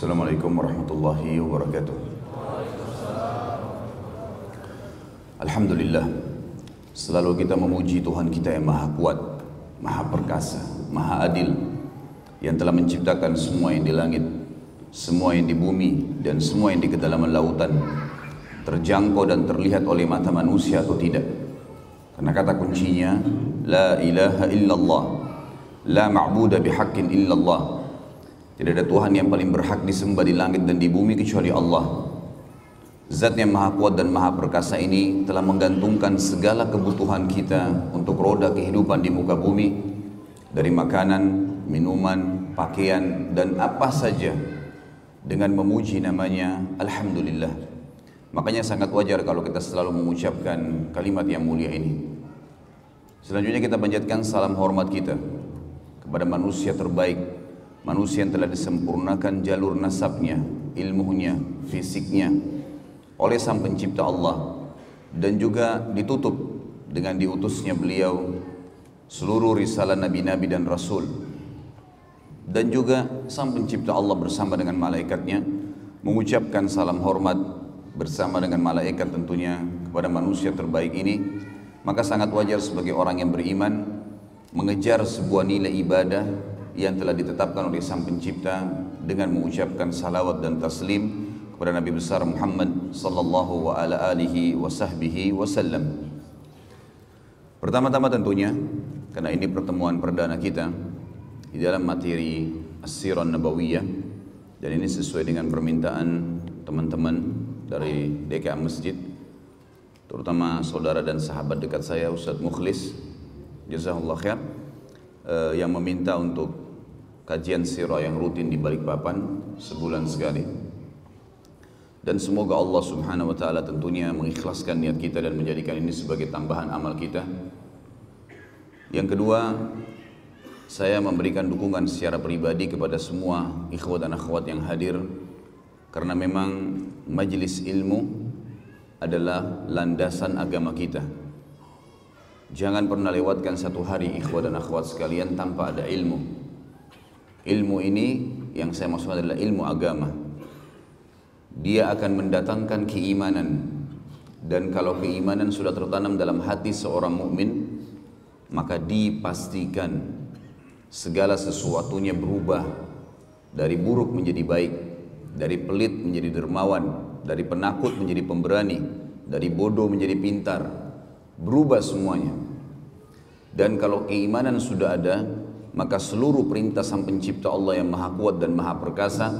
Assalamualaikum warahmatullahi wabarakatuh. Alhamdulillah Selalu kita memuji Tuhan kita yang maha kuat Maha perkasa, maha adil Yang telah menciptakan semua yang di langit Semua yang di bumi Dan semua yang di kedalaman lautan Terjangkau dan terlihat oleh mata manusia atau tidak Karena kata kuncinya La ilaha illallah La ma'buda bihaqqin illallah Tidak ada Tuhan yang paling berhak disembah di langit dan di bumi kecuali Allah Zat yang maha kuat dan maha perkasa ini telah menggantungkan segala kebutuhan kita untuk roda kehidupan di muka bumi dari makanan, minuman, pakaian dan apa saja dengan memuji namanya Alhamdulillah. Makanya sangat wajar kalau kita selalu mengucapkan kalimat yang mulia ini. Selanjutnya kita panjatkan salam hormat kita kepada manusia terbaik, manusia yang telah disempurnakan jalur nasabnya, ilmunya, fisiknya, oleh Sang Pencipta Allah dan juga ditutup dengan diutusnya beliau seluruh risalah nabi-nabi dan rasul. Dan juga Sang Pencipta Allah bersama dengan malaikatnya mengucapkan salam hormat bersama dengan malaikat tentunya kepada manusia terbaik ini. Maka sangat wajar sebagai orang yang beriman mengejar sebuah nilai ibadah yang telah ditetapkan oleh Sang Pencipta dengan mengucapkan salawat dan taslim kepada Nabi besar Muhammad sallallahu wa ala wasallam. Pertama-tama tentunya karena ini pertemuan perdana kita di dalam materi As-Sirah Nabawiyah dan ini sesuai dengan permintaan teman-teman dari DKA Masjid terutama saudara dan sahabat dekat saya Ustaz Mukhlis jazakallah khair eh, yang meminta untuk kajian sirah yang rutin di Balikpapan sebulan sekali dan semoga Allah Subhanahu wa taala tentunya mengikhlaskan niat kita dan menjadikan ini sebagai tambahan amal kita. Yang kedua, saya memberikan dukungan secara pribadi kepada semua ikhwat dan akhwat yang hadir karena memang majelis ilmu adalah landasan agama kita. Jangan pernah lewatkan satu hari ikhwat dan akhwat sekalian tanpa ada ilmu. Ilmu ini yang saya maksud adalah ilmu agama. Dia akan mendatangkan keimanan. Dan kalau keimanan sudah tertanam dalam hati seorang mukmin maka dipastikan segala sesuatunya berubah. Dari buruk menjadi baik dari pelit menjadi dermawan dari penakut menjadi pemberani dari bodoh menjadi pintar. Berubah semuanya. Dan kalau keimanan sudah ada maka seluruh perintah sang pencipta Allah yang maha kuat dan maha perkasa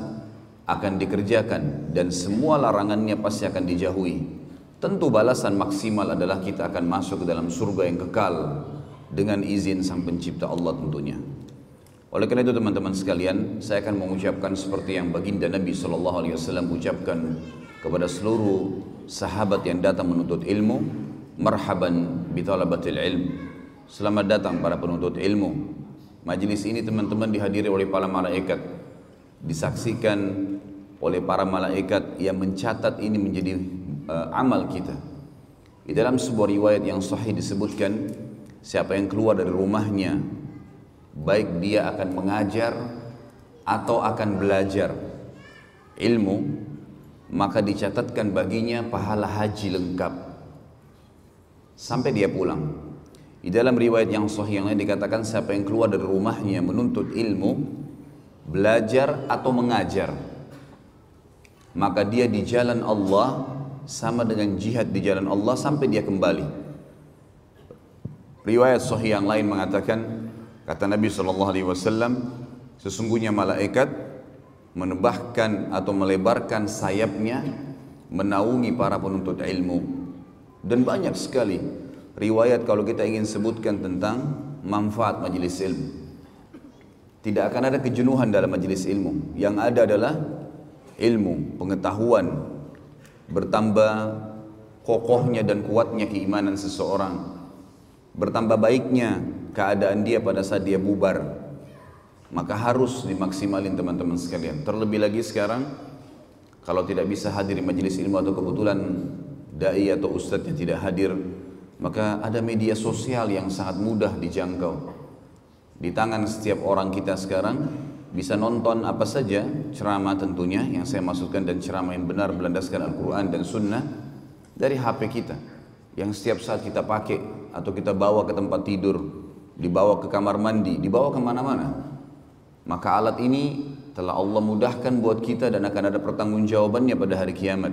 akan dikerjakan dan semua larangannya pasti akan dijauhi. Tentu balasan maksimal adalah kita akan masuk ke dalam surga yang kekal dengan izin Sang Pencipta Allah tentunya. Oleh karena itu teman-teman sekalian, saya akan mengucapkan seperti yang baginda Nabi Shallallahu Alaihi Wasallam ucapkan kepada seluruh sahabat yang datang menuntut ilmu, marhaban bitalabatil ilm. Selamat datang para penuntut ilmu. Majelis ini teman-teman dihadiri oleh para malaikat, disaksikan oleh para malaikat yang mencatat ini menjadi uh, amal kita. Di dalam sebuah riwayat yang sahih disebutkan siapa yang keluar dari rumahnya baik dia akan mengajar atau akan belajar ilmu maka dicatatkan baginya pahala haji lengkap sampai dia pulang. Di dalam riwayat yang sahih yang lain dikatakan siapa yang keluar dari rumahnya menuntut ilmu, belajar atau mengajar, maka dia di jalan Allah sama dengan jihad di jalan Allah sampai dia kembali. Riwayat sahih yang lain mengatakan kata Nabi sallallahu alaihi wasallam sesungguhnya malaikat menebahkan atau melebarkan sayapnya menaungi para penuntut ilmu dan banyak sekali riwayat kalau kita ingin sebutkan tentang manfaat majelis ilmu. Tidak akan ada kejenuhan dalam majelis ilmu. Yang ada adalah ilmu, pengetahuan, bertambah kokohnya dan kuatnya keimanan seseorang, bertambah baiknya keadaan dia pada saat dia bubar, maka harus dimaksimalin teman-teman sekalian. Terlebih lagi sekarang, kalau tidak bisa hadir di majelis ilmu atau kebetulan dai atau ustadz yang tidak hadir, maka ada media sosial yang sangat mudah dijangkau. Di tangan setiap orang kita sekarang bisa nonton apa saja ceramah tentunya yang saya maksudkan dan ceramah yang benar berlandaskan Al-Quran dan Sunnah dari HP kita. Yang setiap saat kita pakai atau kita bawa ke tempat tidur dibawa ke kamar mandi dibawa ke mana-mana. Maka alat ini telah Allah mudahkan buat kita dan akan ada pertanggungjawabannya pada hari kiamat.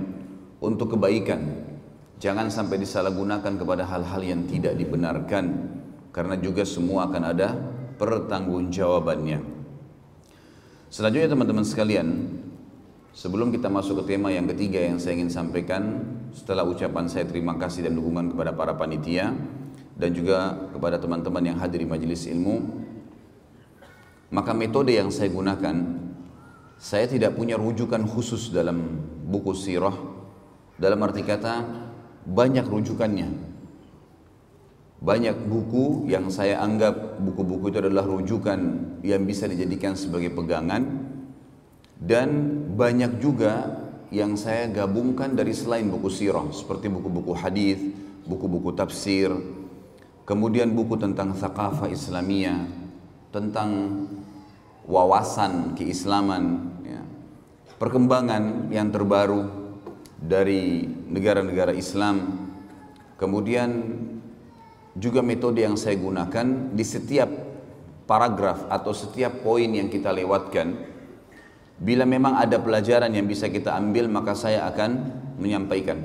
Untuk kebaikan jangan sampai disalahgunakan kepada hal-hal yang tidak dibenarkan karena juga semua akan ada pertanggungjawabannya. Selanjutnya teman-teman sekalian, sebelum kita masuk ke tema yang ketiga yang saya ingin sampaikan, setelah ucapan saya terima kasih dan dukungan kepada para panitia dan juga kepada teman-teman yang hadir di majelis ilmu, maka metode yang saya gunakan, saya tidak punya rujukan khusus dalam buku sirah, dalam arti kata banyak rujukannya, banyak buku yang saya anggap buku-buku itu adalah rujukan yang bisa dijadikan sebagai pegangan. Dan banyak juga yang saya gabungkan dari selain buku sirah seperti buku-buku hadis, buku-buku tafsir, kemudian buku tentang thaqafah Islamiyah, tentang wawasan keislaman, ya. perkembangan yang terbaru dari negara-negara Islam, kemudian juga metode yang saya gunakan di setiap paragraf atau setiap poin yang kita lewatkan. Bila memang ada pelajaran yang bisa kita ambil maka saya akan menyampaikan.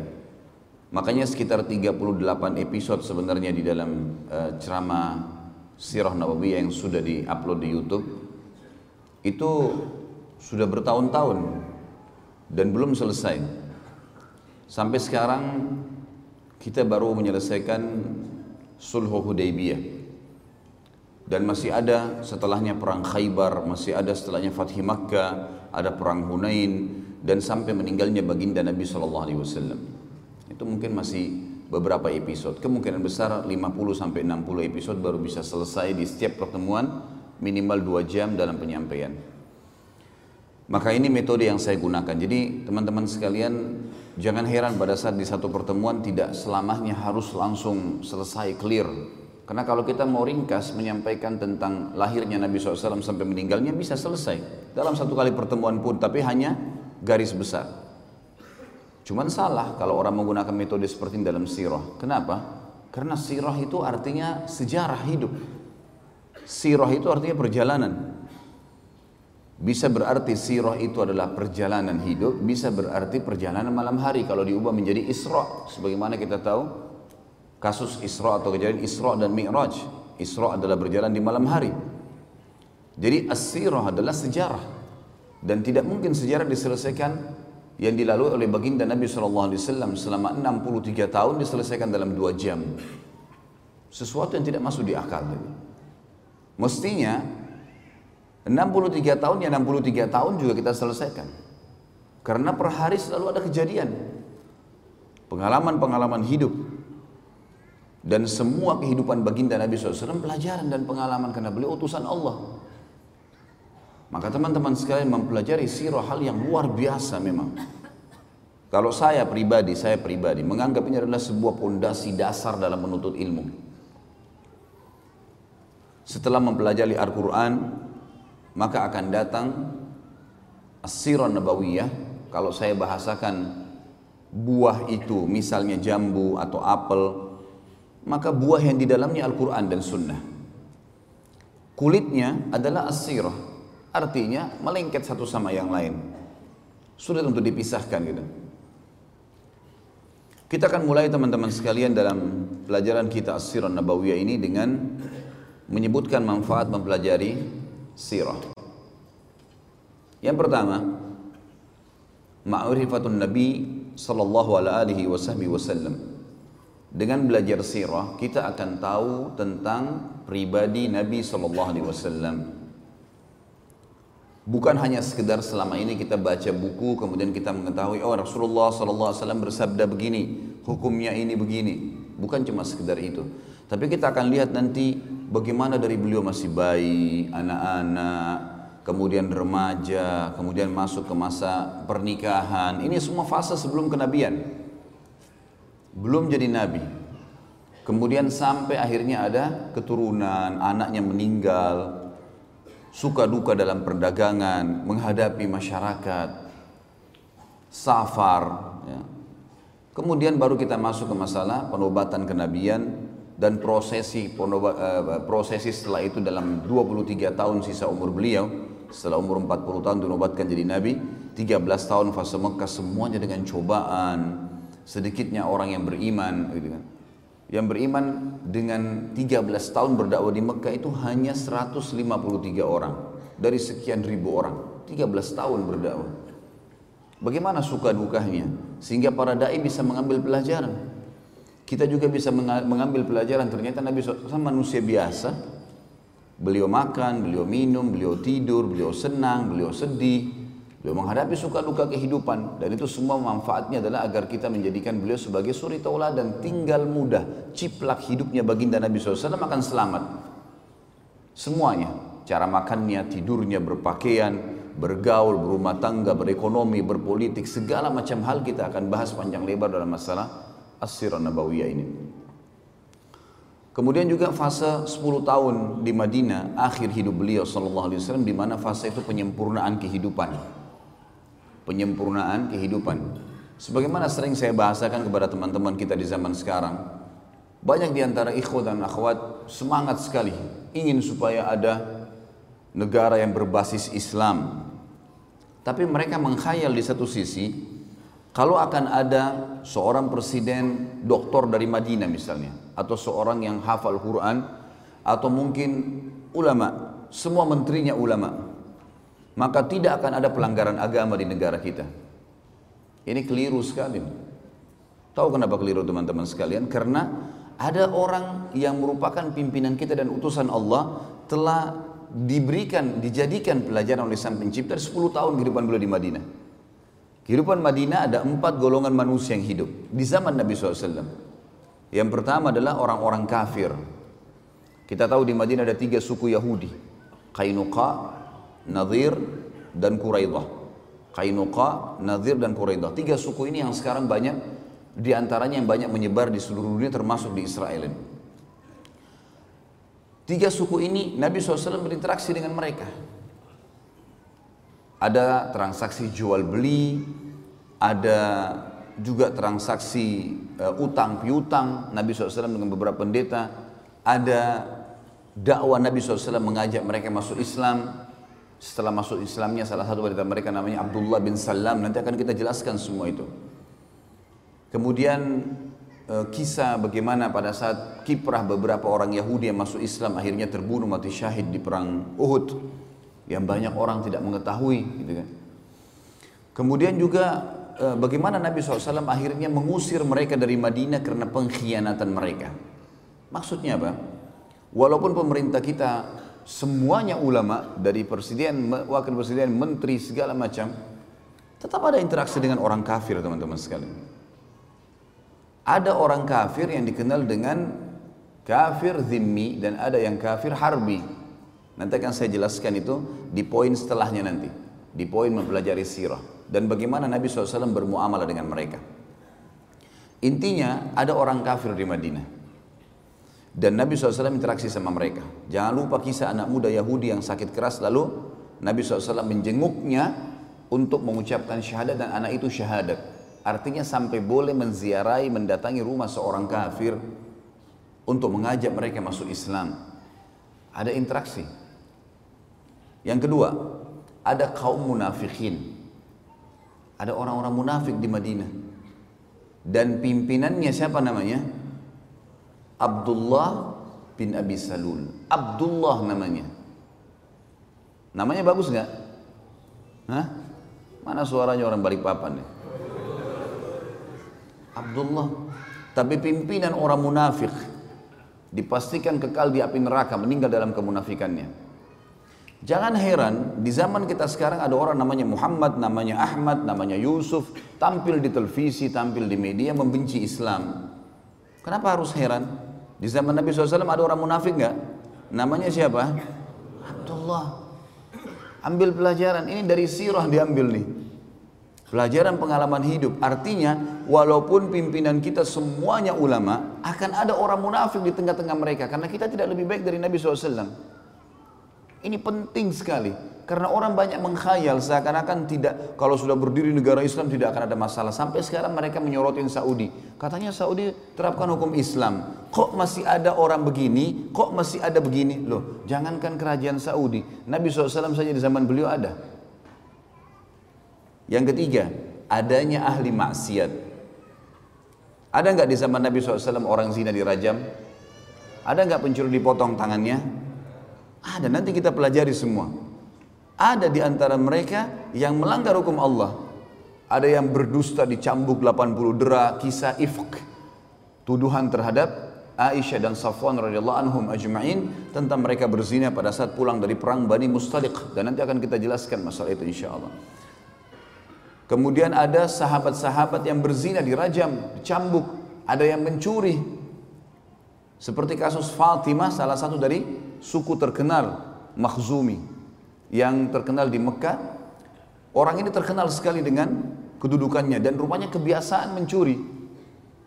Makanya sekitar 38 episode sebenarnya di dalam uh, ceramah sirah nabawiyah yang sudah diupload di YouTube. Itu sudah bertahun-tahun dan belum selesai sampai sekarang kita baru menyelesaikan sulhu Hudaybiyah dan masih ada setelahnya perang Khaybar, masih ada setelahnya Fathi Makkah, ada perang Hunain dan sampai meninggalnya baginda Nabi Shallallahu Alaihi Wasallam. Itu mungkin masih beberapa episode. Kemungkinan besar 50 sampai 60 episode baru bisa selesai di setiap pertemuan minimal dua jam dalam penyampaian. Maka ini metode yang saya gunakan. Jadi teman-teman sekalian Jangan heran pada saat di satu pertemuan tidak selamanya harus langsung selesai clear. Karena kalau kita mau ringkas menyampaikan tentang lahirnya Nabi SAW sampai meninggalnya bisa selesai dalam satu kali pertemuan pun, tapi hanya garis besar. Cuman salah kalau orang menggunakan metode seperti ini dalam sirah. Kenapa? Karena sirah itu artinya sejarah hidup. Sirah itu artinya perjalanan. Bisa berarti sirah itu adalah perjalanan hidup, bisa berarti perjalanan malam hari kalau diubah menjadi Isra. Sebagaimana kita tahu kasus Isra atau kejadian Isra dan Mi'raj. Isra adalah berjalan di malam hari. Jadi as-sirah adalah sejarah dan tidak mungkin sejarah diselesaikan yang dilalui oleh baginda Nabi SAW selama 63 tahun diselesaikan dalam dua jam. Sesuatu yang tidak masuk di akal. Mestinya 63 tahun ya 63 tahun juga kita selesaikan. Karena per hari selalu ada kejadian. Pengalaman-pengalaman hidup. Dan semua kehidupan baginda Nabi SAW pelajaran dan pengalaman karena beliau utusan Allah. Maka teman-teman sekalian mempelajari sirah hal yang luar biasa memang. Kalau saya pribadi, saya pribadi menganggap ini adalah sebuah pondasi dasar dalam menuntut ilmu. Setelah mempelajari Al-Quran, maka akan datang asirah nabawiyah. Kalau saya bahasakan buah itu misalnya jambu atau apel maka buah yang di dalamnya Al-Quran dan Sunnah. Kulitnya adalah asirah artinya melengket satu sama yang lain. Sulit untuk dipisahkan gitu. Kita akan mulai teman-teman sekalian dalam pelajaran kita asirah nabawiyah ini dengan menyebutkan manfaat mempelajari sirah. Yang pertama, ma'rifatun Nabi sallallahu alaihi wasallam. Dengan belajar sirah, kita akan tahu tentang pribadi Nabi sallallahu alaihi wasallam. Bukan hanya sekedar selama ini kita baca buku kemudian kita mengetahui oh Rasulullah sallallahu alaihi wasallam bersabda begini, hukumnya ini begini. Bukan cuma sekedar itu. Tapi kita akan lihat nanti bagaimana dari beliau masih bayi, anak-anak, kemudian remaja, kemudian masuk ke masa pernikahan. Ini semua fase sebelum kenabian. Belum jadi nabi. Kemudian sampai akhirnya ada keturunan, anaknya meninggal. suka duka dalam perdagangan, menghadapi masyarakat, safar. Ya. Kemudian baru kita masuk ke masalah penobatan kenabian dan prosesi uh, prosesi setelah itu dalam 23 tahun sisa umur beliau setelah umur 40 tahun dinobatkan jadi nabi 13 tahun fase Mekah semuanya dengan cobaan. Sedikitnya orang yang beriman gitu kan. Yang beriman dengan 13 tahun berdakwah di Mekah itu hanya 153 orang. Dari sekian ribu orang 13 tahun berdakwah. Bagaimana suka dukanya? Sehingga para dai bisa mengambil pelajaran kita juga bisa mengambil pelajaran. Ternyata Nabi SAW manusia biasa. Beliau makan, beliau minum, beliau tidur, beliau senang, beliau sedih. Beliau menghadapi suka duka kehidupan. Dan itu semua manfaatnya adalah agar kita menjadikan beliau sebagai suri tauladan tinggal mudah ciplak hidupnya baginda Nabi SAW akan selamat. Semuanya. Cara makannya tidurnya berpakaian bergaul berumah tangga berekonomi berpolitik segala macam hal kita akan bahas panjang lebar dalam masalah as-sirah nabawiyah ini Kemudian juga fase 10 tahun di Madinah, akhir hidup beliau sallallahu alaihi wasallam di mana fase itu penyempurnaan kehidupan penyempurnaan kehidupan. Sebagaimana sering saya bahasakan kepada teman-teman kita di zaman sekarang, banyak di antara ikhwat dan akhwat semangat sekali ingin supaya ada negara yang berbasis Islam. Tapi mereka mengkhayal di satu sisi, kalau akan ada seorang presiden doktor dari Madinah misalnya, atau seorang yang hafal Quran, atau mungkin ulama, semua menterinya ulama, maka tidak akan ada pelanggaran agama di negara kita. Ini keliru sekali. Tahu kenapa keliru teman-teman sekalian? Karena ada orang yang merupakan pimpinan kita dan utusan Allah telah diberikan, dijadikan pelajaran oleh Sang Pencipta 10 tahun kehidupan beliau di Madinah. Kehidupan Madinah ada empat golongan manusia yang hidup di zaman Nabi SAW. Yang pertama adalah orang-orang kafir. Kita tahu di Madinah ada tiga suku Yahudi. Qainuqa, Nadir dan Quraidah. Kainuqa, Nadir dan Quraidah. Tiga suku ini yang sekarang banyak di antaranya yang banyak menyebar di seluruh dunia termasuk di Israel. Tiga suku ini Nabi SAW berinteraksi dengan mereka. Ada transaksi jual beli, ada juga transaksi uh, utang piutang Nabi SAW dengan beberapa pendeta, ada dakwah Nabi SAW mengajak mereka masuk Islam, setelah masuk Islamnya salah satu dari mereka namanya Abdullah bin Salam. Nanti akan kita jelaskan semua itu. Kemudian e, kisah bagaimana pada saat kiprah beberapa orang Yahudi yang masuk Islam akhirnya terbunuh mati syahid di perang Uhud yang banyak orang tidak mengetahui gitu kan kemudian juga e, bagaimana Nabi SAW akhirnya mengusir mereka dari Madinah karena pengkhianatan mereka maksudnya apa walaupun pemerintah kita semuanya ulama dari presiden, wakil presiden, menteri segala macam tetap ada interaksi dengan orang kafir teman-teman sekalian. Ada orang kafir yang dikenal dengan kafir zimmi dan ada yang kafir harbi. Nanti akan saya jelaskan itu di poin setelahnya nanti. Di poin mempelajari sirah. Dan bagaimana Nabi SAW bermuamalah dengan mereka. Intinya ada orang kafir di Madinah. Dan Nabi SAW interaksi sama mereka. Jangan lupa kisah anak muda Yahudi yang sakit keras lalu Nabi SAW menjenguknya untuk mengucapkan syahadat dan anak itu syahadat. Artinya sampai boleh menziarahi, mendatangi rumah seorang kafir untuk mengajak mereka masuk Islam. Ada interaksi. Yang kedua, ada kaum munafikin. Ada orang-orang munafik di Madinah. Dan pimpinannya siapa namanya? Abdullah bin Abi Salul. Abdullah namanya. Namanya bagus nggak? Hah? Mana suaranya orang Balikpapan nih? Abdullah. Tapi pimpinan orang munafik dipastikan kekal di api neraka, meninggal dalam kemunafikannya. Jangan heran, di zaman kita sekarang ada orang namanya Muhammad, namanya Ahmad, namanya Yusuf, tampil di televisi, tampil di media, membenci Islam. Kenapa harus heran? Di zaman Nabi SAW ada orang munafik nggak? Namanya siapa? Abdullah. Ambil pelajaran. Ini dari sirah diambil nih. Pelajaran pengalaman hidup. Artinya, walaupun pimpinan kita semuanya ulama, akan ada orang munafik di tengah-tengah mereka. Karena kita tidak lebih baik dari Nabi SAW. Ini penting sekali. Karena orang banyak mengkhayal seakan-akan tidak kalau sudah berdiri negara Islam tidak akan ada masalah. Sampai sekarang mereka menyorotin Saudi. Katanya Saudi terapkan hukum Islam. Kok masih ada orang begini? Kok masih ada begini? Loh, jangankan kerajaan Saudi. Nabi SAW saja di zaman beliau ada. Yang ketiga, adanya ahli maksiat. Ada nggak di zaman Nabi SAW orang zina dirajam? Ada nggak pencuri dipotong tangannya? Ada, nanti kita pelajari semua. Ada di antara mereka yang melanggar hukum Allah. Ada yang berdusta dicambuk 80 dera, kisah ifk. Tuduhan terhadap Aisyah dan Safwan radhiyallahu anhum ajma'in tentang mereka berzina pada saat pulang dari perang Bani Mustaliq dan nanti akan kita jelaskan masalah itu insyaallah. Kemudian ada sahabat-sahabat yang berzina dirajam, dicambuk, ada yang mencuri. Seperti kasus Fatimah salah satu dari suku terkenal Makhzumi yang terkenal di Mekah. Orang ini terkenal sekali dengan kedudukannya dan rupanya kebiasaan mencuri.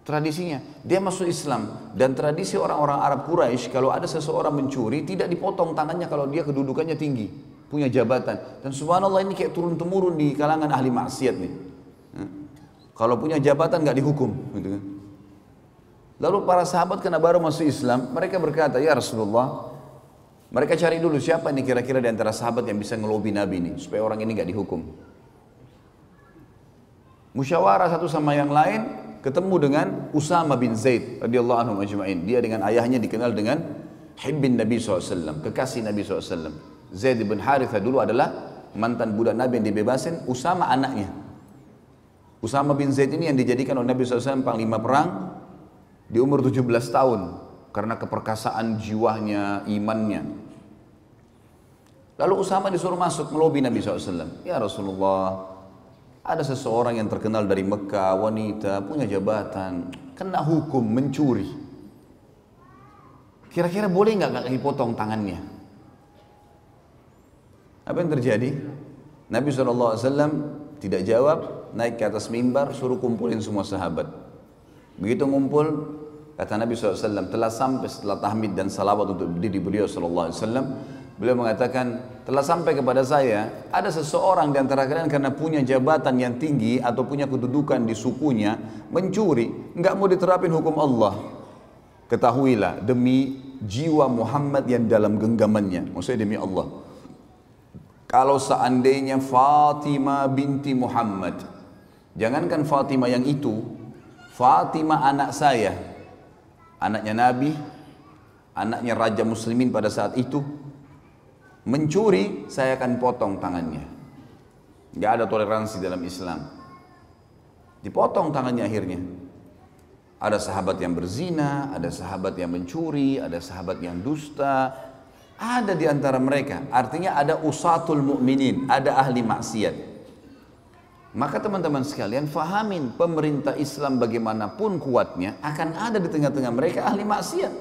Tradisinya, dia masuk Islam dan tradisi orang-orang Arab Quraisy kalau ada seseorang mencuri tidak dipotong tangannya kalau dia kedudukannya tinggi, punya jabatan. Dan subhanallah ini kayak turun temurun di kalangan ahli maksiat nih. Kalau punya jabatan nggak dihukum, gitu kan. Lalu para sahabat karena baru masuk Islam, mereka berkata, ya Rasulullah, mereka cari dulu siapa ini kira-kira di antara sahabat yang bisa ngelobi Nabi ini supaya orang ini nggak dihukum. Musyawarah satu sama yang lain ketemu dengan Usama bin Zaid radhiyallahu anhu ajma'in. Dia dengan ayahnya dikenal dengan Hibbin Nabi SAW, kekasih Nabi SAW. Zaid bin Harithah dulu adalah mantan budak Nabi yang dibebasin, Usama anaknya. Usama bin Zaid ini yang dijadikan oleh Nabi SAW panglima perang di umur 17 tahun karena keperkasaan jiwanya, imannya. Lalu Usama disuruh masuk melobi Nabi SAW. Ya Rasulullah, ada seseorang yang terkenal dari Mekah, wanita, punya jabatan, kena hukum mencuri. Kira-kira boleh nggak kaki potong tangannya? Apa yang terjadi? Nabi SAW tidak jawab, naik ke atas mimbar, suruh kumpulin semua sahabat. Begitu ngumpul, kata Nabi SAW, telah sampai setelah tahmid dan salawat untuk diri beliau SAW, Beliau mengatakan, telah sampai kepada saya, ada seseorang di antara kalian karena punya jabatan yang tinggi atau punya kedudukan di sukunya, mencuri, nggak mau diterapin hukum Allah. Ketahuilah demi jiwa Muhammad yang dalam genggamannya, maksudnya demi Allah. Kalau seandainya Fatimah binti Muhammad, jangankan Fatimah yang itu, Fatimah anak saya, anaknya Nabi, anaknya Raja Muslimin pada saat itu, mencuri saya akan potong tangannya. Gak ada toleransi dalam Islam. Dipotong tangannya akhirnya. Ada sahabat yang berzina ada sahabat yang mencuri ada sahabat yang dusta. Ada di antara mereka. Artinya ada usatul mukminin ada ahli maksiat maka teman-teman sekalian fahamin pemerintah Islam bagaimanapun kuatnya akan ada di tengah-tengah mereka ahli maksiat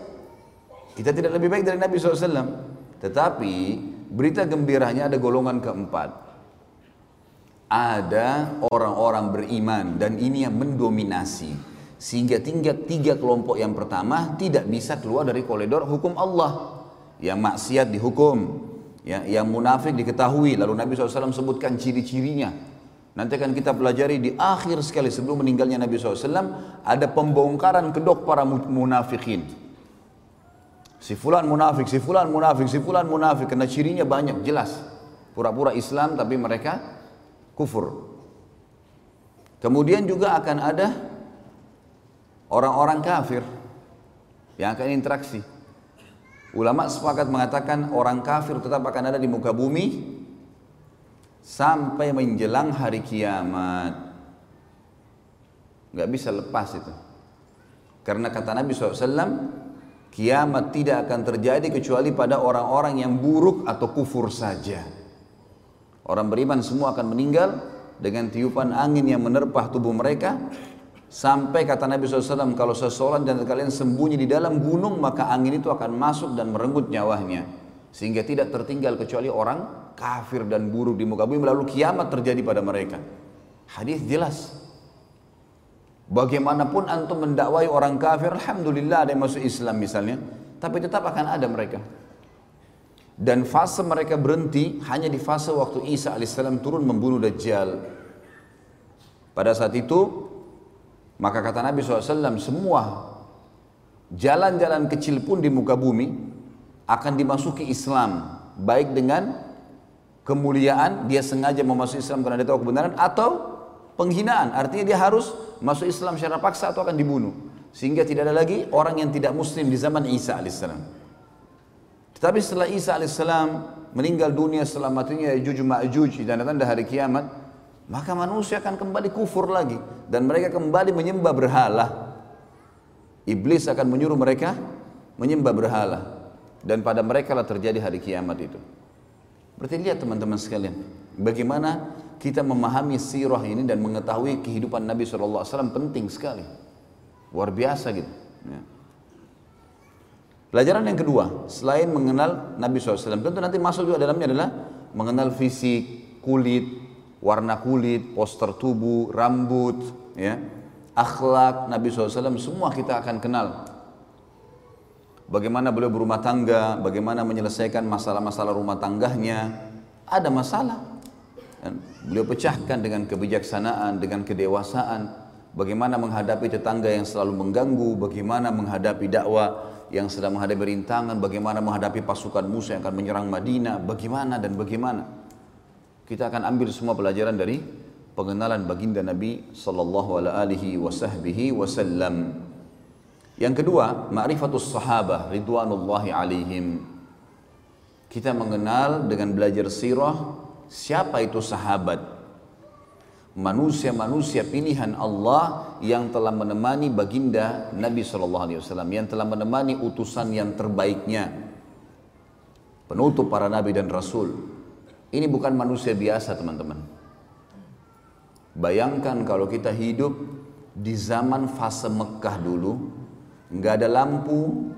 kita tidak lebih baik dari Nabi SAW tetapi Berita gembiranya ada golongan keempat. Ada orang-orang beriman dan ini yang mendominasi. Sehingga tinggal tiga kelompok yang pertama tidak bisa keluar dari koridor hukum Allah. Yang maksiat dihukum, ya, yang munafik diketahui. Lalu Nabi SAW sebutkan ciri-cirinya. Nanti akan kita pelajari di akhir sekali sebelum meninggalnya Nabi SAW ada pembongkaran kedok para munafikin. Si fulan munafik, si fulan munafik, si fulan munafik karena cirinya banyak jelas. Pura-pura Islam tapi mereka kufur. Kemudian juga akan ada orang-orang kafir yang akan interaksi. Ulama sepakat mengatakan orang kafir tetap akan ada di muka bumi sampai menjelang hari kiamat. Gak bisa lepas itu. Karena kata Nabi SAW, Kiamat tidak akan terjadi kecuali pada orang-orang yang buruk atau kufur saja. Orang beriman semua akan meninggal dengan tiupan angin yang menerpah tubuh mereka. Sampai kata Nabi SAW, kalau seseorang dan kalian sembunyi di dalam gunung, maka angin itu akan masuk dan merenggut nyawanya. Sehingga tidak tertinggal kecuali orang kafir dan buruk di muka bumi, lalu kiamat terjadi pada mereka. Hadis jelas. Bagaimanapun antum mendakwai orang kafir, alhamdulillah ada yang masuk Islam misalnya, tapi tetap akan ada mereka. Dan fase mereka berhenti hanya di fase waktu Isa alaihissalam turun membunuh Dajjal. Pada saat itu, maka kata Nabi SAW, semua jalan-jalan kecil pun di muka bumi akan dimasuki Islam. Baik dengan kemuliaan, dia sengaja memasuki Islam karena dia tahu kebenaran, atau penghinaan. Artinya dia harus masuk Islam secara paksa atau akan dibunuh. Sehingga tidak ada lagi orang yang tidak muslim di zaman Isa alaihissalam. Tetapi setelah Isa alaihissalam meninggal dunia setelah matinya Ya'juj Ma'juj dan tanda hari kiamat, maka manusia akan kembali kufur lagi dan mereka kembali menyembah berhala. Iblis akan menyuruh mereka menyembah berhala dan pada mereka lah terjadi hari kiamat itu. Berarti lihat teman-teman sekalian, bagaimana kita memahami sirah ini dan mengetahui kehidupan Nabi SAW penting sekali. Luar biasa gitu. Ya. Pelajaran yang kedua, selain mengenal Nabi SAW, tentu nanti masuk juga dalamnya adalah mengenal fisik, kulit, warna kulit, poster tubuh, rambut, ya, akhlak Nabi SAW, semua kita akan kenal. Bagaimana beliau berumah tangga, bagaimana menyelesaikan masalah-masalah rumah tangganya, ada masalah. Dan beliau pecahkan dengan kebijaksanaan, dengan kedewasaan, bagaimana menghadapi tetangga yang selalu mengganggu, bagaimana menghadapi dakwah yang sedang menghadapi rintangan, bagaimana menghadapi pasukan musuh yang akan menyerang Madinah, bagaimana dan bagaimana. Kita akan ambil semua pelajaran dari pengenalan baginda Nabi sallallahu alaihi wasallam. Yang kedua, ma'rifatus sahabah ridwanullahi alaihim. Kita mengenal dengan belajar sirah siapa itu sahabat? Manusia-manusia pilihan Allah yang telah menemani baginda Nabi Shallallahu Alaihi Wasallam yang telah menemani utusan yang terbaiknya. Penutup para nabi dan rasul. Ini bukan manusia biasa teman-teman. Bayangkan kalau kita hidup di zaman fase Mekah dulu nggak ada lampu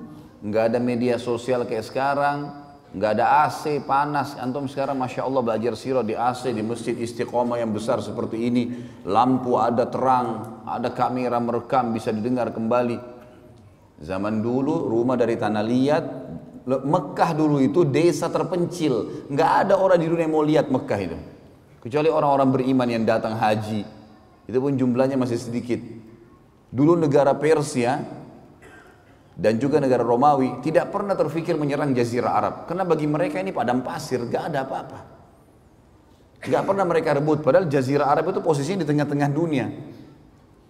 nggak ada media sosial kayak sekarang nggak ada AC panas. Antum sekarang masya Allah belajar sirah di AC di masjid istiqomah yang besar seperti ini. Lampu ada terang ada kamera merekam bisa didengar kembali. Zaman dulu rumah dari tanah liat Mekah dulu itu desa terpencil. Nggak ada orang di dunia yang mau lihat Mekah itu. Kecuali orang-orang beriman yang datang haji. Itu pun jumlahnya masih sedikit. Dulu negara Persia dan juga negara Romawi tidak pernah terfikir menyerang Jazirah Arab. Karena bagi mereka ini padang pasir gak ada apa-apa. Gak pernah mereka rebut. Padahal Jazirah Arab itu posisinya di tengah-tengah dunia.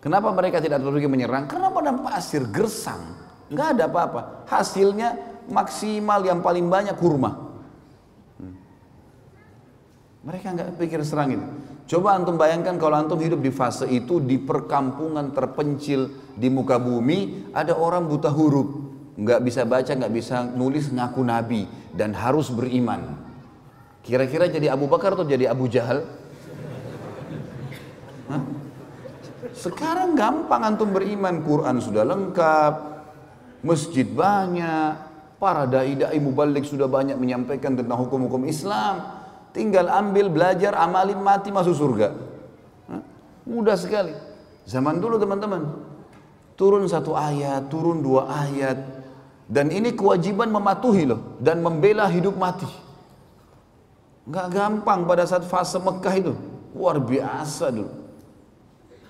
Kenapa mereka tidak terfikir menyerang? Karena padang pasir gersang. Gak ada apa-apa. Hasilnya maksimal yang paling banyak kurma. Hmm. mereka nggak pikir serang itu Coba antum bayangkan kalau antum hidup di fase itu di perkampungan terpencil di muka bumi ada orang buta huruf, nggak bisa baca, nggak bisa nulis ngaku nabi dan harus beriman. Kira-kira jadi Abu Bakar atau jadi Abu Jahal? Hah? Sekarang gampang antum beriman, Quran sudah lengkap, masjid banyak, para dai-dai mubalik sudah banyak menyampaikan tentang hukum-hukum Islam. Tinggal ambil, belajar, amalin, mati, masuk surga. Mudah sekali. Zaman dulu teman-teman. Turun satu ayat, turun dua ayat. Dan ini kewajiban mematuhi loh. Dan membela hidup mati. Gak gampang pada saat fase Mekah itu. Luar biasa dulu.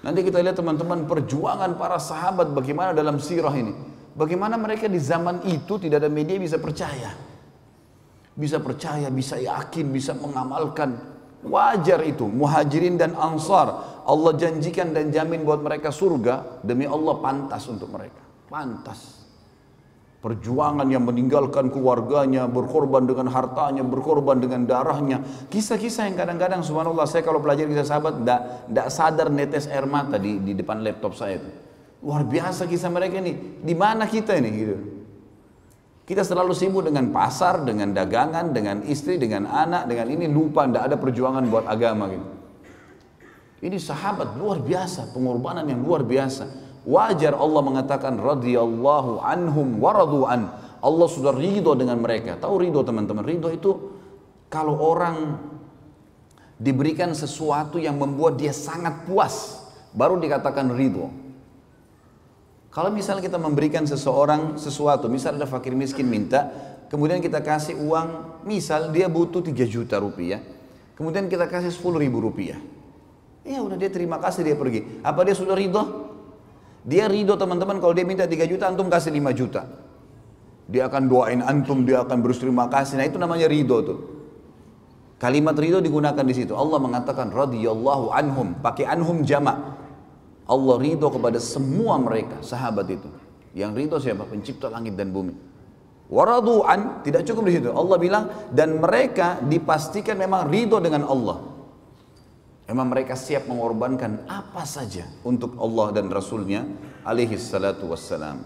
Nanti kita lihat teman-teman perjuangan para sahabat bagaimana dalam sirah ini. Bagaimana mereka di zaman itu tidak ada media bisa percaya bisa percaya, bisa yakin, bisa mengamalkan. Wajar itu, muhajirin dan ansar. Allah janjikan dan jamin buat mereka surga, demi Allah pantas untuk mereka. Pantas. Perjuangan yang meninggalkan keluarganya, berkorban dengan hartanya, berkorban dengan darahnya. Kisah-kisah yang kadang-kadang subhanallah saya kalau belajar kisah sahabat tidak sadar netes air mata di, di depan laptop saya itu. Luar biasa kisah mereka ini. Di mana kita ini gitu. Kita selalu sibuk dengan pasar, dengan dagangan, dengan istri, dengan anak, dengan ini lupa tidak ada perjuangan buat agama gitu. Ini sahabat luar biasa, pengorbanan yang luar biasa. Wajar Allah mengatakan radhiyallahu anhum waradu'an. Allah sudah ridho dengan mereka. Tahu ridho teman-teman? Ridho itu kalau orang diberikan sesuatu yang membuat dia sangat puas, baru dikatakan ridho. Kalau misalnya kita memberikan seseorang sesuatu, misalnya ada fakir miskin minta kemudian kita kasih uang, misal dia butuh 3 juta rupiah, kemudian kita kasih 10 ribu rupiah. Ya udah dia terima kasih dia pergi. Apa dia sudah ridho? Dia ridho teman-teman kalau dia minta 3 juta, antum kasih 5 juta. Dia akan doain antum, dia akan berterima kasih. Nah itu namanya ridho tuh. Kalimat ridho digunakan di situ. Allah mengatakan radhiyallahu anhum, pakai anhum jamak. Allah ridho kepada semua mereka, sahabat itu. Yang ridho siapa? Pencipta langit dan bumi. Waradu'an, tidak cukup di situ. Allah bilang, dan mereka dipastikan memang ridho dengan Allah. Memang mereka siap mengorbankan apa saja untuk Allah dan Rasulnya alaihi salatu wassalam.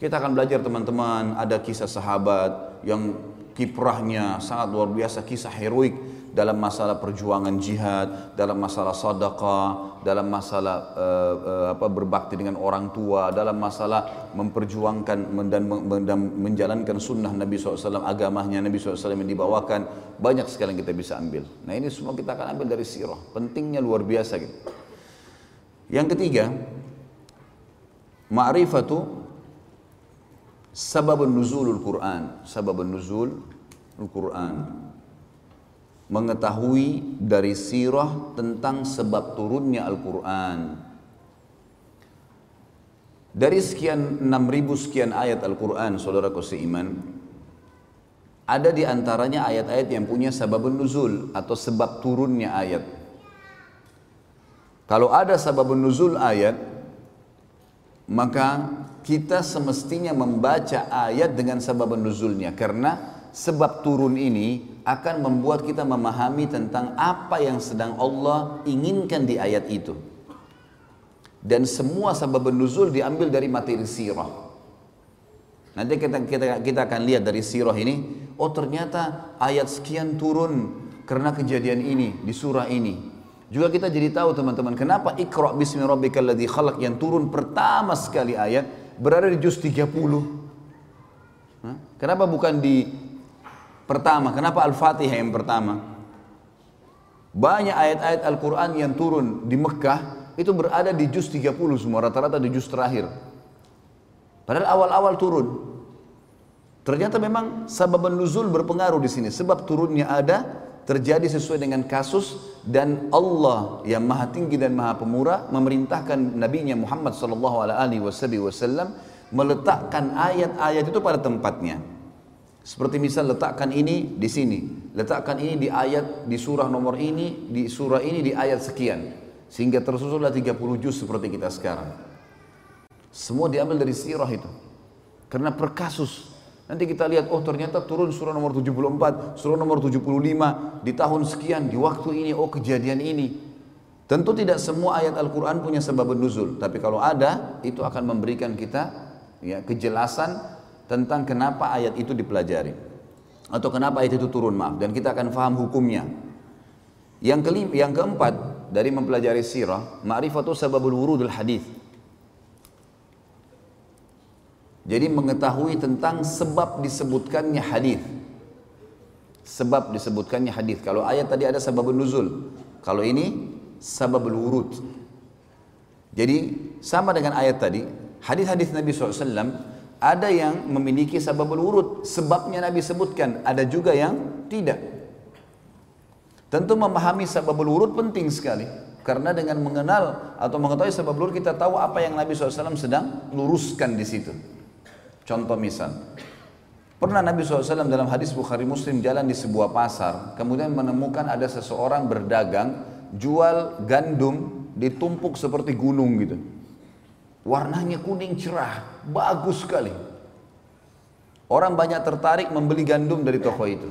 Kita akan belajar teman-teman, ada kisah sahabat yang kiprahnya sangat luar biasa, kisah heroik dalam masalah perjuangan jihad, dalam masalah sadaqah, dalam masalah uh, uh, apa berbakti dengan orang tua, dalam masalah memperjuangkan dan, menjalankan sunnah Nabi SAW, agamanya Nabi SAW yang dibawakan, banyak sekali yang kita bisa ambil. Nah ini semua kita akan ambil dari sirah, pentingnya luar biasa gitu. Yang ketiga, ma'rifatu sababun nuzulul Quran, sababun nuzul Al-Quran mengetahui dari sirah tentang sebab turunnya Al-Quran. Dari sekian 6000 sekian ayat Al-Quran, saudaraku seiman, ada di antaranya ayat-ayat yang punya sababun nuzul atau sebab turunnya ayat. Kalau ada sababun nuzul ayat, maka kita semestinya membaca ayat dengan sababun nuzulnya karena sebab turun ini akan membuat kita memahami tentang apa yang sedang Allah inginkan di ayat itu. Dan semua sebab nuzul diambil dari materi sirah. Nanti kita, kita, kita akan lihat dari sirah ini, oh ternyata ayat sekian turun karena kejadian ini di surah ini. Juga kita jadi tahu teman-teman, kenapa Iqra bismi rabbikal ladzi khalaq yang turun pertama sekali ayat berada di juz 30. Kenapa bukan di pertama. Kenapa Al-Fatihah yang pertama? Banyak ayat-ayat Al-Quran yang turun di Mekah itu berada di juz 30 semua, rata-rata di juz terakhir. Padahal awal-awal turun. Ternyata memang sabab nuzul berpengaruh di sini. Sebab turunnya ada terjadi sesuai dengan kasus dan Allah yang maha tinggi dan maha pemurah memerintahkan nabinya Muhammad sallallahu alaihi wasallam meletakkan ayat-ayat itu pada tempatnya. Seperti misal letakkan ini di sini, letakkan ini di ayat di surah nomor ini, di surah ini di ayat sekian. Sehingga tersusunlah 30 juz seperti kita sekarang. Semua diambil dari sirah itu. Karena per kasus. Nanti kita lihat, oh ternyata turun surah nomor 74, surah nomor 75, di tahun sekian, di waktu ini, oh kejadian ini. Tentu tidak semua ayat Al-Quran punya sebab nuzul. Tapi kalau ada, itu akan memberikan kita ya, kejelasan tentang kenapa ayat itu dipelajari atau kenapa ayat itu turun maaf dan kita akan faham hukumnya. Yang kelima, yang keempat dari mempelajari sirah, ma'rifatu sababul wurudul hadis. Jadi mengetahui tentang sebab disebutkannya hadis. Sebab disebutkannya hadis. Kalau ayat tadi ada sababul nuzul, kalau ini sababul wurud. Jadi sama dengan ayat tadi, hadis-hadis Nabi SAW ada yang memiliki sababul urut, sebabnya Nabi sebutkan, ada juga yang tidak. Tentu memahami sababul urut penting sekali. Karena dengan mengenal atau mengetahui sababul urut kita tahu apa yang Nabi SAW sedang luruskan di situ. Contoh misal, pernah Nabi SAW dalam hadis Bukhari Muslim jalan di sebuah pasar, kemudian menemukan ada seseorang berdagang jual gandum ditumpuk seperti gunung gitu. Warnanya kuning cerah, bagus sekali. Orang banyak tertarik membeli gandum dari toko itu.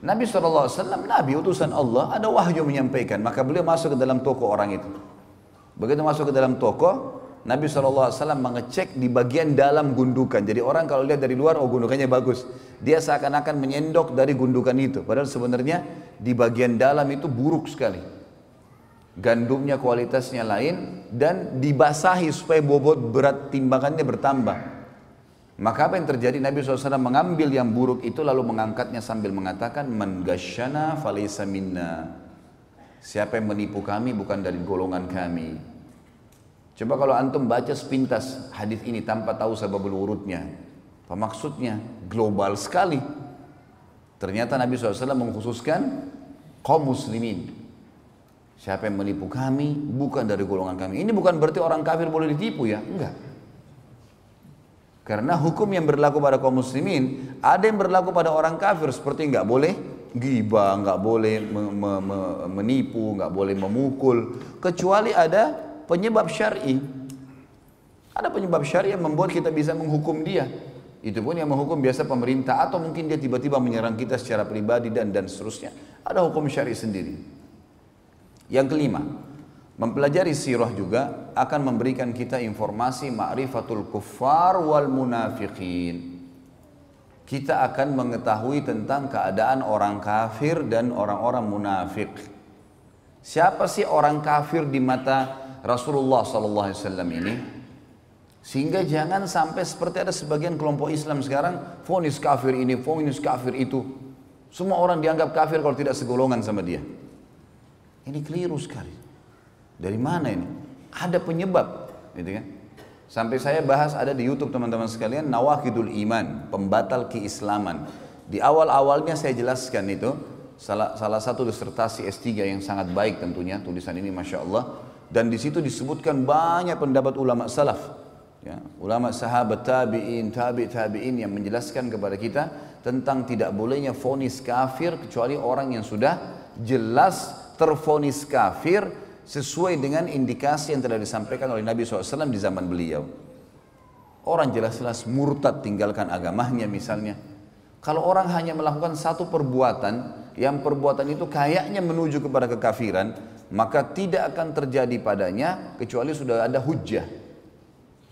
Nabi SAW, Nabi utusan Allah, ada wahyu menyampaikan. Maka beliau masuk ke dalam toko orang itu. Begitu masuk ke dalam toko, Nabi SAW mengecek di bagian dalam gundukan. Jadi orang kalau lihat dari luar, oh gundukannya bagus. Dia seakan-akan menyendok dari gundukan itu. Padahal sebenarnya di bagian dalam itu buruk sekali gandumnya kualitasnya lain dan dibasahi supaya bobot berat timbangannya bertambah. Maka apa yang terjadi Nabi SAW mengambil yang buruk itu lalu mengangkatnya sambil mengatakan man gasyana falaysa minna. Siapa yang menipu kami bukan dari golongan kami. Coba kalau antum baca sepintas hadis ini tanpa tahu sebab urutnya. Apa maksudnya? Global sekali. Ternyata Nabi SAW mengkhususkan kaum muslimin. Siapa yang menipu kami bukan dari golongan kami. Ini bukan berarti orang kafir boleh ditipu ya, enggak. Karena hukum yang berlaku pada kaum muslimin ada yang berlaku pada orang kafir seperti enggak boleh gibah, enggak boleh me, me, me, menipu, enggak boleh memukul kecuali ada penyebab syar'i. Ada penyebab syar'i yang membuat kita bisa menghukum dia. Itu pun yang menghukum biasa pemerintah atau mungkin dia tiba-tiba menyerang kita secara pribadi dan dan seterusnya. Ada hukum syari sendiri. Yang kelima, mempelajari sirah juga akan memberikan kita informasi ma'rifatul kuffar wal munafiqin. Kita akan mengetahui tentang keadaan orang kafir dan orang-orang munafik. Siapa sih orang kafir di mata Rasulullah sallallahu alaihi wasallam ini? Sehingga jangan sampai seperti ada sebagian kelompok Islam sekarang, fonis kafir ini, fonis kafir itu. Semua orang dianggap kafir kalau tidak segolongan sama dia. Ini keliru sekali. Dari mana ini? Ada penyebab, gitu kan? Sampai saya bahas ada di YouTube teman-teman sekalian, Nawakidul Iman, pembatal keislaman. Di awal-awalnya saya jelaskan itu, salah, salah satu disertasi S3 yang sangat baik tentunya, tulisan ini Masya Allah. Dan di situ disebutkan banyak pendapat ulama salaf Ya, ulama sahabat tabi'in, tabi' tabi'in yang menjelaskan kepada kita tentang tidak bolehnya fonis kafir kecuali orang yang sudah jelas terfonis kafir sesuai dengan indikasi yang telah disampaikan oleh Nabi SAW di zaman beliau. Orang jelas-jelas murtad tinggalkan agamanya misalnya. Kalau orang hanya melakukan satu perbuatan, yang perbuatan itu kayaknya menuju kepada kekafiran, maka tidak akan terjadi padanya kecuali sudah ada hujah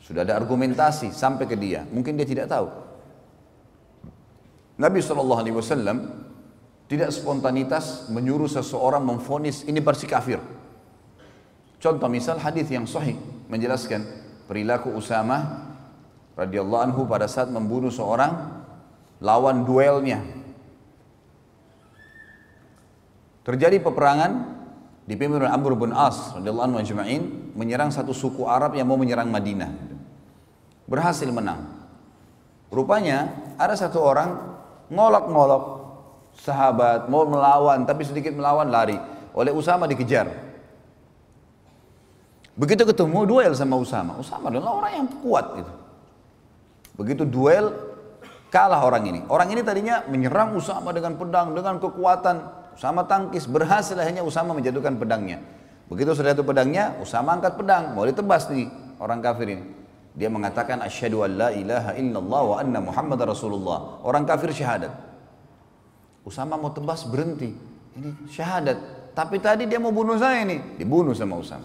sudah ada argumentasi sampai ke dia. Mungkin dia tidak tahu. Nabi SAW tidak spontanitas menyuruh seseorang memfonis ini bersih kafir. Contoh misal hadis yang sahih menjelaskan perilaku Usama radhiyallahu anhu pada saat membunuh seorang lawan duelnya. Terjadi peperangan dipimpin oleh Amr bin As radhiyallahu anhu menyerang satu suku Arab yang mau menyerang Madinah berhasil menang. Rupanya ada satu orang ngolok-ngolok sahabat mau melawan tapi sedikit melawan lari oleh Usama dikejar. Begitu ketemu duel sama Usama, Usama adalah orang yang kuat itu. Begitu duel kalah orang ini. Orang ini tadinya menyerang Usama dengan pedang dengan kekuatan. Usama tangkis berhasil akhirnya Usama menjatuhkan pedangnya. Begitu sudah itu pedangnya, Usama angkat pedang mau ditebas nih orang kafir ini. Dia mengatakan asyhadu an la ilaha illallah wa anna Muhammad Rasulullah. Orang kafir syahadat. Usama mau tebas berhenti. Ini syahadat. Tapi tadi dia mau bunuh saya ini. Dibunuh sama Usama.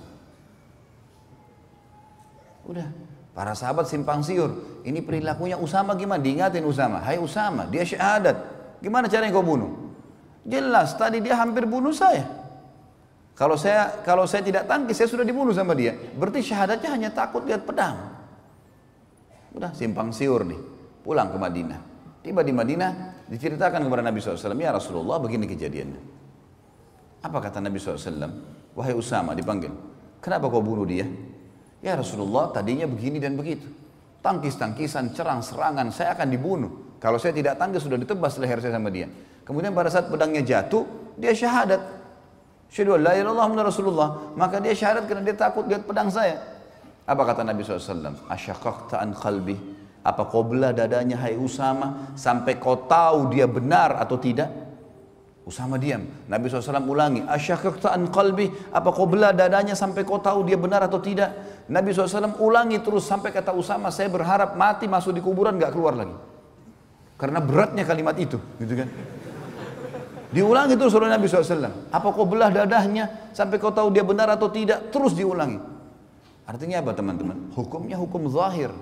Udah. Para sahabat simpang siur. Ini perilakunya Usama gimana? Diingatin Usama. Hai Usama, dia syahadat. Gimana caranya kau bunuh? Jelas tadi dia hampir bunuh saya. Kalau saya kalau saya tidak tangkis, saya sudah dibunuh sama dia. Berarti syahadatnya hanya takut lihat pedang. Udah simpang siur nih, pulang ke Madinah. Tiba di Madinah, diceritakan kepada Nabi SAW, ya Rasulullah begini kejadiannya. Apa kata Nabi SAW? Wahai Usama dipanggil, kenapa kau bunuh dia? Ya Rasulullah tadinya begini dan begitu. Tangkis-tangkisan, cerang, serangan, saya akan dibunuh. Kalau saya tidak tangkis sudah ditebas leher saya sama dia. Kemudian pada saat pedangnya jatuh, dia syahadat. Syahadu la Rasulullah. Maka dia syahadat karena dia takut lihat pedang saya. Apa kata Nabi SAW? Asyakakta an qalbi. Apa kau belah dadanya hai Usama sampai kau tahu dia benar atau tidak? Usama diam. Nabi SAW ulangi. Asyakakta an qalbi. Apa kau belah dadanya sampai kau tahu dia benar atau tidak? Nabi SAW ulangi terus sampai kata Usama, saya berharap mati masuk di kuburan gak keluar lagi. Karena beratnya kalimat itu, gitu kan? Diulangi terus oleh Nabi SAW. Apa kau belah dadahnya sampai kau tahu dia benar atau tidak? Terus diulangi. Artinya apa teman-teman? Hukumnya hukum zahir.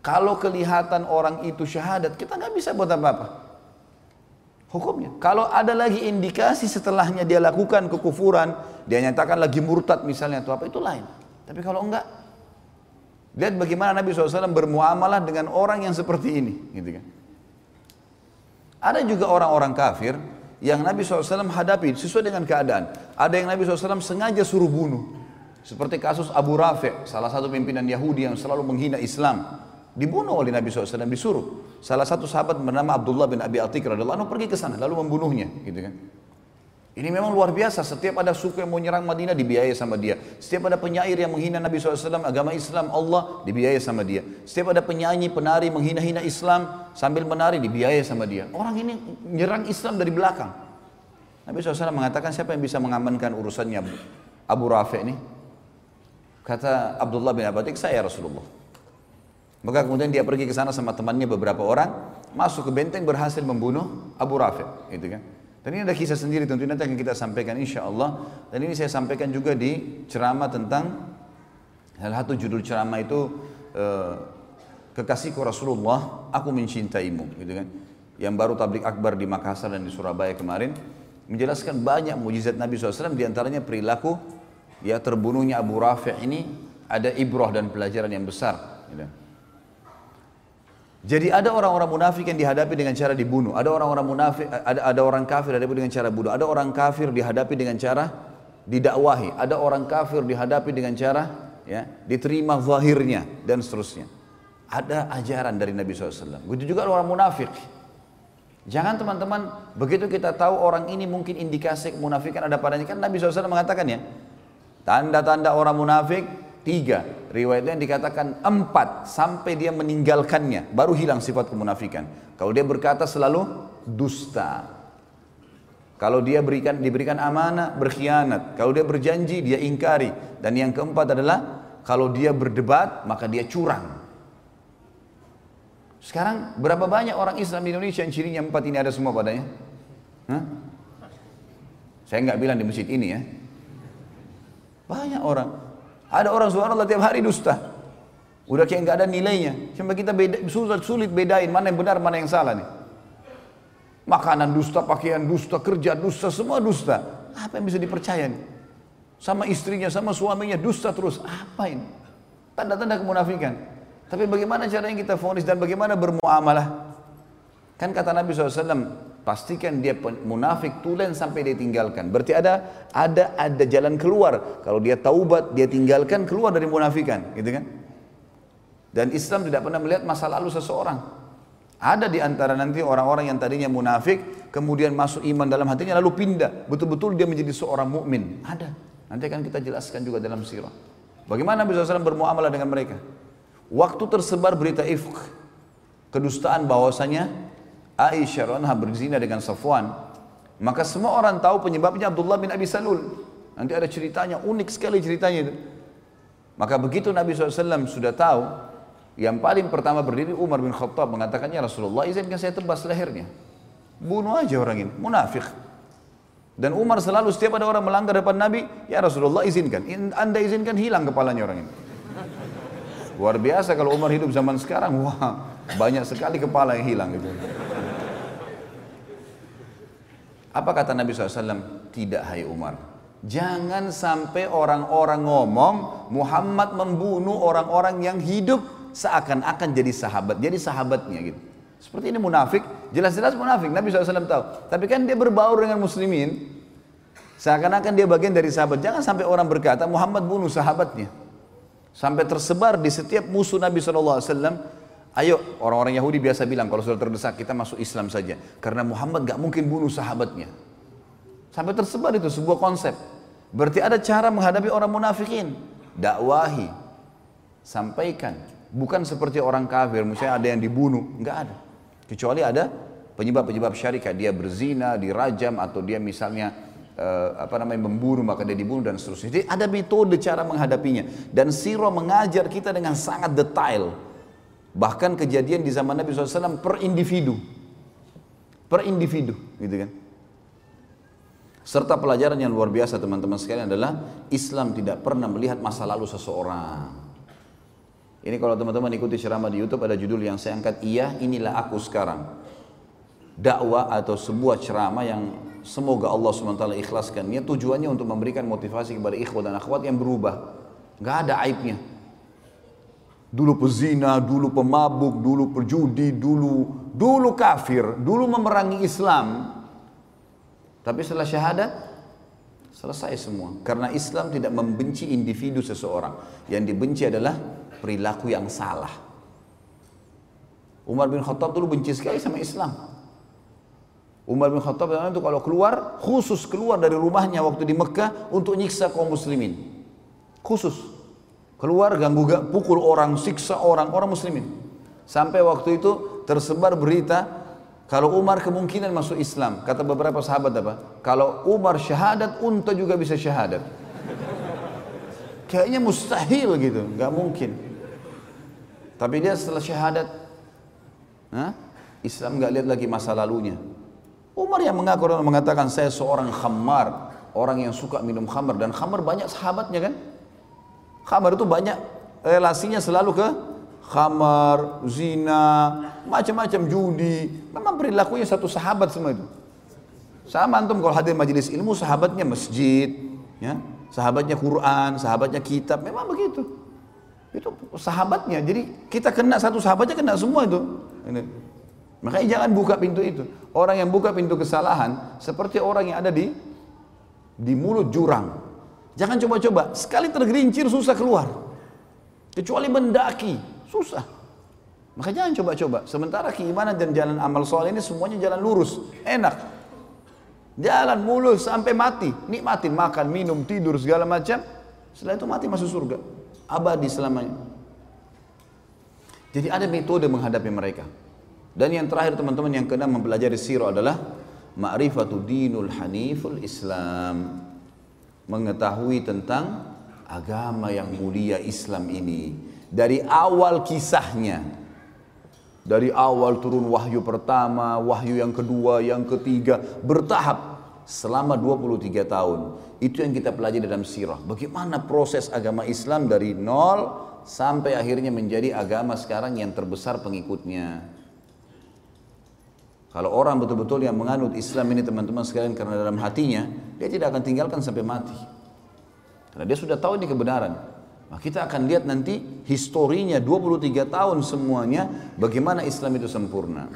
Kalau kelihatan orang itu syahadat, kita nggak bisa buat apa-apa. Hukumnya. Kalau ada lagi indikasi setelahnya dia lakukan kekufuran, dia nyatakan lagi murtad misalnya atau apa, itu lain. Tapi kalau enggak, lihat bagaimana Nabi SAW bermuamalah dengan orang yang seperti ini. Gitu kan. Ada juga orang-orang kafir yang Nabi SAW hadapi sesuai dengan keadaan. Ada yang Nabi SAW sengaja suruh bunuh. Seperti kasus Abu Rafi', salah satu pimpinan Yahudi yang selalu menghina Islam. Dibunuh oleh Nabi SAW, disuruh. Salah satu sahabat bernama Abdullah bin Abi Atik radhiyallahu anhu pergi ke sana lalu membunuhnya, gitu kan. Ini memang luar biasa. Setiap ada suku yang mau nyerang Madinah dibiayai sama dia. Setiap ada penyair yang menghina Nabi SAW, agama Islam, Allah dibiayai sama dia. Setiap ada penyanyi, penari menghina-hina Islam sambil menari dibiayai sama dia. Orang ini nyerang Islam dari belakang. Nabi SAW mengatakan siapa yang bisa mengamankan urusannya Abu Rafi ini? Kata Abdullah bin Abatik, saya Rasulullah. Maka kemudian dia pergi ke sana sama temannya beberapa orang, masuk ke benteng berhasil membunuh Abu Rafi, gitu kan? Dan ini ada kisah sendiri tentu nanti akan kita sampaikan insya Allah. Dan ini saya sampaikan juga di ceramah tentang salah satu judul ceramah itu uh, kekasihku Rasulullah, aku mencintaimu, gitu kan? Yang baru tablik akbar di Makassar dan di Surabaya kemarin menjelaskan banyak mujizat Nabi SAW di antaranya perilaku ya terbunuhnya Abu Rafi' ini ada ibrah dan pelajaran yang besar. Gitu. Jadi ada orang-orang munafik yang dihadapi dengan cara dibunuh, ada orang-orang munafik, ada ada orang kafir dihadapi dengan cara bunuh, ada orang kafir dihadapi dengan cara didakwahi, ada orang kafir dihadapi dengan cara ya diterima zahirnya dan seterusnya. Ada ajaran dari Nabi SAW. Begitu juga orang munafik. Jangan teman-teman begitu kita tahu orang ini mungkin indikasi kemunafikan ada padanya kan Nabi SAW mengatakan ya tanda-tanda orang munafik Tiga, riwayatnya dikatakan empat sampai dia meninggalkannya, baru hilang sifat kemunafikan. Kalau dia berkata selalu dusta. Kalau dia berikan diberikan amanah, berkhianat. Kalau dia berjanji, dia ingkari. Dan yang keempat adalah kalau dia berdebat, maka dia curang. Sekarang berapa banyak orang Islam di Indonesia yang cirinya empat ini ada semua padanya? Hah? Saya nggak bilang di masjid ini ya. Banyak orang. Ada orang subhanallah tiap hari dusta. Udah kayak nggak ada nilainya. Sampai kita beda, sulit, sulit bedain mana yang benar, mana yang salah nih. Makanan dusta, pakaian dusta, kerja dusta, semua dusta. Apa yang bisa dipercaya nih? Sama istrinya, sama suaminya dusta terus. Apa ini? Tanda-tanda kemunafikan. Tapi bagaimana caranya kita fonis dan bagaimana bermuamalah? Kan kata Nabi SAW, pastikan dia munafik tulen sampai dia tinggalkan. Berarti ada ada ada jalan keluar. Kalau dia taubat, dia tinggalkan keluar dari munafikan, gitu kan? Dan Islam tidak pernah melihat masa lalu seseorang. Ada di antara nanti orang-orang yang tadinya munafik, kemudian masuk iman dalam hatinya lalu pindah. Betul-betul dia menjadi seorang mukmin. Ada. Nanti akan kita jelaskan juga dalam sirah. Bagaimana Nabi SAW bermuamalah dengan mereka? Waktu tersebar berita ifk, kedustaan bahwasanya Aisyah anha berzina dengan Safwan, maka semua orang tahu penyebabnya Abdullah bin Abi Salul. Nanti ada ceritanya, unik sekali ceritanya itu. Maka begitu Nabi SAW sudah tahu, yang paling pertama berdiri Umar bin Khattab mengatakannya Rasulullah izinkan saya tebas lehernya. Bunuh aja orang ini, munafik. Dan Umar selalu setiap ada orang melanggar depan Nabi, ya Rasulullah izinkan. Anda izinkan hilang kepalanya orang ini. Luar biasa kalau Umar hidup zaman sekarang, wah banyak sekali kepala yang hilang gitu. Apa kata Nabi SAW? Tidak hai Umar. Jangan sampai orang-orang ngomong Muhammad membunuh orang-orang yang hidup seakan-akan jadi sahabat. Jadi sahabatnya gitu. Seperti ini munafik, jelas-jelas munafik. Nabi SAW tahu. Tapi kan dia berbaur dengan muslimin. Seakan-akan dia bagian dari sahabat. Jangan sampai orang berkata Muhammad bunuh sahabatnya. Sampai tersebar di setiap musuh Nabi SAW Ayo orang-orang Yahudi biasa bilang kalau sudah terdesak kita masuk Islam saja. Karena Muhammad gak mungkin bunuh sahabatnya. Sampai tersebar itu sebuah konsep. Berarti ada cara menghadapi orang munafikin. Dakwahi. Sampaikan. Bukan seperti orang kafir, misalnya ada yang dibunuh. Enggak ada. Kecuali ada penyebab-penyebab syarikat. Dia berzina, dirajam, atau dia misalnya uh, apa namanya membunuh maka dia dibunuh dan seterusnya. Jadi ada metode cara menghadapinya. Dan Siro mengajar kita dengan sangat detail Bahkan kejadian di zaman Nabi SAW per individu. Per individu, gitu kan. Serta pelajaran yang luar biasa teman-teman sekalian adalah Islam tidak pernah melihat masa lalu seseorang. Ini kalau teman-teman ikuti ceramah di YouTube ada judul yang saya angkat, iya inilah aku sekarang. Dakwah atau sebuah ceramah yang semoga Allah SWT ikhlaskan. Ini tujuannya untuk memberikan motivasi kepada ikhwat dan akhwat yang berubah. Gak ada aibnya. Dulu pezina, dulu pemabuk, dulu perjudi, dulu dulu kafir, dulu memerangi Islam. Tapi setelah syahadat selesai semua. Karena Islam tidak membenci individu seseorang. Yang dibenci adalah perilaku yang salah. Umar bin Khattab dulu benci sekali sama Islam. Umar bin Khattab itu kalau keluar, khusus keluar dari rumahnya waktu di Mekah untuk nyiksa kaum muslimin. Khusus. Keluar ganggu pukul orang, siksa orang, orang muslimin. Sampai waktu itu tersebar berita kalau Umar kemungkinan masuk Islam. Kata beberapa sahabat apa? Kalau Umar syahadat, unta juga bisa syahadat. Kayaknya mustahil gitu, nggak mungkin. Tapi dia setelah syahadat, Hah? Islam nggak lihat lagi masa lalunya. Umar yang mengaku mengatakan saya seorang khamar, orang yang suka minum khamar dan khamar banyak sahabatnya kan? Khamar itu banyak relasinya selalu ke khamar, zina, macam-macam judi. Memang perilakunya satu sahabat semua itu. Sama antum kalau hadir majelis ilmu sahabatnya masjid, ya, sahabatnya Quran, sahabatnya kitab, memang begitu. Itu sahabatnya. Jadi kita kena satu sahabatnya kena semua itu. Ini. Makanya jangan buka pintu itu. Orang yang buka pintu kesalahan seperti orang yang ada di di mulut jurang. Jangan coba-coba. Sekali tergerincir susah keluar. Kecuali mendaki, susah. Maka jangan coba-coba. Sementara keimanan dan jalan amal soleh ini semuanya jalan lurus, enak. Jalan mulus sampai mati, nikmatin makan, minum, tidur segala macam. Setelah itu mati masuk surga, abadi selamanya. Jadi ada metode menghadapi mereka. Dan yang terakhir teman-teman yang kena mempelajari sirah adalah ma'rifatu dinul haniful Islam. Mengetahui tentang agama yang mulia Islam ini. Dari awal kisahnya. Dari awal turun wahyu pertama, wahyu yang kedua, yang ketiga, bertahap selama 23 tahun. Itu yang kita pelajari dalam sirah. Bagaimana proses agama Islam dari nol sampai akhirnya menjadi agama sekarang yang terbesar pengikutnya. Kalau orang betul-betul yang menganut Islam ini teman-teman sekalian karena dalam hatinya, dia tidak akan tinggalkan sampai mati. Karena dia sudah tahu ini kebenaran. Nah, kita akan lihat nanti historinya 23 tahun semuanya bagaimana Islam itu sempurna.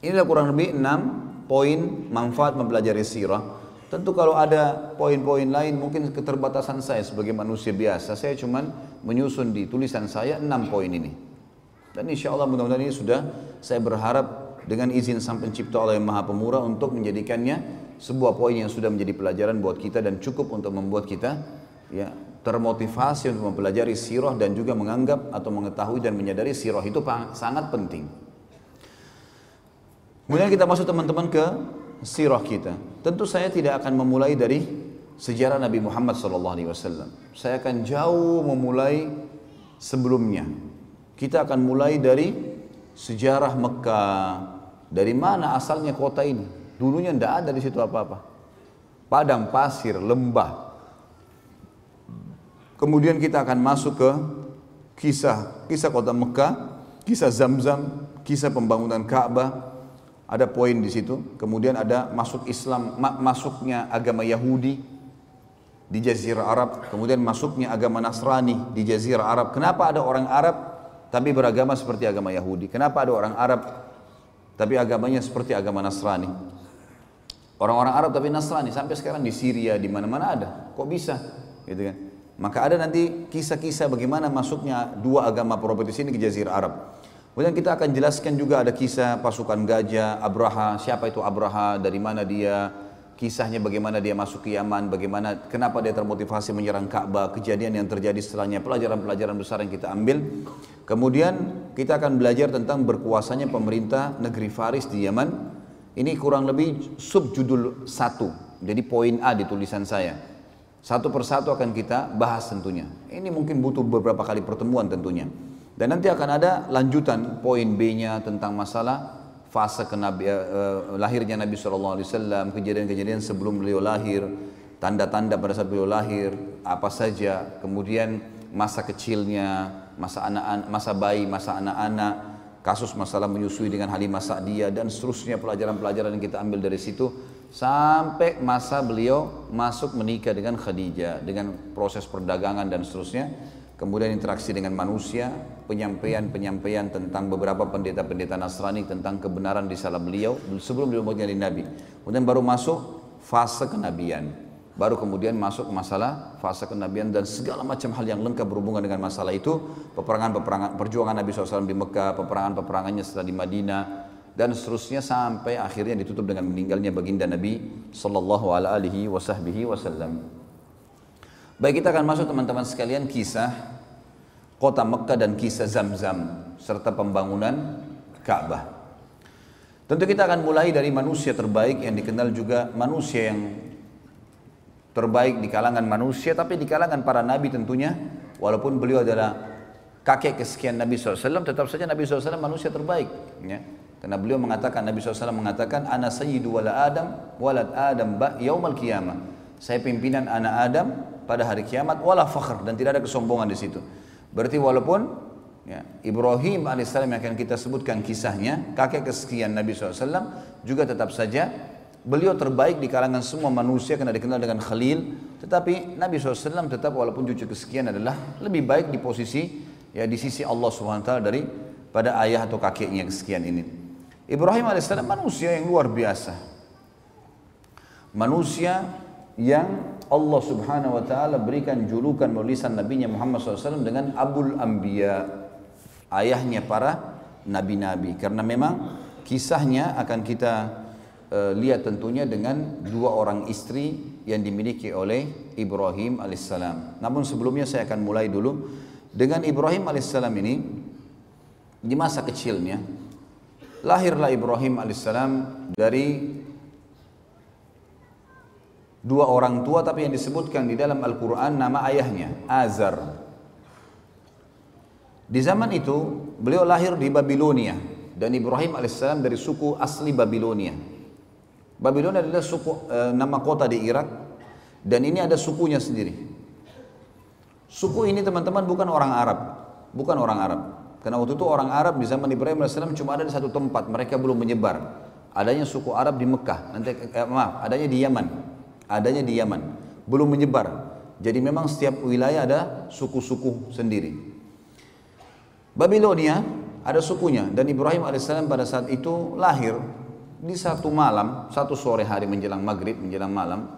Inilah kurang lebih 6 poin manfaat mempelajari sirah. Tentu kalau ada poin-poin lain mungkin keterbatasan saya sebagai manusia biasa. Saya cuma menyusun di tulisan saya enam poin ini. Dan insya Allah mudah-mudahan ini sudah saya berharap dengan izin Sang Pencipta yang Maha Pemurah untuk menjadikannya sebuah poin yang sudah menjadi pelajaran buat kita dan cukup untuk membuat kita ya termotivasi untuk mempelajari sirah dan juga menganggap atau mengetahui dan menyadari sirah itu sangat penting. Kemudian kita masuk teman-teman ke sirah kita. Tentu saya tidak akan memulai dari sejarah Nabi Muhammad SAW. Saya akan jauh memulai sebelumnya. Kita akan mulai dari sejarah Mekah. Dari mana asalnya kota ini? Dulunya tidak ada di situ apa-apa. Padang pasir, lembah. Kemudian kita akan masuk ke kisah kisah kota Mekah, kisah Zamzam, kisah pembangunan Ka'bah, ada poin di situ. Kemudian ada masuk Islam, masuknya agama Yahudi di Jazirah Arab, kemudian masuknya agama Nasrani di Jazirah Arab. Kenapa ada orang Arab tapi beragama seperti agama Yahudi? Kenapa ada orang Arab tapi agamanya seperti agama Nasrani? Orang-orang Arab tapi Nasrani sampai sekarang di Syria di mana-mana ada. Kok bisa? Gitu kan? Maka ada nanti kisah-kisah bagaimana masuknya dua agama properti ini ke Jazirah Arab. Kemudian kita akan jelaskan juga ada kisah pasukan gajah, Abraha, siapa itu Abraha, dari mana dia, kisahnya bagaimana dia masuk ke Yaman, bagaimana kenapa dia termotivasi menyerang Ka'bah, kejadian yang terjadi setelahnya, pelajaran-pelajaran besar yang kita ambil. Kemudian kita akan belajar tentang berkuasanya pemerintah negeri Faris di Yaman. Ini kurang lebih subjudul satu, jadi poin A di tulisan saya. Satu persatu akan kita bahas tentunya. Ini mungkin butuh beberapa kali pertemuan tentunya. Dan nanti akan ada lanjutan poin B-nya tentang masalah fase kenabi, uh, lahirnya Nabi SAW, kejadian-kejadian sebelum beliau lahir, tanda-tanda pada saat beliau lahir, apa saja, kemudian masa kecilnya, masa anak, masa bayi, masa anak-anak, kasus masalah menyusui dengan Halimah Sa'diyah dan seterusnya pelajaran-pelajaran yang kita ambil dari situ sampai masa beliau masuk menikah dengan Khadijah dengan proses perdagangan dan seterusnya kemudian interaksi dengan manusia, penyampaian-penyampaian tentang beberapa pendeta-pendeta Nasrani tentang kebenaran di salah beliau sebelum beliau menjadi nabi. Kemudian baru masuk fase kenabian. Baru kemudian masuk masalah fase kenabian dan segala macam hal yang lengkap berhubungan dengan masalah itu peperangan-peperangan perjuangan Nabi SAW di Mekah peperangan-peperangannya setelah di Madinah dan seterusnya sampai akhirnya ditutup dengan meninggalnya baginda Nabi Sallallahu Alaihi Wasallam. Baik kita akan masuk teman-teman sekalian kisah kota Mekah dan kisah Zam-Zam serta pembangunan Ka'bah. Tentu kita akan mulai dari manusia terbaik yang dikenal juga manusia yang terbaik di kalangan manusia tapi di kalangan para nabi tentunya walaupun beliau adalah kakek kesekian Nabi SAW tetap saja Nabi SAW manusia terbaik ya. karena beliau mengatakan Nabi SAW mengatakan ana sayyidu wala adam walad adam ba yaumal qiyamah saya pimpinan anak Adam pada hari kiamat wala fakhr dan tidak ada kesombongan di situ berarti walaupun ya, Ibrahim alaihissalam yang akan kita sebutkan kisahnya kakek kesekian Nabi SAW juga tetap saja Beliau terbaik di kalangan semua manusia karena dikenal dengan Khalil. Tetapi Nabi SAW tetap walaupun cucu kesekian adalah lebih baik di posisi ya di sisi Allah SWT dari pada ayah atau kakeknya kesekian ini. Ibrahim AS manusia yang luar biasa. Manusia yang Allah Subhanahu wa taala berikan julukan menulisan nabinya Muhammad SAW dengan Abul Anbiya, ayahnya para nabi-nabi. Karena memang kisahnya akan kita Eh, lihat tentunya dengan dua orang istri yang dimiliki oleh Ibrahim alaihissalam. Namun sebelumnya saya akan mulai dulu. Dengan Ibrahim alaihissalam ini di masa kecilnya lahirlah Ibrahim alaihissalam dari dua orang tua tapi yang disebutkan di dalam Al-Quran nama ayahnya Azar. Di zaman itu beliau lahir di Babilonia. Dan Ibrahim alaihissalam dari suku asli Babilonia Babilonia adalah suku e, nama kota di Irak dan ini ada sukunya sendiri. Suku ini teman-teman bukan orang Arab, bukan orang Arab. Karena waktu itu orang Arab di zaman Ibrahim cuma ada di satu tempat, mereka belum menyebar. Adanya suku Arab di Mekah, nanti eh, maaf, adanya di Yaman, adanya di Yaman, belum menyebar. Jadi memang setiap wilayah ada suku-suku sendiri. Babilonia ada sukunya dan Ibrahim alaihissalam pada saat itu lahir di satu malam, satu sore hari menjelang maghrib, menjelang malam,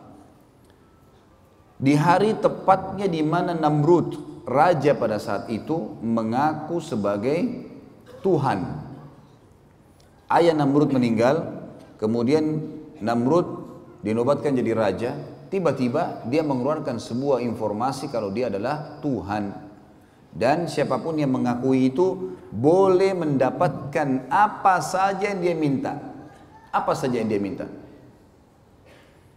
di hari tepatnya di mana Namrud, raja pada saat itu mengaku sebagai Tuhan. Ayah Namrud meninggal, kemudian Namrud dinobatkan jadi raja, tiba-tiba dia mengeluarkan sebuah informasi kalau dia adalah Tuhan. Dan siapa pun yang mengakui itu boleh mendapatkan apa saja yang dia minta apa saja yang dia minta?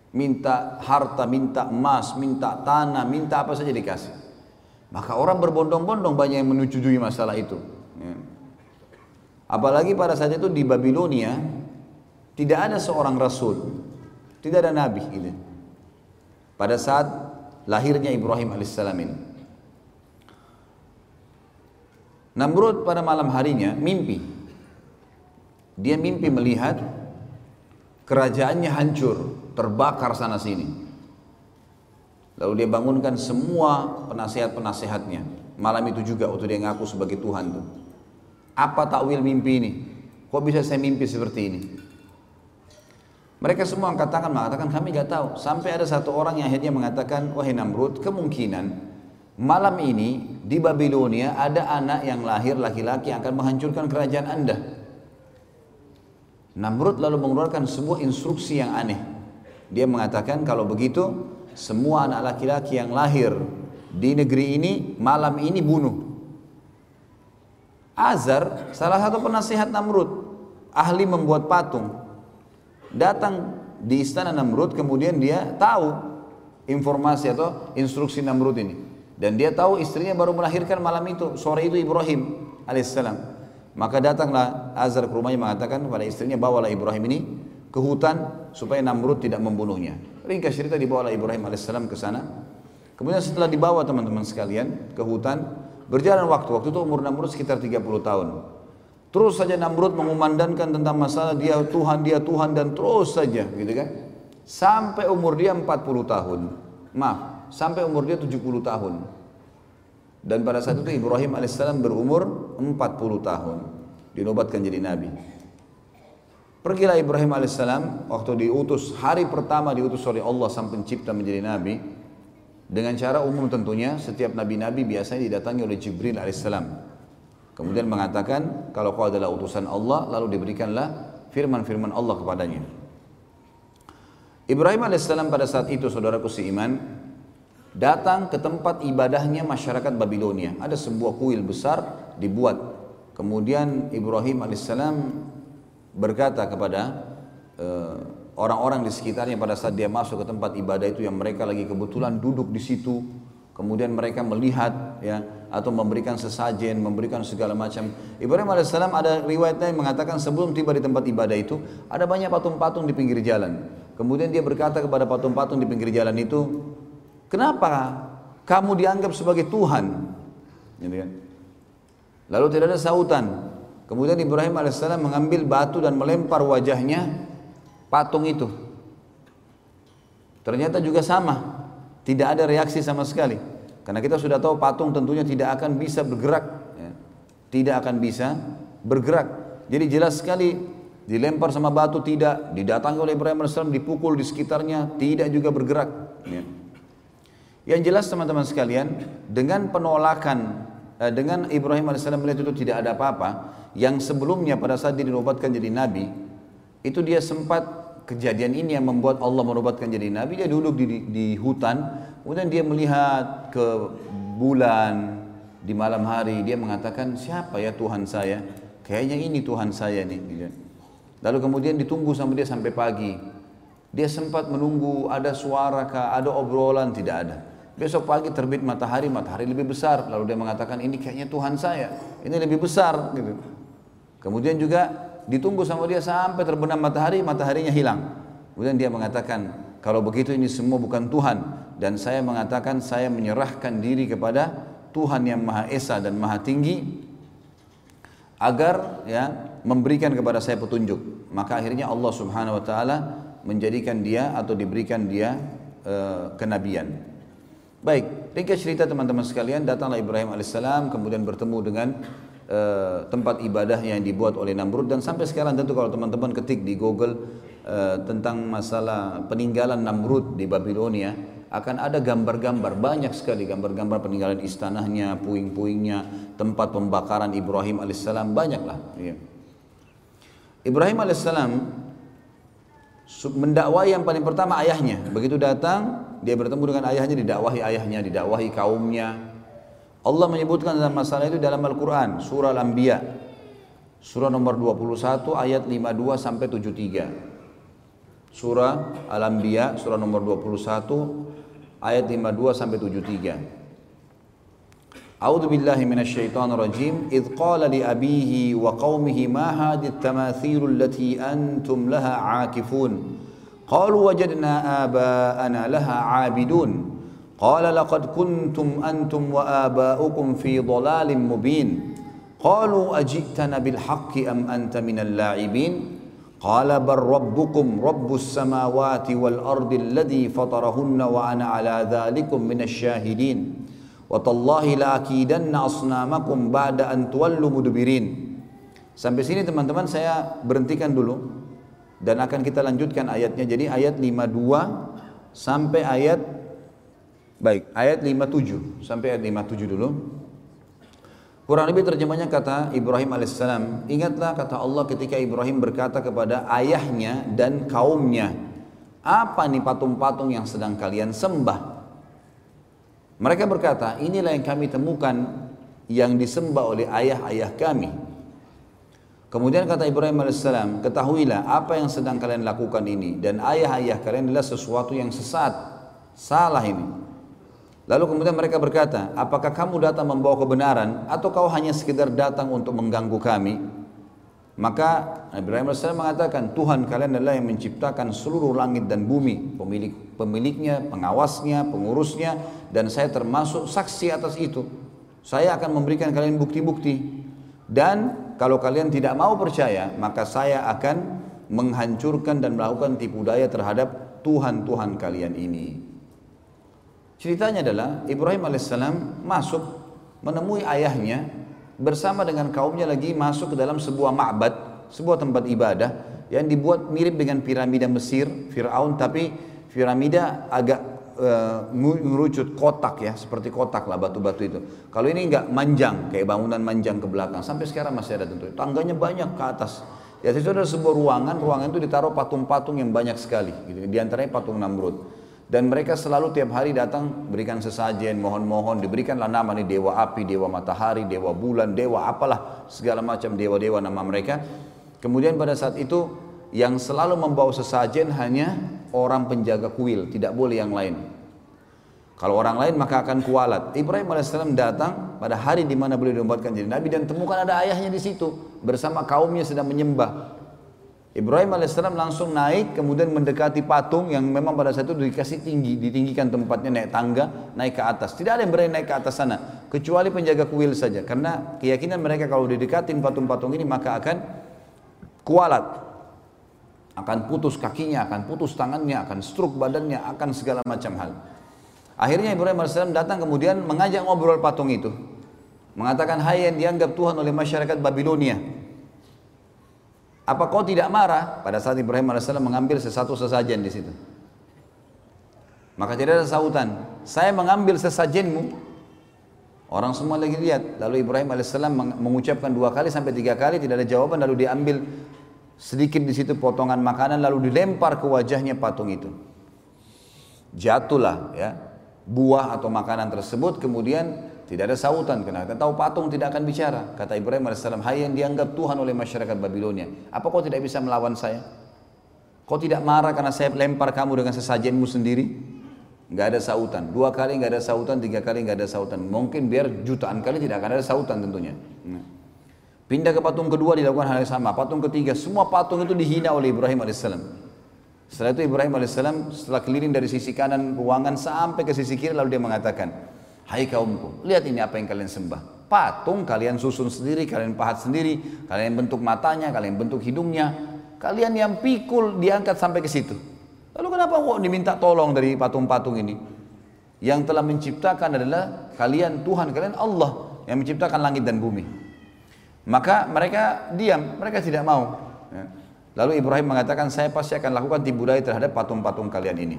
Minta harta, minta emas, minta tanah, minta apa saja dikasih. Maka orang berbondong-bondong banyak yang menyetujui masalah itu. Ya. Apalagi pada saat itu di Babilonia tidak ada seorang rasul, tidak ada nabi gitu. Pada saat lahirnya Ibrahim alaihissalam ini. Namrud pada malam harinya mimpi. Dia mimpi melihat Kerajaannya hancur, terbakar sana sini. Lalu dia bangunkan semua penasehat-penasehatnya. Malam itu juga waktu dia ngaku sebagai Tuhan tuh. Apa takwil mimpi ini? Kok bisa saya mimpi seperti ini? Mereka semua angkat tangan mengatakan kami gak tahu. Sampai ada satu orang yang akhirnya mengatakan, wahai Namrud, kemungkinan malam ini di Babilonia ada anak yang lahir laki-laki yang akan menghancurkan kerajaan anda. Namrud lalu mengeluarkan sebuah instruksi yang aneh. Dia mengatakan kalau begitu semua anak laki-laki yang lahir di negeri ini malam ini bunuh. Azar salah satu penasihat Namrud, ahli membuat patung. Datang di istana Namrud kemudian dia tahu informasi atau instruksi Namrud ini. Dan dia tahu istrinya baru melahirkan malam itu, sore itu Ibrahim alaihissalam. Maka datanglah Azar ke rumahnya mengatakan kepada istrinya, bawalah Ibrahim ini ke hutan supaya Namrud tidak membunuhnya. Ringkas cerita dibawalah Ibrahim alaihissalam ke sana. Kemudian setelah dibawa teman-teman sekalian ke hutan, berjalan waktu. Waktu itu umur Namrud sekitar 30 tahun. Terus saja Namrud mengumandangkan tentang masalah dia Tuhan, dia Tuhan dan terus saja gitu kan. Sampai umur dia 40 tahun. Maaf, sampai umur dia 70 tahun. Dan pada saat itu Ibrahim alaihissalam berumur 40 tahun. Dinobatkan jadi nabi. Pergilah Ibrahim alaihissalam waktu diutus hari pertama diutus oleh Allah sang pencipta menjadi nabi dengan cara umum tentunya setiap nabi-nabi biasanya didatangi oleh Jibril alaihissalam. Kemudian mengatakan kalau kau adalah utusan Allah lalu diberikanlah firman-firman Allah kepadanya. Ibrahim alaihissalam pada saat itu saudaraku seiman datang ke tempat ibadahnya masyarakat Babilonia. Ada sebuah kuil besar dibuat. Kemudian Ibrahim alaihissalam berkata kepada uh, orang-orang di sekitarnya pada saat dia masuk ke tempat ibadah itu yang mereka lagi kebetulan duduk di situ kemudian mereka melihat ya atau memberikan sesajen memberikan segala macam Ibrahim alaihissalam ada riwayatnya yang mengatakan sebelum tiba di tempat ibadah itu ada banyak patung-patung di pinggir jalan kemudian dia berkata kepada patung-patung di pinggir jalan itu kenapa kamu dianggap sebagai Tuhan gitu kan lalu tidak ada sautan Kemudian Ibrahim alaihissalam mengambil batu dan melempar wajahnya patung itu. Ternyata juga sama, tidak ada reaksi sama sekali. Karena kita sudah tahu patung tentunya tidak akan bisa bergerak, ya. tidak akan bisa bergerak. Jadi jelas sekali dilempar sama batu tidak, didatangi oleh Ibrahim alaihissalam, dipukul di sekitarnya tidak juga bergerak. Ya. Yang jelas teman-teman sekalian, dengan penolakan Eh, dengan Ibrahim AS melihat itu tidak ada apa-apa, yang sebelumnya pada saat dia dinobatkan jadi nabi, itu dia sempat kejadian ini yang membuat Allah menobatkan jadi nabi, dia duduk di, di hutan, kemudian dia melihat ke bulan di malam hari, dia mengatakan siapa ya Tuhan saya? Kayaknya ini Tuhan saya nih. Lalu kemudian ditunggu sampai dia sampai pagi. Dia sempat menunggu ada suara kah, ada obrolan, tidak ada. Besok pagi terbit matahari, matahari lebih besar. Lalu dia mengatakan ini kayaknya Tuhan saya, ini lebih besar. Gitu. Kemudian juga ditunggu sama dia sampai terbenam matahari, mataharinya hilang. Kemudian dia mengatakan, kalau begitu ini semua bukan Tuhan. Dan saya mengatakan saya menyerahkan diri kepada Tuhan yang Maha Esa dan Maha Tinggi agar ya memberikan kepada saya petunjuk. Maka akhirnya Allah Subhanahu wa taala menjadikan dia atau diberikan dia e, kenabian. Baik, ringkas cerita teman-teman sekalian, datanglah Ibrahim alaihissalam kemudian bertemu dengan uh, tempat ibadah yang dibuat oleh Namrud dan sampai sekarang tentu kalau teman-teman ketik di Google uh, tentang masalah peninggalan Namrud di Babilonia akan ada gambar-gambar banyak sekali gambar-gambar peninggalan istanahnya, puing-puingnya, tempat pembakaran Ibrahim alaihissalam banyaklah. Ya. Ibrahim alaihissalam mendakwai yang paling pertama ayahnya. Begitu datang dia bertemu dengan ayahnya, didakwahi ayahnya, didakwahi kaumnya. Allah menyebutkan dalam masalah itu dalam Al-Quran, surah Al-Anbiya, surah nomor 21 ayat 52 sampai 73. Surah Al-Anbiya, surah nomor 21 ayat 52 sampai 73. A'udzu billahi minasyaitonir rajim. Id qala li abihi wa qaumihi ma hadhihi at-tamathil allati antum laha 'akifun. قالوا وجدنا آباءنا لها عابدون. قال لقد كنتم أنتم وآباؤكم في ضلال مبين. قالوا أجئتنا بالحق أم أنت من اللاعبين؟ قال بل ربكم رب السماوات والأرض الذي فطرهن وأنا على ذلكم من الشاهدين. وتالله لأكيدن أصنامكم بعد أن تولوا مدبرين. Sampai sini teman-teman saya berhentikan dulu. Dan akan kita lanjutkan ayatnya. Jadi ayat 52 sampai ayat baik, ayat 57 sampai ayat 57 dulu. Kurang lebih terjemahnya kata Ibrahim alaihissalam, ingatlah kata Allah ketika Ibrahim berkata kepada ayahnya dan kaumnya, apa nih patung-patung yang sedang kalian sembah? Mereka berkata, inilah yang kami temukan yang disembah oleh ayah-ayah kami. Kemudian kata Ibrahim alaihissalam, ketahuilah apa yang sedang kalian lakukan ini dan ayah-ayah kalian adalah sesuatu yang sesat, salah ini. Lalu kemudian mereka berkata, apakah kamu datang membawa kebenaran atau kau hanya sekedar datang untuk mengganggu kami? Maka Ibrahim AS mengatakan, Tuhan kalian adalah yang menciptakan seluruh langit dan bumi, pemilik pemiliknya, pengawasnya, pengurusnya, dan saya termasuk saksi atas itu. Saya akan memberikan kalian bukti-bukti. Dan kalau kalian tidak mau percaya, maka saya akan menghancurkan dan melakukan tipu daya terhadap Tuhan-Tuhan kalian ini. Ceritanya adalah Ibrahim alaihissalam masuk menemui ayahnya bersama dengan kaumnya lagi masuk ke dalam sebuah ma'bad, sebuah tempat ibadah yang dibuat mirip dengan piramida Mesir, Fir'aun, tapi piramida agak uh, ngerucut kotak ya, seperti kotak lah batu-batu itu. Kalau ini enggak manjang, kayak bangunan manjang ke belakang, sampai sekarang masih ada tentu. Tangganya banyak ke atas. Ya itu ada sebuah ruangan, ruangan itu ditaruh patung-patung yang banyak sekali. Gitu. Di antaranya patung Namrud. Dan mereka selalu tiap hari datang berikan sesajen, mohon-mohon, diberikanlah nama nih dewa api, dewa matahari, dewa bulan, dewa apalah segala macam dewa-dewa nama mereka. Kemudian pada saat itu yang selalu membawa sesajen hanya orang penjaga kuil, tidak boleh yang lain. Kalau orang lain maka akan kualat. Ibrahim AS datang pada hari di mana beliau diumatkan jadi nabi dan temukan ada ayahnya di situ bersama kaumnya sedang menyembah. Ibrahim AS langsung naik kemudian mendekati patung yang memang pada saat itu dikasih tinggi, ditinggikan tempatnya naik tangga, naik ke atas. Tidak ada yang berani naik ke atas sana, kecuali penjaga kuil saja. Karena keyakinan mereka kalau didekatin patung-patung ini maka akan kualat. Akan putus kakinya, akan putus tangannya, akan stroke badannya, akan segala macam hal. Akhirnya Ibrahim AS datang kemudian mengajak ngobrol patung itu. Mengatakan, hai yang dianggap Tuhan oleh masyarakat Babilonia apa kau tidak marah pada saat Ibrahim AS mengambil sesuatu sesajen di situ? Maka tidak ada sautan. Saya mengambil sesajenmu. Orang semua lagi lihat. Lalu Ibrahim AS mengucapkan dua kali sampai tiga kali tidak ada jawaban. Lalu diambil sedikit di situ potongan makanan lalu dilempar ke wajahnya patung itu. Jatuhlah ya buah atau makanan tersebut kemudian tidak ada sautan karena kita tahu patung tidak akan bicara. Kata Ibrahim AS, hai yang dianggap Tuhan oleh masyarakat Babilonia. Apa kau tidak bisa melawan saya? Kau tidak marah karena saya lempar kamu dengan sesajenmu sendiri? Enggak ada sautan. Dua kali enggak ada sautan, tiga kali enggak ada sautan. Mungkin biar jutaan kali tidak akan ada sautan tentunya. Pindah ke patung kedua dilakukan hal yang sama. Patung ketiga, semua patung itu dihina oleh Ibrahim AS. Setelah itu Ibrahim AS setelah keliling dari sisi kanan ruangan sampai ke sisi kiri lalu dia mengatakan, Hai kaumku, lihat ini apa yang kalian sembah. Patung kalian susun sendiri, kalian pahat sendiri, kalian bentuk matanya, kalian bentuk hidungnya. Kalian yang pikul diangkat sampai ke situ. Lalu kenapa kok diminta tolong dari patung-patung ini? Yang telah menciptakan adalah kalian Tuhan, kalian Allah yang menciptakan langit dan bumi. Maka mereka diam, mereka tidak mau. Ya. Lalu Ibrahim mengatakan, saya pasti akan lakukan tipu daya terhadap patung-patung kalian ini.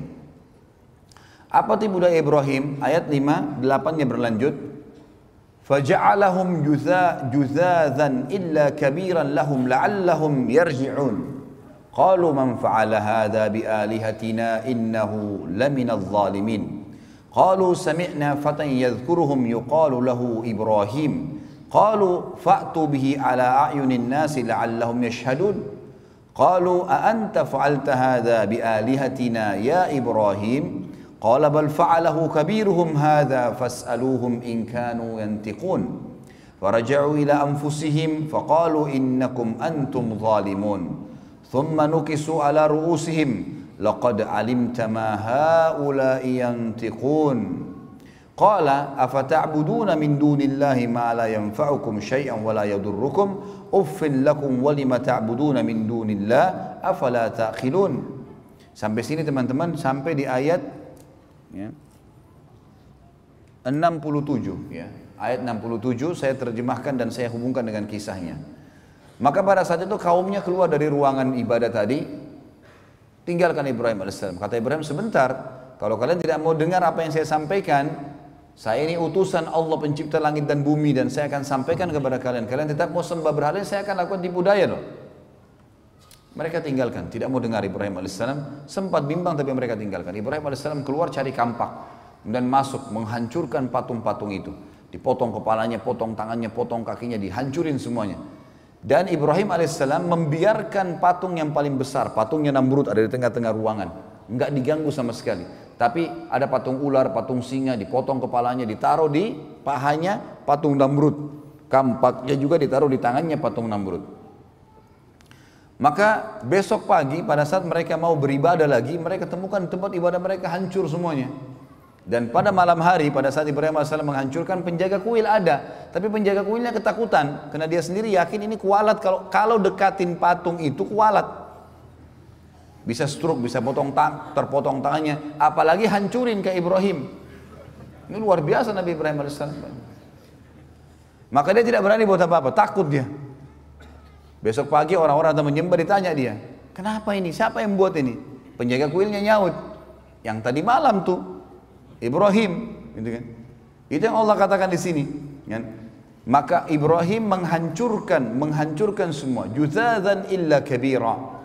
Apa tipu daya Ibrahim? Ayat 5, 8-nya berlanjut. Faja'alahum juzazan illa kabiran lahum la'allahum yarji'un. Qalu man fa'ala hadha bi'alihatina innahu lamina zalimin. قالوا سمعنا فتى يذكرهم يقال له إبراهيم قالوا فأتوا به على أعين الناس لعلهم يشهدون. قالوا أأنت فعلت هذا بآلهتنا يا إبراهيم؟ قال بل فعله كبيرهم هذا فاسألوهم إن كانوا ينتقون فرجعوا إلى أنفسهم فقالوا إنكم أنتم ظالمون. ثم نكسوا على رؤوسهم. لقد علمت ما هؤلاء ينطقون. Qala afata'buduna min dunillahi ma la yanfa'ukum syai'an wa la yadurrukum uffin lakum wa lima ta'buduna min dunillah afala ta'khilun. Sampai sini teman-teman sampai di ayat ya, 67 ya. Ayat 67 saya terjemahkan dan saya hubungkan dengan kisahnya. Maka pada saat itu kaumnya keluar dari ruangan ibadah tadi tinggalkan Ibrahim alaihissalam. Kata Ibrahim sebentar, kalau kalian tidak mau dengar apa yang saya sampaikan, saya ini utusan Allah pencipta langit dan bumi dan saya akan sampaikan kepada kalian. Kalian tetap mau sembah berhala, saya akan lakukan tipu daya loh. Mereka tinggalkan, tidak mau dengar Ibrahim AS. Sempat bimbang tapi mereka tinggalkan. Ibrahim AS keluar cari kampak dan masuk menghancurkan patung-patung itu. Dipotong kepalanya, potong tangannya, potong kakinya, dihancurin semuanya. Dan Ibrahim AS membiarkan patung yang paling besar, patungnya Namrud ada di tengah-tengah ruangan. Enggak diganggu sama sekali. Tapi ada patung ular, patung singa, dipotong kepalanya, ditaruh di pahanya patung Namrud. Kampaknya juga ditaruh di tangannya patung Namrud. Maka besok pagi pada saat mereka mau beribadah lagi, mereka temukan tempat ibadah mereka hancur semuanya. Dan pada malam hari pada saat Ibrahim AS menghancurkan penjaga kuil ada, tapi penjaga kuilnya ketakutan karena dia sendiri yakin ini kualat kalau kalau dekatin patung itu kualat. Bisa stroke, bisa potong tang, terpotong tangannya, apalagi hancurin ke Ibrahim. Ini luar biasa Nabi Ibrahim AS. Maka dia tidak berani buat apa-apa, takut dia. Besok pagi orang-orang datang menyembah ditanya dia, Kenapa ini? Siapa yang buat ini? Penjaga kuilnya nyaut. Yang tadi malam tuh Ibrahim, gitu kan? Itu yang Allah katakan di sini, kan? Maka Ibrahim menghancurkan, menghancurkan semua. Juzadzan illa kabira.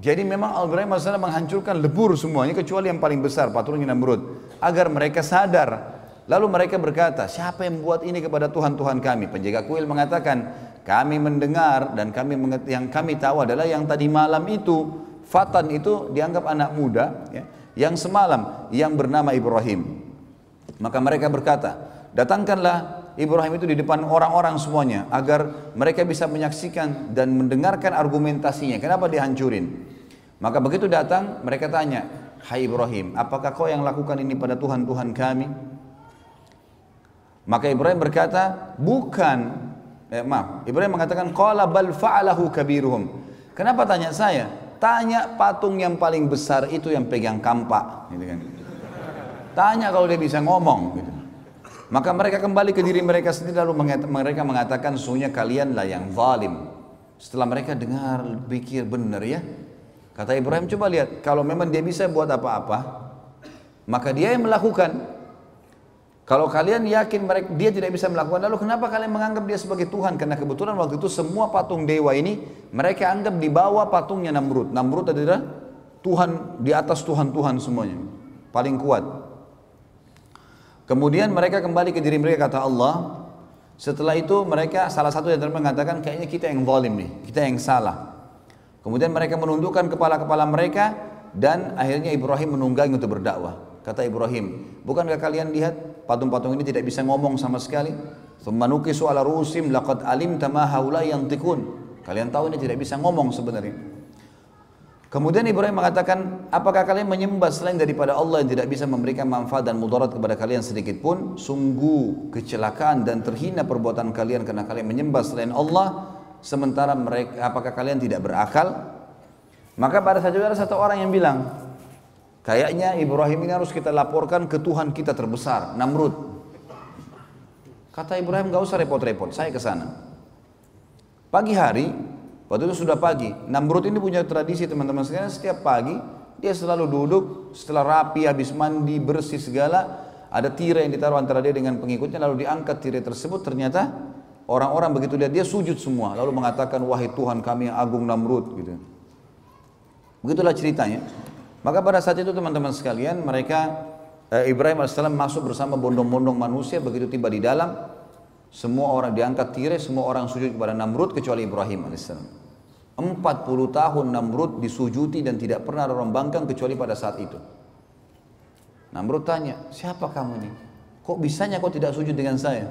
Jadi memang Ibrahim AS menghancurkan lebur semuanya kecuali yang paling besar, paturnya Namrud. Agar mereka sadar. Lalu mereka berkata, siapa yang buat ini kepada Tuhan-Tuhan kami? Penjaga kuil mengatakan, kami mendengar dan kami yang kami tahu adalah yang tadi malam itu, Fatan itu dianggap anak muda, ya, yang semalam, yang bernama Ibrahim. Maka mereka berkata, datangkanlah Ibrahim itu di depan orang-orang semuanya agar mereka bisa menyaksikan dan mendengarkan argumentasinya. Kenapa dihancurin? Maka begitu datang mereka tanya, "Hai Ibrahim, apakah kau yang lakukan ini pada Tuhan-Tuhan kami?" Maka Ibrahim berkata, "Bukan." Eh, maaf, Ibrahim mengatakan, "Qala bal fa'alahu kabiruhum." Kenapa tanya saya? Tanya patung yang paling besar itu yang pegang kampak, gitu kan. Tanya kalau dia bisa ngomong, gitu. Maka mereka kembali ke diri mereka sendiri lalu mereka mengatakan sesungguhnya kalianlah yang zalim. Setelah mereka dengar, pikir benar ya. Kata Ibrahim coba lihat, kalau memang dia bisa buat apa-apa, maka dia yang melakukan. Kalau kalian yakin mereka, dia tidak bisa melakukan, lalu kenapa kalian menganggap dia sebagai Tuhan? Karena kebetulan waktu itu semua patung dewa ini mereka anggap di bawah patungnya Namrud. Namrud adalah Tuhan di atas Tuhan-Tuhan semuanya. Paling kuat. Kemudian mereka kembali ke diri mereka kata Allah. Setelah itu mereka salah satu yang mengatakan kayaknya kita yang zalim nih, kita yang salah. Kemudian mereka menundukkan kepala-kepala mereka dan akhirnya Ibrahim menunggangi untuk berdakwah. Kata Ibrahim, bukankah kalian lihat patung-patung ini tidak bisa ngomong sama sekali? Thumma su'ala rusim laqad alim ma haula yang tikun. Kalian tahu ini tidak bisa ngomong sebenarnya. Kemudian Ibrahim mengatakan, apakah kalian menyembah selain daripada Allah yang tidak bisa memberikan manfaat dan mudarat kepada kalian sedikit pun? Sungguh kecelakaan dan terhina perbuatan kalian karena kalian menyembah selain Allah, sementara mereka apakah kalian tidak berakal? Maka pada saat itu ada satu orang yang bilang, kayaknya Ibrahim ini harus kita laporkan ke Tuhan kita terbesar, Namrud. Kata Ibrahim, gak usah repot-repot, saya ke sana. Pagi hari, Waktu itu sudah pagi. Namrud ini punya tradisi teman-teman sekalian setiap pagi dia selalu duduk setelah rapi habis mandi bersih segala ada tirai yang ditaruh antara dia dengan pengikutnya lalu diangkat tirai tersebut ternyata orang-orang begitu lihat dia sujud semua lalu mengatakan wahai Tuhan kami yang agung Namrud gitu. Begitulah ceritanya. Maka pada saat itu teman-teman sekalian mereka eh, Ibrahim AS masuk bersama bondong-bondong manusia begitu tiba di dalam semua orang diangkat tirai semua orang sujud kepada Namrud kecuali Ibrahim AS. 40 tahun Namrud disujuti dan tidak pernah bangkang kecuali pada saat itu. Namrud tanya, siapa kamu ini? Kok bisanya kau tidak sujud dengan saya?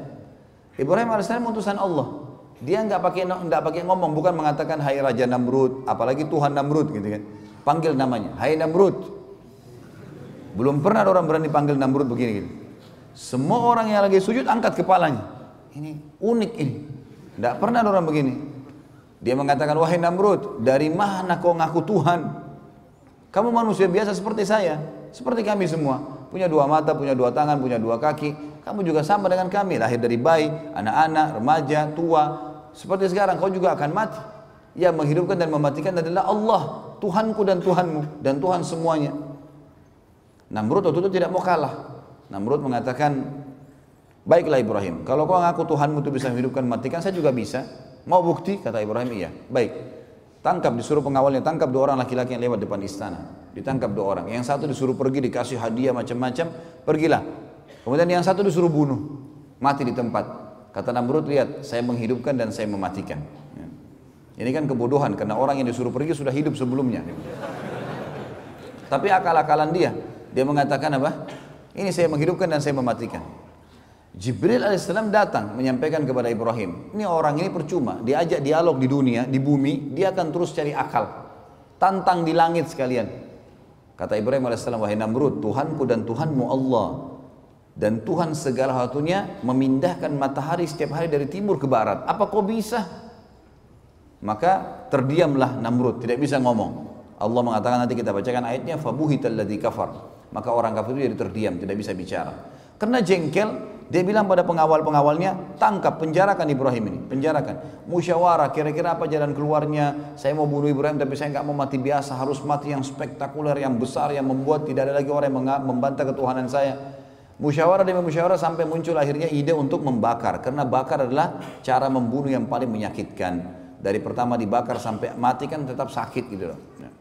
Ibrahim AS utusan Allah. Dia nggak pakai nggak pakai ngomong, bukan mengatakan Hai Raja Namrud, apalagi Tuhan Namrud gitu kan. Panggil namanya, Hai Namrud. Belum pernah ada orang berani panggil Namrud begini gitu. Semua orang yang lagi sujud angkat kepalanya. Ini unik ini. Tidak pernah ada orang begini. Dia mengatakan, wahai Namrud, dari mana kau ngaku Tuhan? Kamu manusia biasa seperti saya, seperti kami semua. Punya dua mata, punya dua tangan, punya dua kaki. Kamu juga sama dengan kami, lahir dari bayi, anak-anak, remaja, tua. Seperti sekarang, kau juga akan mati. Yang menghidupkan dan mematikan adalah Allah, Tuhanku dan Tuhanmu, dan Tuhan semuanya. Namrud waktu itu tidak mau kalah. Namrud mengatakan, Baiklah Ibrahim, kalau kau ngaku Tuhanmu itu bisa menghidupkan matikan, saya juga bisa. Mau bukti? Kata Ibrahim, iya. Baik. Tangkap, disuruh pengawalnya, tangkap dua orang laki-laki yang lewat depan istana. Ditangkap dua orang. Yang satu disuruh pergi, dikasih hadiah macam-macam, pergilah. Kemudian yang satu disuruh bunuh, mati di tempat. Kata Namrud, lihat, saya menghidupkan dan saya mematikan. Ya. Ini kan kebodohan, karena orang yang disuruh pergi sudah hidup sebelumnya. Tapi akal-akalan dia, dia mengatakan apa? Ini saya menghidupkan dan saya mematikan. Jibril alaihissalam datang menyampaikan kepada Ibrahim, ini orang ini percuma, diajak dialog di dunia, di bumi, dia akan terus cari akal. Tantang di langit sekalian. Kata Ibrahim alaihissalam, wahai Namrud, Tuhanku dan Tuhanmu Allah. Dan Tuhan segala satunya memindahkan matahari setiap hari dari timur ke barat. Apa kau bisa? Maka terdiamlah Namrud, tidak bisa ngomong. Allah mengatakan nanti kita bacakan ayatnya, fabuhitalladzi kafar. Maka orang kafir itu jadi terdiam, tidak bisa bicara. Karena jengkel, Dia bilang pada pengawal-pengawalnya, tangkap, penjarakan Ibrahim ini, penjarakan. Musyawarah, kira-kira apa jalan keluarnya? Saya mau bunuh Ibrahim, tapi saya nggak mau mati biasa, harus mati yang spektakuler, yang besar, yang membuat tidak ada lagi orang yang membantah ketuhanan saya. Musyawarah demi musyawarah sampai muncul akhirnya ide untuk membakar, karena bakar adalah cara membunuh yang paling menyakitkan. Dari pertama dibakar sampai mati kan tetap sakit gitu loh. Ya.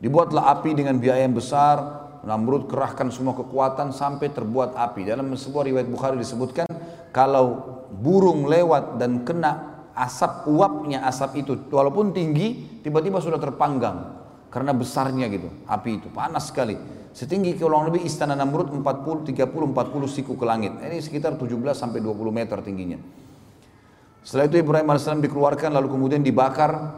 Dibuatlah api dengan biaya yang besar, Namrud kerahkan semua kekuatan sampai terbuat api. Dalam sebuah riwayat Bukhari disebutkan kalau burung lewat dan kena asap uapnya asap itu walaupun tinggi tiba-tiba sudah terpanggang karena besarnya gitu api itu. Panas sekali. Setinggi kurang lebih istana Namrud 40 30 40 siku ke langit. Ini sekitar 17 sampai 20 meter tingginya. Setelah itu Ibrahim AS dikeluarkan lalu kemudian dibakar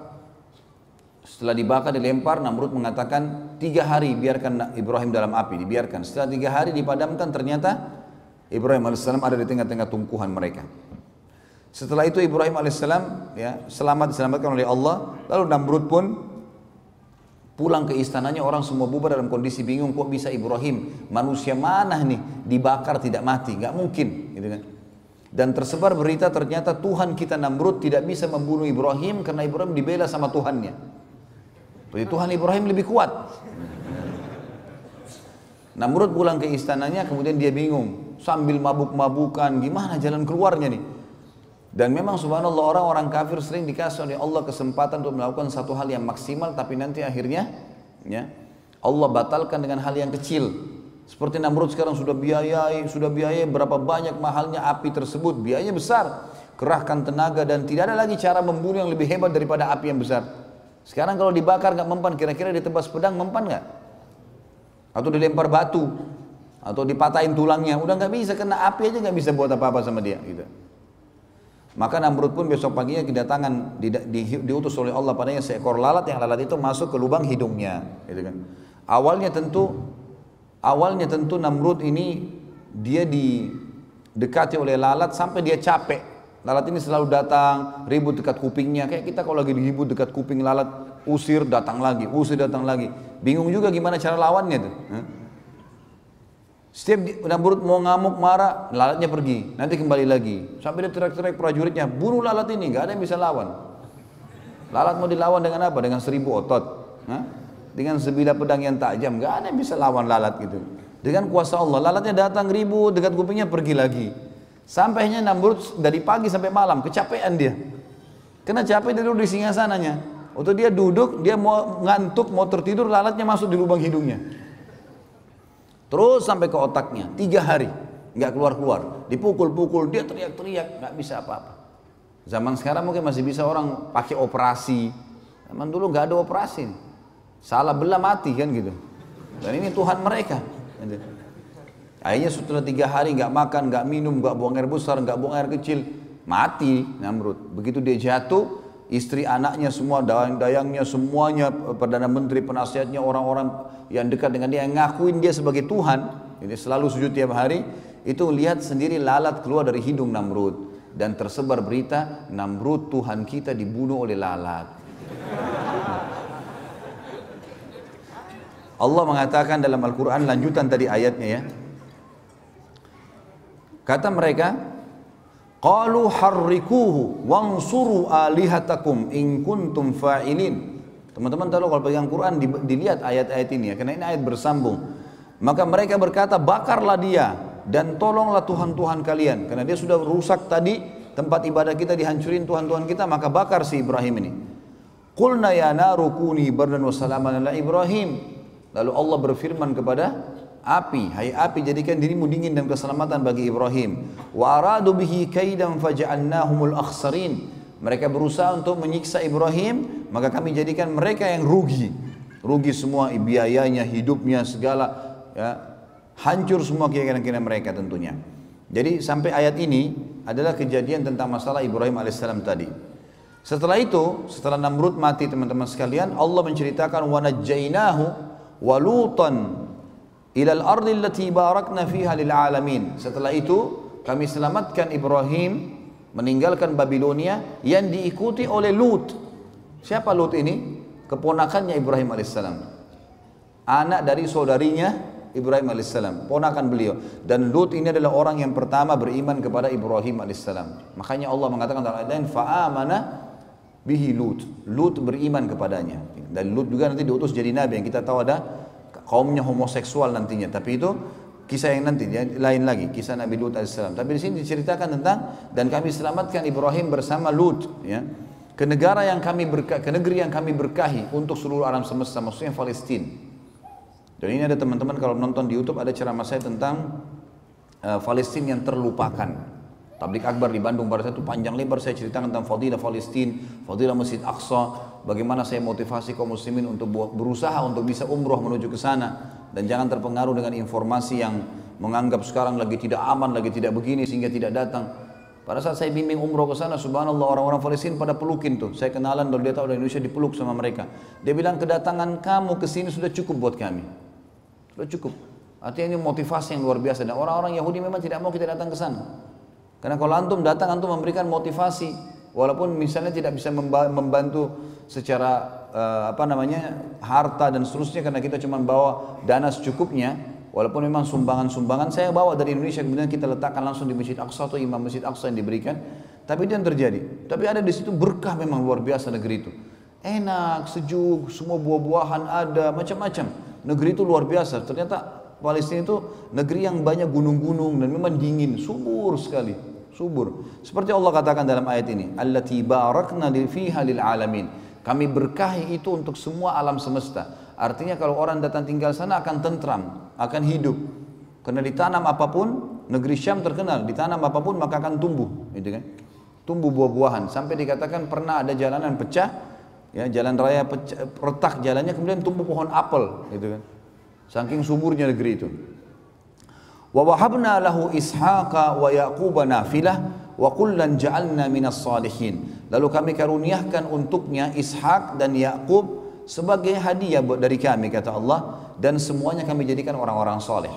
setelah dibakar dilempar, Namrud mengatakan tiga hari biarkan Ibrahim dalam api, dibiarkan. Setelah tiga hari dipadamkan ternyata Ibrahim alaihissalam ada di tengah-tengah tumpuhan mereka. Setelah itu Ibrahim alaihissalam ya selamat diselamatkan oleh Allah. Lalu Namrud pun pulang ke istananya. Orang semua bubar dalam kondisi bingung kok bisa Ibrahim? Manusia mana nih? Dibakar tidak mati. Nggak mungkin gitu kan. Dan tersebar berita ternyata Tuhan kita Namrud tidak bisa membunuh Ibrahim karena Ibrahim dibela sama Tuhannya Tuhan Ibrahim lebih kuat. Namrud pulang ke istananya kemudian dia bingung sambil mabuk-mabukan gimana jalan keluarnya nih. Dan memang subhanallah orang-orang kafir sering dikasih oleh Allah kesempatan untuk melakukan satu hal yang maksimal tapi nanti akhirnya ya Allah batalkan dengan hal yang kecil. Seperti Namrud sekarang sudah biayai, sudah biayai berapa banyak mahalnya api tersebut, biayanya besar. Kerahkan tenaga dan tidak ada lagi cara membunuh yang lebih hebat daripada api yang besar. Sekarang kalau dibakar nggak mempan, kira-kira ditebas pedang mempan nggak? Atau dilempar batu, atau dipatahin tulangnya, udah nggak bisa kena api aja nggak bisa buat apa-apa sama dia. Gitu. Maka Namrud pun besok paginya kedatangan di, di, diutus oleh Allah padanya seekor lalat yang lalat itu masuk ke lubang hidungnya. Gitu kan. Awalnya tentu awalnya tentu Namrud ini dia didekati oleh lalat sampai dia capek Lalat ini selalu datang, ribut dekat kupingnya. Kayak kita kalau lagi ribut dekat kuping lalat, usir datang lagi, usir datang lagi. Bingung juga gimana cara lawannya tuh. Setiap Namrud mau ngamuk marah, lalatnya pergi, nanti kembali lagi. Sampai dia teriak-teriak prajuritnya, bunuh lalat ini, nggak ada yang bisa lawan. Lalat mau dilawan dengan apa? Dengan seribu otot. Dengan sebilah pedang yang tajam, nggak ada yang bisa lawan lalat gitu. Dengan kuasa Allah, lalatnya datang ribut dekat kupingnya pergi lagi. Sampainya Namrud dari pagi sampai malam, kecapean dia. Kena capek dia duduk di singa sananya. Waktu dia duduk, dia mau ngantuk, mau tertidur, lalatnya masuk di lubang hidungnya. Terus sampai ke otaknya, tiga hari, nggak keluar-keluar. Dipukul-pukul, dia teriak-teriak, nggak bisa apa-apa. Zaman sekarang mungkin masih bisa orang pakai operasi. Zaman dulu nggak ada operasi. Salah belah mati kan gitu. Dan ini Tuhan mereka. Akhirnya setelah tiga hari nggak makan, nggak minum, nggak buang air besar, nggak buang air kecil, mati Namrud. Begitu dia jatuh, istri anaknya semua, dayang-dayangnya semuanya, perdana menteri, penasihatnya, orang-orang yang dekat dengan dia, yang ngakuin dia sebagai Tuhan, ini selalu sujud tiap hari, itu lihat sendiri lalat keluar dari hidung Namrud. Dan tersebar berita, Namrud Tuhan kita dibunuh oleh lalat. Allah mengatakan dalam Al-Quran lanjutan tadi ayatnya ya Kata mereka, Qalu harrikuhu wansuru alihatakum in kuntum fa'ilin. Teman-teman tahu kalau pegang Quran dilihat ayat-ayat ini ya, karena ini ayat bersambung. Maka mereka berkata, bakarlah dia dan tolonglah Tuhan-Tuhan kalian. Karena dia sudah rusak tadi, tempat ibadah kita dihancurin Tuhan-Tuhan kita, maka bakar si Ibrahim ini. Qulna ya naru kuni bardan wa salaman ala Ibrahim. Lalu Allah berfirman kepada api hai api jadikan dirimu dingin dan keselamatan bagi Ibrahim. Wa aradu bihi kaidan faj'alnahumul akhsarin. Mereka berusaha untuk menyiksa Ibrahim maka kami jadikan mereka yang rugi. Rugi semua biayanya hidupnya segala ya. Hancur semua keyakinan mereka tentunya. Jadi sampai ayat ini adalah kejadian tentang masalah Ibrahim alaihissalam tadi. Setelah itu setelah Namrud mati teman-teman sekalian Allah menceritakan wa najjainahu ilal ardi allati barakna fiha lil alamin. Setelah itu kami selamatkan Ibrahim meninggalkan Babilonia yang diikuti oleh Lut. Siapa Lut ini? Keponakannya Ibrahim alaihissalam. Anak dari saudarinya Ibrahim alaihissalam, ponakan beliau. Dan Lut ini adalah orang yang pertama beriman kepada Ibrahim alaihissalam. Makanya Allah mengatakan dalam ayat lain, fa'amana bihi Lut. Lut beriman kepadanya. Dan Lut juga nanti diutus jadi nabi yang kita tahu ada kaumnya homoseksual nantinya. Tapi itu kisah yang nanti ya, lain lagi kisah Nabi Lut alaihissalam. Tapi di sini diceritakan tentang dan kami selamatkan Ibrahim bersama Lut ya ke negara yang kami berkah, ke negeri yang kami berkahi untuk seluruh alam semesta maksudnya Palestina. Dan ini ada teman-teman kalau nonton di YouTube ada ceramah saya tentang uh, Palestina yang terlupakan. Tablik Akbar di Bandung pada saat itu panjang lebar saya ceritakan tentang fadilah Palestina, fadilah Masjid Aqsa, bagaimana saya motivasi kaum muslimin untuk berusaha untuk bisa umroh menuju ke sana dan jangan terpengaruh dengan informasi yang menganggap sekarang lagi tidak aman, lagi tidak begini sehingga tidak datang. Pada saat saya bimbing umroh ke sana, subhanallah orang-orang Palestina pada pelukin tuh. Saya kenalan kalau dia tahu dari Indonesia dipeluk sama mereka. Dia bilang kedatangan kamu ke sini sudah cukup buat kami. Sudah cukup. Artinya ini motivasi yang luar biasa. Dan orang-orang Yahudi memang tidak mau kita datang ke sana. Karena kalau antum datang, antum memberikan motivasi. Walaupun misalnya tidak bisa membantu secara uh, apa namanya harta dan seterusnya karena kita cuma bawa dana secukupnya walaupun memang sumbangan-sumbangan saya bawa dari Indonesia kemudian kita letakkan langsung di Masjid Aqsa atau imam Masjid Aqsa yang diberikan. Tapi itu yang terjadi. Tapi ada di situ berkah memang luar biasa negeri itu. Enak sejuk semua buah-buahan ada macam-macam. Negeri itu luar biasa. Ternyata Palestina itu negeri yang banyak gunung-gunung dan memang dingin, subur sekali, subur. Seperti Allah katakan dalam ayat ini, allati barakna fiha lil alamin. Kami berkahi itu untuk semua alam semesta. Artinya kalau orang datang tinggal sana akan tentram, akan hidup. Karena ditanam apa pun, negeri Syam terkenal, ditanam apa pun maka akan tumbuh, gitu kan? Tumbuh buah-buahan sampai dikatakan pernah ada jalanan pecah ya jalan raya pecah, retak jalannya kemudian tumbuh pohon apel gitu kan saking suburnya negeri itu wa wahabna lahu ishaqa wa yaquba ja'alna minas salihin lalu kami karuniakan untuknya ishak dan yaqub sebagai hadiah dari kami kata Allah dan semuanya kami jadikan orang-orang soleh.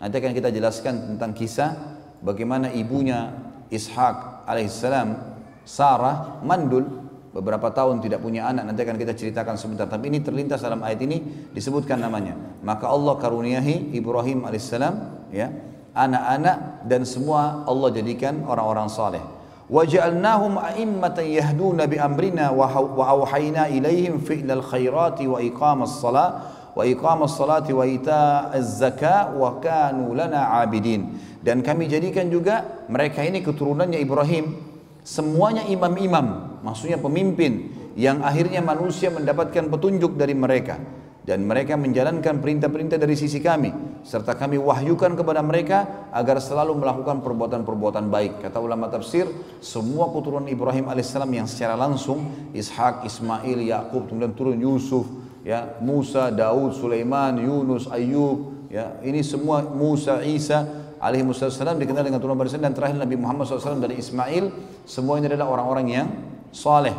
Nanti akan kita jelaskan tentang kisah bagaimana ibunya ishak alaihissalam Sarah mandul beberapa tahun tidak punya anak nanti akan kita ceritakan sebentar. Tapi ini terlintas dalam ayat ini disebutkan namanya. Maka Allah karuniahi Ibrahim alaihissalam ya anak-anak dan semua Allah jadikan orang-orang saleh. Waja'alnahum a'immatan yahduna bi amrina wa auhayna ilaihim fi'lal khairati wa iqamas salat wa iqamas salati wa ita'az zakah wa kanu lana abidin. Dan kami jadikan juga mereka ini keturunannya Ibrahim semuanya imam-imam, maksudnya pemimpin yang akhirnya manusia mendapatkan petunjuk dari mereka. Dan mereka menjalankan perintah-perintah dari sisi kami serta kami wahyukan kepada mereka agar selalu melakukan perbuatan-perbuatan baik. Kata ulama tafsir semua keturunan Ibrahim alaihissalam yang secara langsung Ishak, Ismail, Yakub kemudian turun Yusuf ya Musa, Daud, Sulaiman, Yunus, Ayub ya ini semua Musa, Isa alaihi wasallam dikenal dengan turunan barisan dan terakhir Nabi Muhammad SAW dari Ismail semua ini adalah orang-orang yang saleh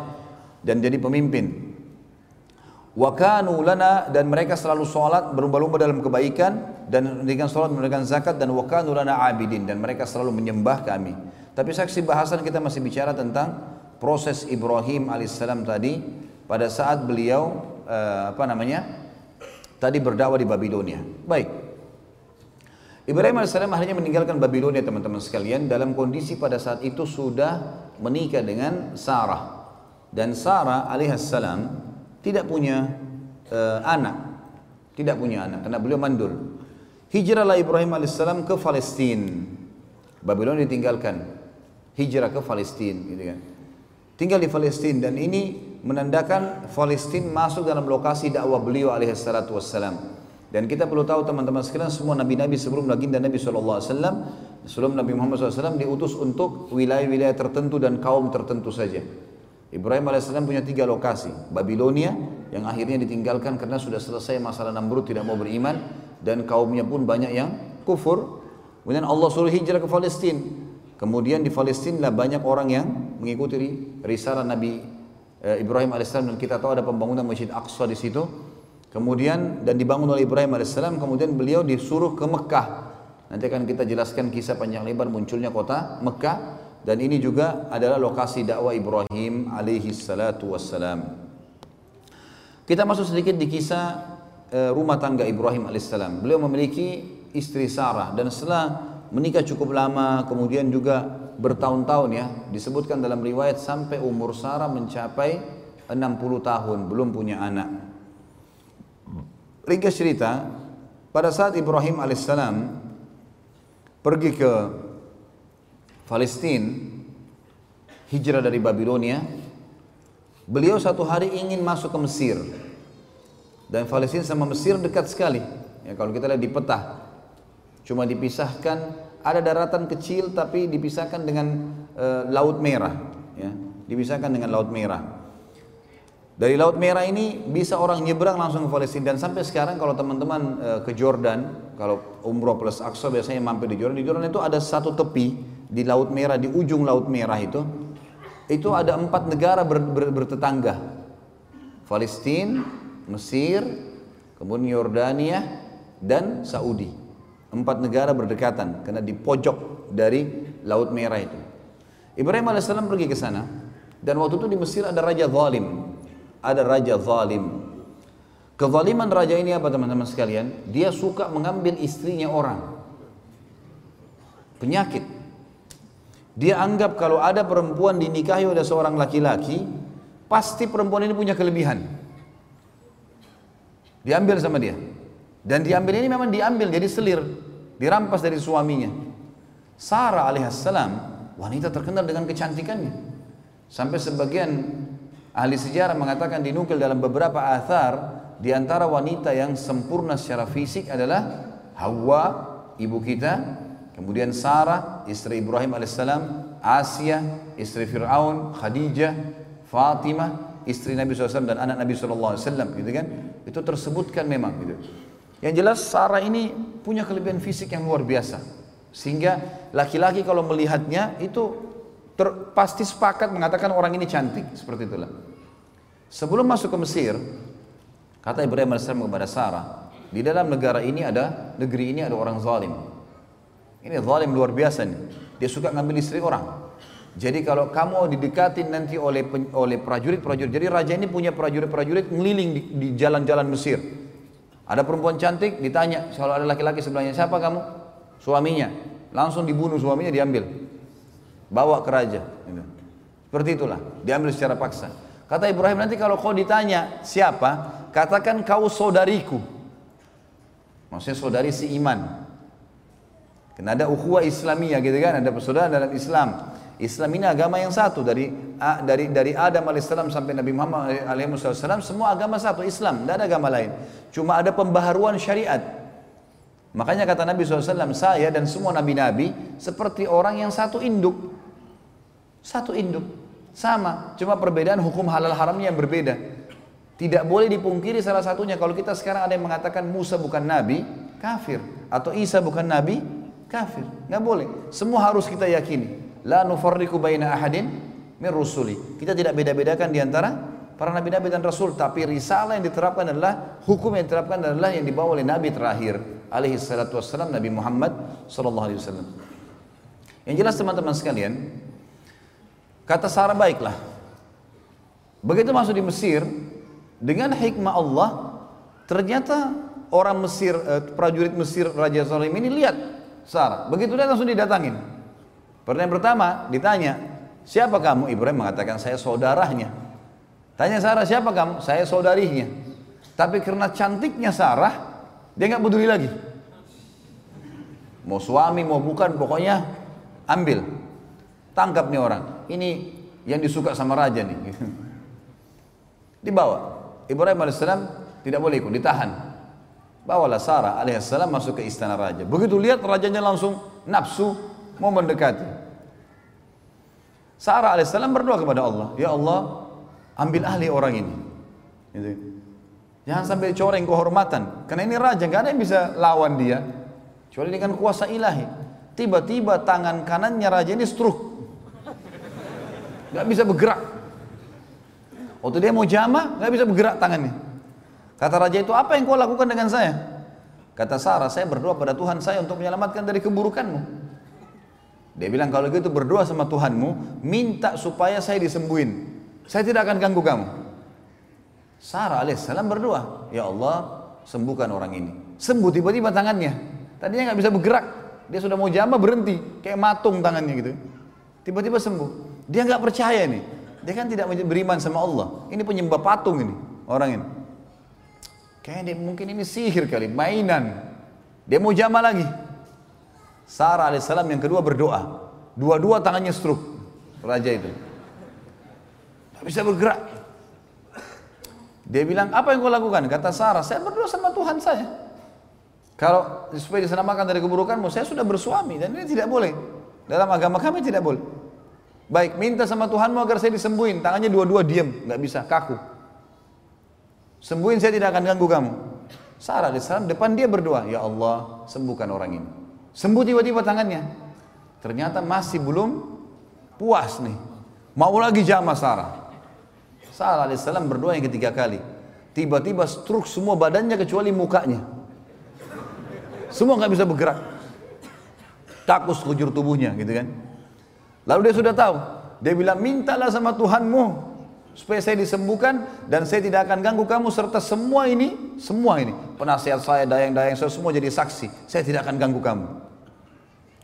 dan jadi pemimpin. Wa kanu lana dan mereka selalu sholat berlomba-lomba dalam kebaikan dan dengan sholat memberikan zakat dan wa kanu lana abidin dan mereka selalu menyembah kami. Tapi saksi bahasan kita masih bicara tentang proses Ibrahim alaihissalam tadi pada saat beliau uh, apa namanya tadi berdakwah di Babilonia. Baik Ibrahim AS akhirnya meninggalkan Babilonia teman-teman sekalian. Dalam kondisi pada saat itu sudah menikah dengan Sarah. Dan Sarah alaihissalam tidak punya uh, anak. Tidak punya anak karena beliau mandul. Hijrahlah Ibrahim alaihissalam ke Palestina Babilonia ditinggalkan. Hijrah ke Palestina gitu kan. Tinggal di Palestina dan ini menandakan Palestina masuk dalam lokasi dakwah beliau alaihissalatu wassalam dan kita perlu tahu teman-teman sekalian semua nabi-nabi sebelum baginda Nabi SAW sebelum Nabi Muhammad SAW diutus untuk wilayah-wilayah tertentu dan kaum tertentu saja. Ibrahim AS punya tiga lokasi. Babilonia yang akhirnya ditinggalkan karena sudah selesai masalah Namrud tidak mau beriman dan kaumnya pun banyak yang kufur. Kemudian Allah suruh hijrah ke Palestina. Kemudian di Palestina lah banyak orang yang mengikuti risalah Nabi eh, Ibrahim AS dan kita tahu ada pembangunan Masjid Aqsa di situ Kemudian dan dibangun oleh Ibrahim alaihissalam, kemudian beliau disuruh ke Mekah. Nanti akan kita jelaskan kisah panjang lebar munculnya kota Mekah dan ini juga adalah lokasi dakwah Ibrahim alaihi wassalam. Kita masuk sedikit di kisah eh, rumah tangga Ibrahim alaihissalam. Beliau memiliki istri Sarah dan setelah menikah cukup lama, kemudian juga bertahun-tahun ya, disebutkan dalam riwayat sampai umur Sarah mencapai 60 tahun, belum punya anak. Ringkas cerita, pada saat Ibrahim alaihissalam pergi ke Palestina, hijrah dari Babilonia, beliau satu hari ingin masuk ke Mesir. Dan Palestina sama Mesir dekat sekali. Ya, kalau kita lihat di peta, Cuma dipisahkan ada daratan kecil tapi dipisahkan dengan e, laut merah, ya. Dipisahkan dengan laut merah. Dari laut merah ini bisa orang nyebrang langsung ke Palestina dan sampai sekarang kalau teman-teman e, ke Jordan, kalau umroh plus Aqsa biasanya mampir di Jordan. Di Jordan itu ada satu tepi di laut merah di ujung laut merah itu, itu ada empat negara ber, ber, bertetangga. Palestina, Mesir, kemudian Yordania dan Saudi. Empat negara berdekatan karena di pojok dari Laut Merah itu. Ibrahim alaihissalam pergi ke sana dan waktu itu di Mesir ada raja zalim. Ada raja zalim. Kezaliman raja ini apa teman-teman sekalian? Dia suka mengambil istrinya orang. Penyakit. Dia anggap kalau ada perempuan dinikahi oleh seorang laki-laki, pasti perempuan ini punya kelebihan. Diambil sama dia. Dan diambil ini memang diambil jadi selir dirampas dari suaminya. Sarah alaihissalam wanita terkenal dengan kecantikannya. Sampai sebagian ahli sejarah mengatakan dinukil dalam beberapa athar di antara wanita yang sempurna secara fisik adalah Hawa ibu kita, kemudian Sarah istri Ibrahim alaihissalam, Asia istri Fir'aun, Khadijah, Fatimah istri Nabi SAW dan anak Nabi SAW gitu kan itu tersebutkan memang gitu yang jelas Sarah ini punya kelebihan fisik yang luar biasa. Sehingga laki-laki kalau melihatnya itu ter, pasti sepakat mengatakan orang ini cantik. Seperti itulah. Sebelum masuk ke Mesir, kata Ibrahim AS kepada Sarah, di dalam negara ini ada, negeri ini ada orang zalim. Ini zalim luar biasa nih. Dia suka ngambil istri orang. Jadi kalau kamu didekatin nanti oleh oleh prajurit-prajurit, jadi raja ini punya prajurit-prajurit ngeliling di jalan-jalan Mesir ada perempuan cantik ditanya kalau ada laki-laki sebelahnya siapa kamu? Suaminya. Langsung dibunuh suaminya diambil. Bawa ke raja. Gitu. Seperti itulah. Diambil secara paksa. Kata Ibrahim nanti kalau kau ditanya siapa, katakan kau saudariku. Maksudnya saudari si iman. Karena ada ukhuwah Islamiyah gitu kan, ada persaudaraan dalam Islam. Islam ini agama yang satu dari dari dari Adam alaihissalam sampai Nabi Muhammad alaihissalam semua agama satu Islam, tidak ada agama lain. Cuma ada pembaharuan syariat. Makanya kata Nabi SAW, saya dan semua nabi-nabi seperti orang yang satu induk. Satu induk. Sama, cuma perbedaan hukum halal haramnya yang berbeda. Tidak boleh dipungkiri salah satunya. Kalau kita sekarang ada yang mengatakan Musa bukan nabi, kafir. Atau Isa bukan nabi, kafir. Nggak boleh. Semua harus kita yakini. La nufarriku baina ahadin min rusuli. Kita tidak beda-bedakan di antara para nabi-nabi dan rasul, tapi risalah yang diterapkan adalah hukum yang diterapkan adalah yang dibawa oleh nabi terakhir alaihi salatu wassalam Nabi Muhammad sallallahu alaihi wasallam. Yang jelas teman-teman sekalian, kata Sarah baiklah. Begitu masuk di Mesir, dengan hikmah Allah, ternyata orang Mesir, eh, prajurit Mesir Raja Salim ini lihat Sarah. Begitu dia langsung didatangin. Pertanyaan pertama ditanya, siapa kamu? Ibrahim mengatakan saya saudaranya. Tanya Sarah, siapa kamu? Saya saudarinya. Tapi karena cantiknya Sarah, dia nggak peduli lagi. Mau suami, mau bukan, pokoknya ambil. Tangkap nih orang. Ini yang disuka sama raja nih. Dibawa. Ibrahim AS tidak boleh ikut, ditahan. Bawalah Sarah alaihissalam masuk ke istana raja. Begitu lihat rajanya langsung nafsu mau mendekati. Sarah alaihissalam berdoa kepada Allah, Ya Allah, ambil ahli orang ini. Gitu. Jangan sampai coreng kehormatan, karena ini raja, gak ada yang bisa lawan dia. Kecuali dengan kuasa ilahi. Tiba-tiba tangan kanannya raja ini stroke. Gak bisa bergerak. Waktu dia mau jama, gak bisa bergerak tangannya. Kata raja itu, apa yang kau lakukan dengan saya? Kata Sarah, saya berdoa pada Tuhan saya untuk menyelamatkan dari keburukanmu. Dia bilang kalau gitu berdoa sama Tuhanmu, minta supaya saya disembuhin. Saya tidak akan ganggu kamu. Sarah alaihissalam berdoa, Ya Allah, sembuhkan orang ini. Sembuh tiba-tiba tangannya. Tadinya nggak bisa bergerak. Dia sudah mau jama berhenti, kayak matung tangannya gitu. Tiba-tiba sembuh. Dia nggak percaya nih. Dia kan tidak beriman sama Allah. Ini penyembah patung ini orang ini. Kayaknya mungkin ini sihir kali, mainan. Dia mau jama lagi. Sarah alaihissalam yang kedua berdoa. Dua-dua tangannya stroke. Raja itu. Bisa bergerak. Dia bilang, apa yang kau lakukan? Kata Sarah, saya berdoa sama Tuhan saya. Kalau supaya diselamatkan dari keburukanmu, saya sudah bersuami dan ini tidak boleh. Dalam agama kami tidak boleh. Baik, minta sama Tuhanmu agar saya disembuhin. Tangannya dua-dua diam, nggak bisa, kaku. Sembuhin saya tidak akan ganggu kamu. Sarah alaihissalam depan dia berdoa, ya Allah sembuhkan orang ini. Sembuh tiba-tiba tangannya. Ternyata masih belum puas nih. Mau lagi jama Sarah. Sarah alaihissalam berdoa yang ketiga kali. Tiba-tiba struk semua badannya kecuali mukanya. Semua nggak bisa bergerak. Takut sekujur tubuhnya gitu kan. Lalu dia sudah tahu. Dia bilang mintalah sama Tuhanmu supaya saya disembuhkan dan saya tidak akan ganggu kamu serta semua ini, semua ini, penasihat saya, dayang-dayang saya semua jadi saksi. Saya tidak akan ganggu kamu.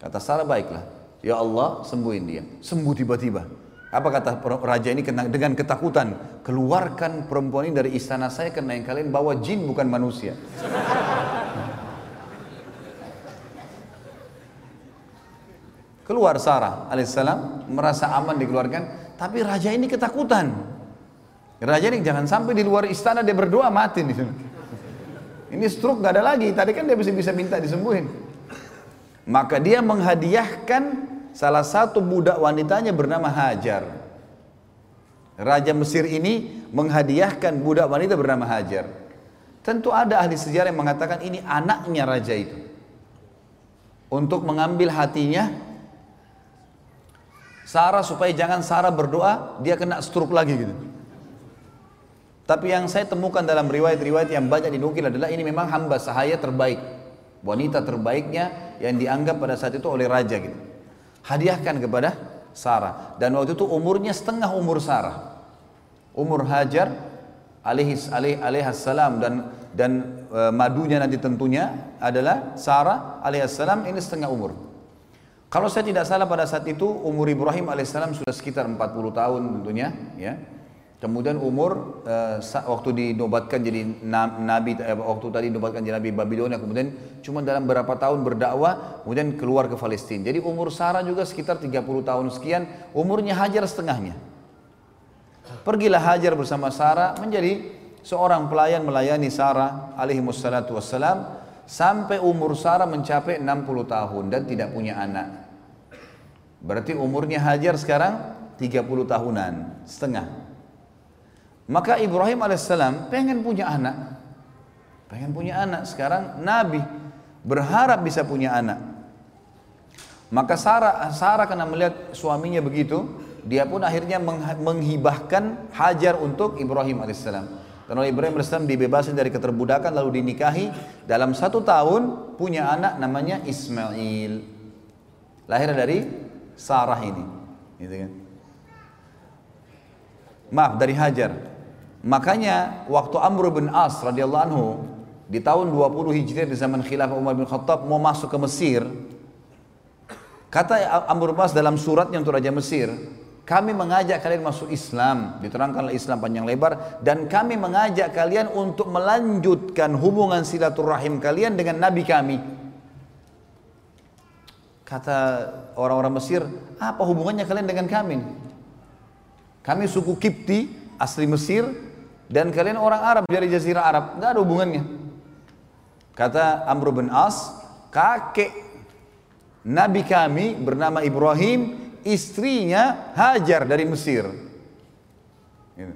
Kata Sarah baiklah. Ya Allah sembuhin dia. Sembuh tiba-tiba. Apa kata raja ini dengan ketakutan? Keluarkan perempuan ini dari istana saya karena yang kalian bawa jin bukan manusia. Keluar Sarah alaihissalam merasa aman dikeluarkan, tapi raja ini ketakutan. Raja ini jangan sampai di luar istana dia berdoa mati nih. Ini stroke gak ada lagi. Tadi kan dia bisa bisa minta disembuhin. Maka dia menghadiahkan salah satu budak wanitanya bernama Hajar. Raja Mesir ini menghadiahkan budak wanita bernama Hajar. Tentu ada ahli sejarah yang mengatakan ini anaknya raja itu. Untuk mengambil hatinya Sarah supaya jangan Sarah berdoa dia kena stroke lagi gitu. Tapi yang saya temukan dalam riwayat-riwayat yang banyak dinukil adalah ini memang hamba sahaya terbaik. Wanita terbaiknya yang dianggap pada saat itu oleh raja gitu. Hadiahkan kepada Sarah. Dan waktu itu umurnya setengah umur Sarah. Umur Hajar alaihis alaih, alaihassalam dan dan e, madunya nanti tentunya adalah Sarah alaihassalam ini setengah umur. Kalau saya tidak salah pada saat itu umur Ibrahim alaihissalam sudah sekitar 40 tahun tentunya ya. Kemudian umur uh, waktu dinobatkan jadi nabi uh, waktu tadi dinobatkan jadi nabi Babilonia kemudian cuma dalam beberapa tahun berdakwah kemudian keluar ke Palestina. Jadi umur Sarah juga sekitar 30 tahun sekian, umurnya Hajar setengahnya. Pergilah Hajar bersama Sarah menjadi seorang pelayan melayani Sarah alaihi wassalatu wassalam sampai umur Sarah mencapai 60 tahun dan tidak punya anak. Berarti umurnya Hajar sekarang 30 tahunan setengah. Maka Ibrahim alaihissalam pengen punya anak. Pengen punya anak. Sekarang Nabi berharap bisa punya anak. Maka Sarah, Sarah karena melihat suaminya begitu, dia pun akhirnya menghibahkan Hajar untuk Ibrahim alaihissalam. Karena Ibrahim alaihissalam dibebaskan dari keterbudakan lalu dinikahi dalam satu tahun punya anak namanya Ismail. Lahir dari Sarah ini. Gitu kan. Maaf dari Hajar. Makanya waktu Amr bin As radhiyallahu anhu di tahun 20 Hijriah di zaman khilafah Umar bin Khattab mau masuk ke Mesir, kata Amr bin As dalam suratnya untuk Raja Mesir, kami mengajak kalian masuk Islam, diterangkanlah Islam panjang lebar, dan kami mengajak kalian untuk melanjutkan hubungan silaturahim kalian dengan Nabi kami. Kata orang-orang Mesir, apa hubungannya kalian dengan kami? Kami suku Kipti, asli Mesir, dan kalian orang Arab dari Jazirah Arab, nggak ada hubungannya. Kata Amr bin As, kakek Nabi kami bernama Ibrahim, istrinya Hajar dari Mesir. Gitu.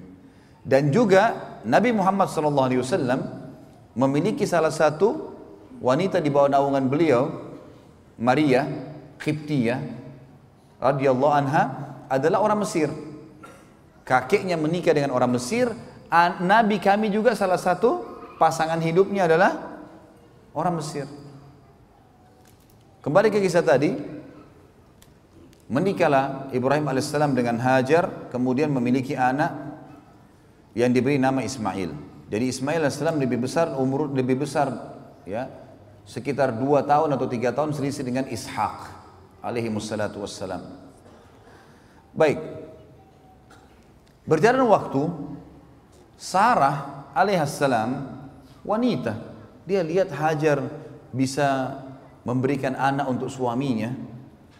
Dan juga Nabi Muhammad SAW memiliki salah satu wanita di bawah naungan beliau, Maria Qibtiyah radhiyallahu anha adalah orang Mesir. Kakeknya menikah dengan orang Mesir, Nabi kami juga salah satu pasangan hidupnya adalah orang Mesir. Kembali ke kisah tadi, menikahlah Ibrahim alaihissalam dengan Hajar, kemudian memiliki anak yang diberi nama Ismail. Jadi Ismail alaihissalam lebih besar umur lebih besar ya sekitar dua tahun atau tiga tahun selisih dengan Ishak alaihi wassalatu wassalam. Baik. Berjalan waktu Sarah alaihissalam wanita dia lihat Hajar bisa memberikan anak untuk suaminya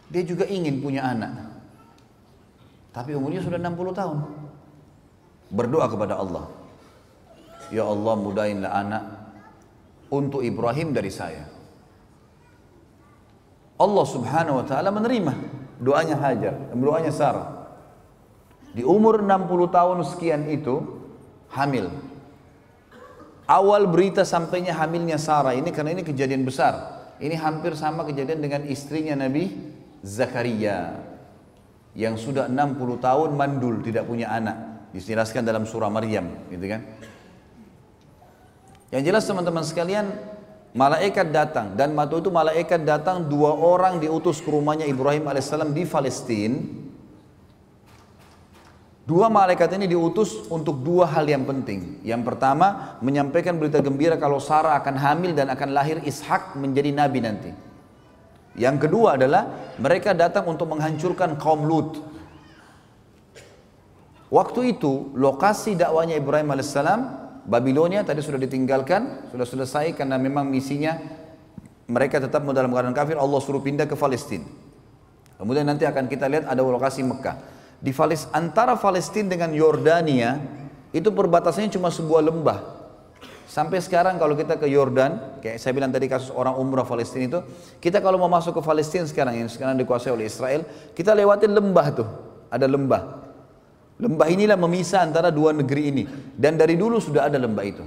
dia juga ingin punya anak tapi umurnya sudah 60 tahun berdoa kepada Allah Ya Allah mudahinlah anak untuk Ibrahim dari saya. Allah subhanahu wa ta'ala menerima doanya Hajar doanya Sarah. Di umur 60 tahun sekian itu hamil. Awal berita sampainya hamilnya Sarah ini karena ini kejadian besar. Ini hampir sama kejadian dengan istrinya Nabi Zakaria yang sudah 60 tahun mandul tidak punya anak. Dijelaskan dalam surah Maryam, gitu kan? Yang jelas teman-teman sekalian, malaikat datang dan waktu itu malaikat datang dua orang diutus ke rumahnya Ibrahim alaihissalam di Palestina. Dua malaikat ini diutus untuk dua hal yang penting. Yang pertama, menyampaikan berita gembira kalau Sarah akan hamil dan akan lahir Ishak menjadi nabi nanti. Yang kedua adalah mereka datang untuk menghancurkan kaum Lut. Waktu itu lokasi dakwanya Ibrahim alaihissalam Babilonia tadi sudah ditinggalkan, sudah selesai karena memang misinya mereka tetap dalam keadaan kafir, Allah suruh pindah ke Palestina. Kemudian nanti akan kita lihat ada lokasi Mekah. Di antara Palestina dengan Yordania itu perbatasannya cuma sebuah lembah. Sampai sekarang kalau kita ke Yordan, kayak saya bilang tadi kasus orang umrah Palestina itu, kita kalau mau masuk ke Palestina sekarang yang sekarang dikuasai oleh Israel, kita lewatin lembah tuh, ada lembah. Lembah inilah memisah antara dua negeri ini. Dan dari dulu sudah ada lembah itu.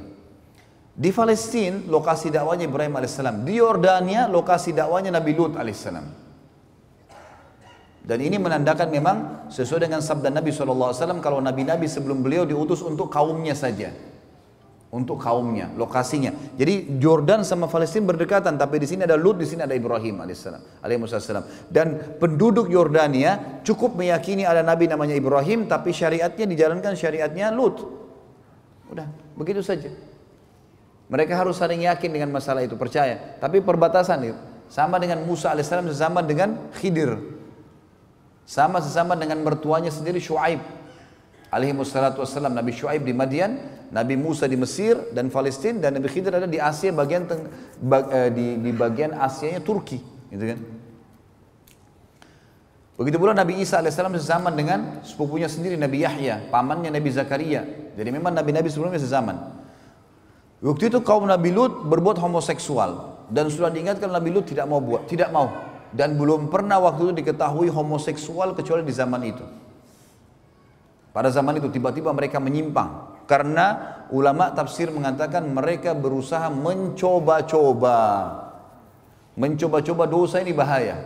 Di Palestina lokasi dakwanya Ibrahim alaihissalam. Di Yordania lokasi dakwanya Nabi Lut alaihissalam. Dan ini menandakan memang sesuai dengan sabda Nabi SAW kalau Nabi-Nabi sebelum beliau diutus untuk kaumnya saja untuk kaumnya, lokasinya. Jadi Jordan sama Palestina berdekatan, tapi di sini ada Lut, di sini ada Ibrahim alaihissalam, alaihissalam. Dan penduduk Yordania cukup meyakini ada nabi namanya Ibrahim, tapi syariatnya dijalankan syariatnya Lut. Udah, begitu saja. Mereka harus saling yakin dengan masalah itu, percaya. Tapi perbatasan itu sama dengan Musa alaihissalam, sesama dengan Khidir. Sama sesama dengan mertuanya sendiri Shu'aib alaihi wassalam Nabi Shu'aib di Madian, Nabi Musa di Mesir dan Palestina dan Nabi Khidir ada di Asia bagian teng, bag, eh, di, di bagian Asianya Turki, gitu kan. Begitu pula Nabi Isa alaihissalam sezaman dengan sepupunya sendiri Nabi Yahya, pamannya Nabi Zakaria. Jadi memang nabi-nabi sebelumnya sezaman. Waktu itu kaum Nabi Lut berbuat homoseksual dan sudah diingatkan Nabi Lut tidak mau buat, tidak mau dan belum pernah waktu itu diketahui homoseksual kecuali di zaman itu. Pada zaman itu tiba-tiba mereka menyimpang karena ulama tafsir mengatakan mereka berusaha mencoba-coba. Mencoba-coba dosa ini bahaya.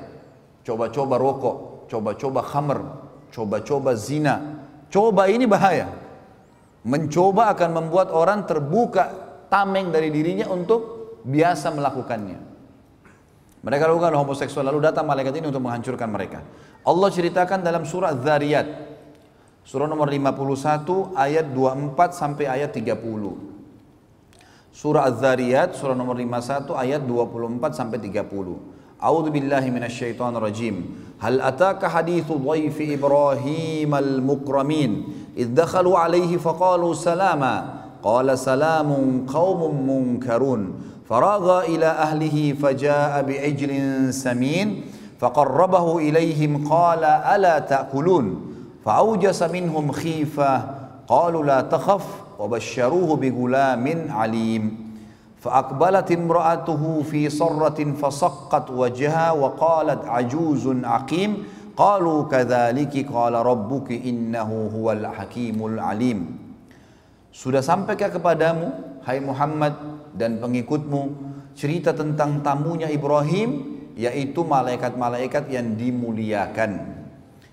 Coba-coba rokok, coba-coba khamr, coba-coba zina. Coba ini bahaya. Mencoba akan membuat orang terbuka tameng dari dirinya untuk biasa melakukannya. Mereka lakukan homoseksual lalu datang malaikat ini untuk menghancurkan mereka. Allah ceritakan dalam surah Dzariyat Surah nomor 51 ayat 24 sampai ayat 30. Surah Az-Zariyat surah nomor 51 ayat 24 sampai 30. A'udzu billahi minasyaitonir rajim. Hal ataka hadithu dhaifi Ibrahim al-mukramin idh dakhalu alayhi faqalu salama qala salamun qaumun munkarun faragha ila ahlihi faja'a bi'ijlin samin faqarrabahu ilayhim qala ala ta'kulun فأوجس منهم خيفة قالوا لا تخف. وبشروه بغلام عليم. فأقبلت امرأته في صرة فصقت وجهها وقالت عجوز عقيم؟ قالوا كذلك قال ربك إنه هو الحكيم العليم. Sudah sampaikah kepadamu, hai Muhammad dan pengikutmu, cerita tentang tamunya Ibrahim, yaitu malaikat-malaikat yang dimuliakan.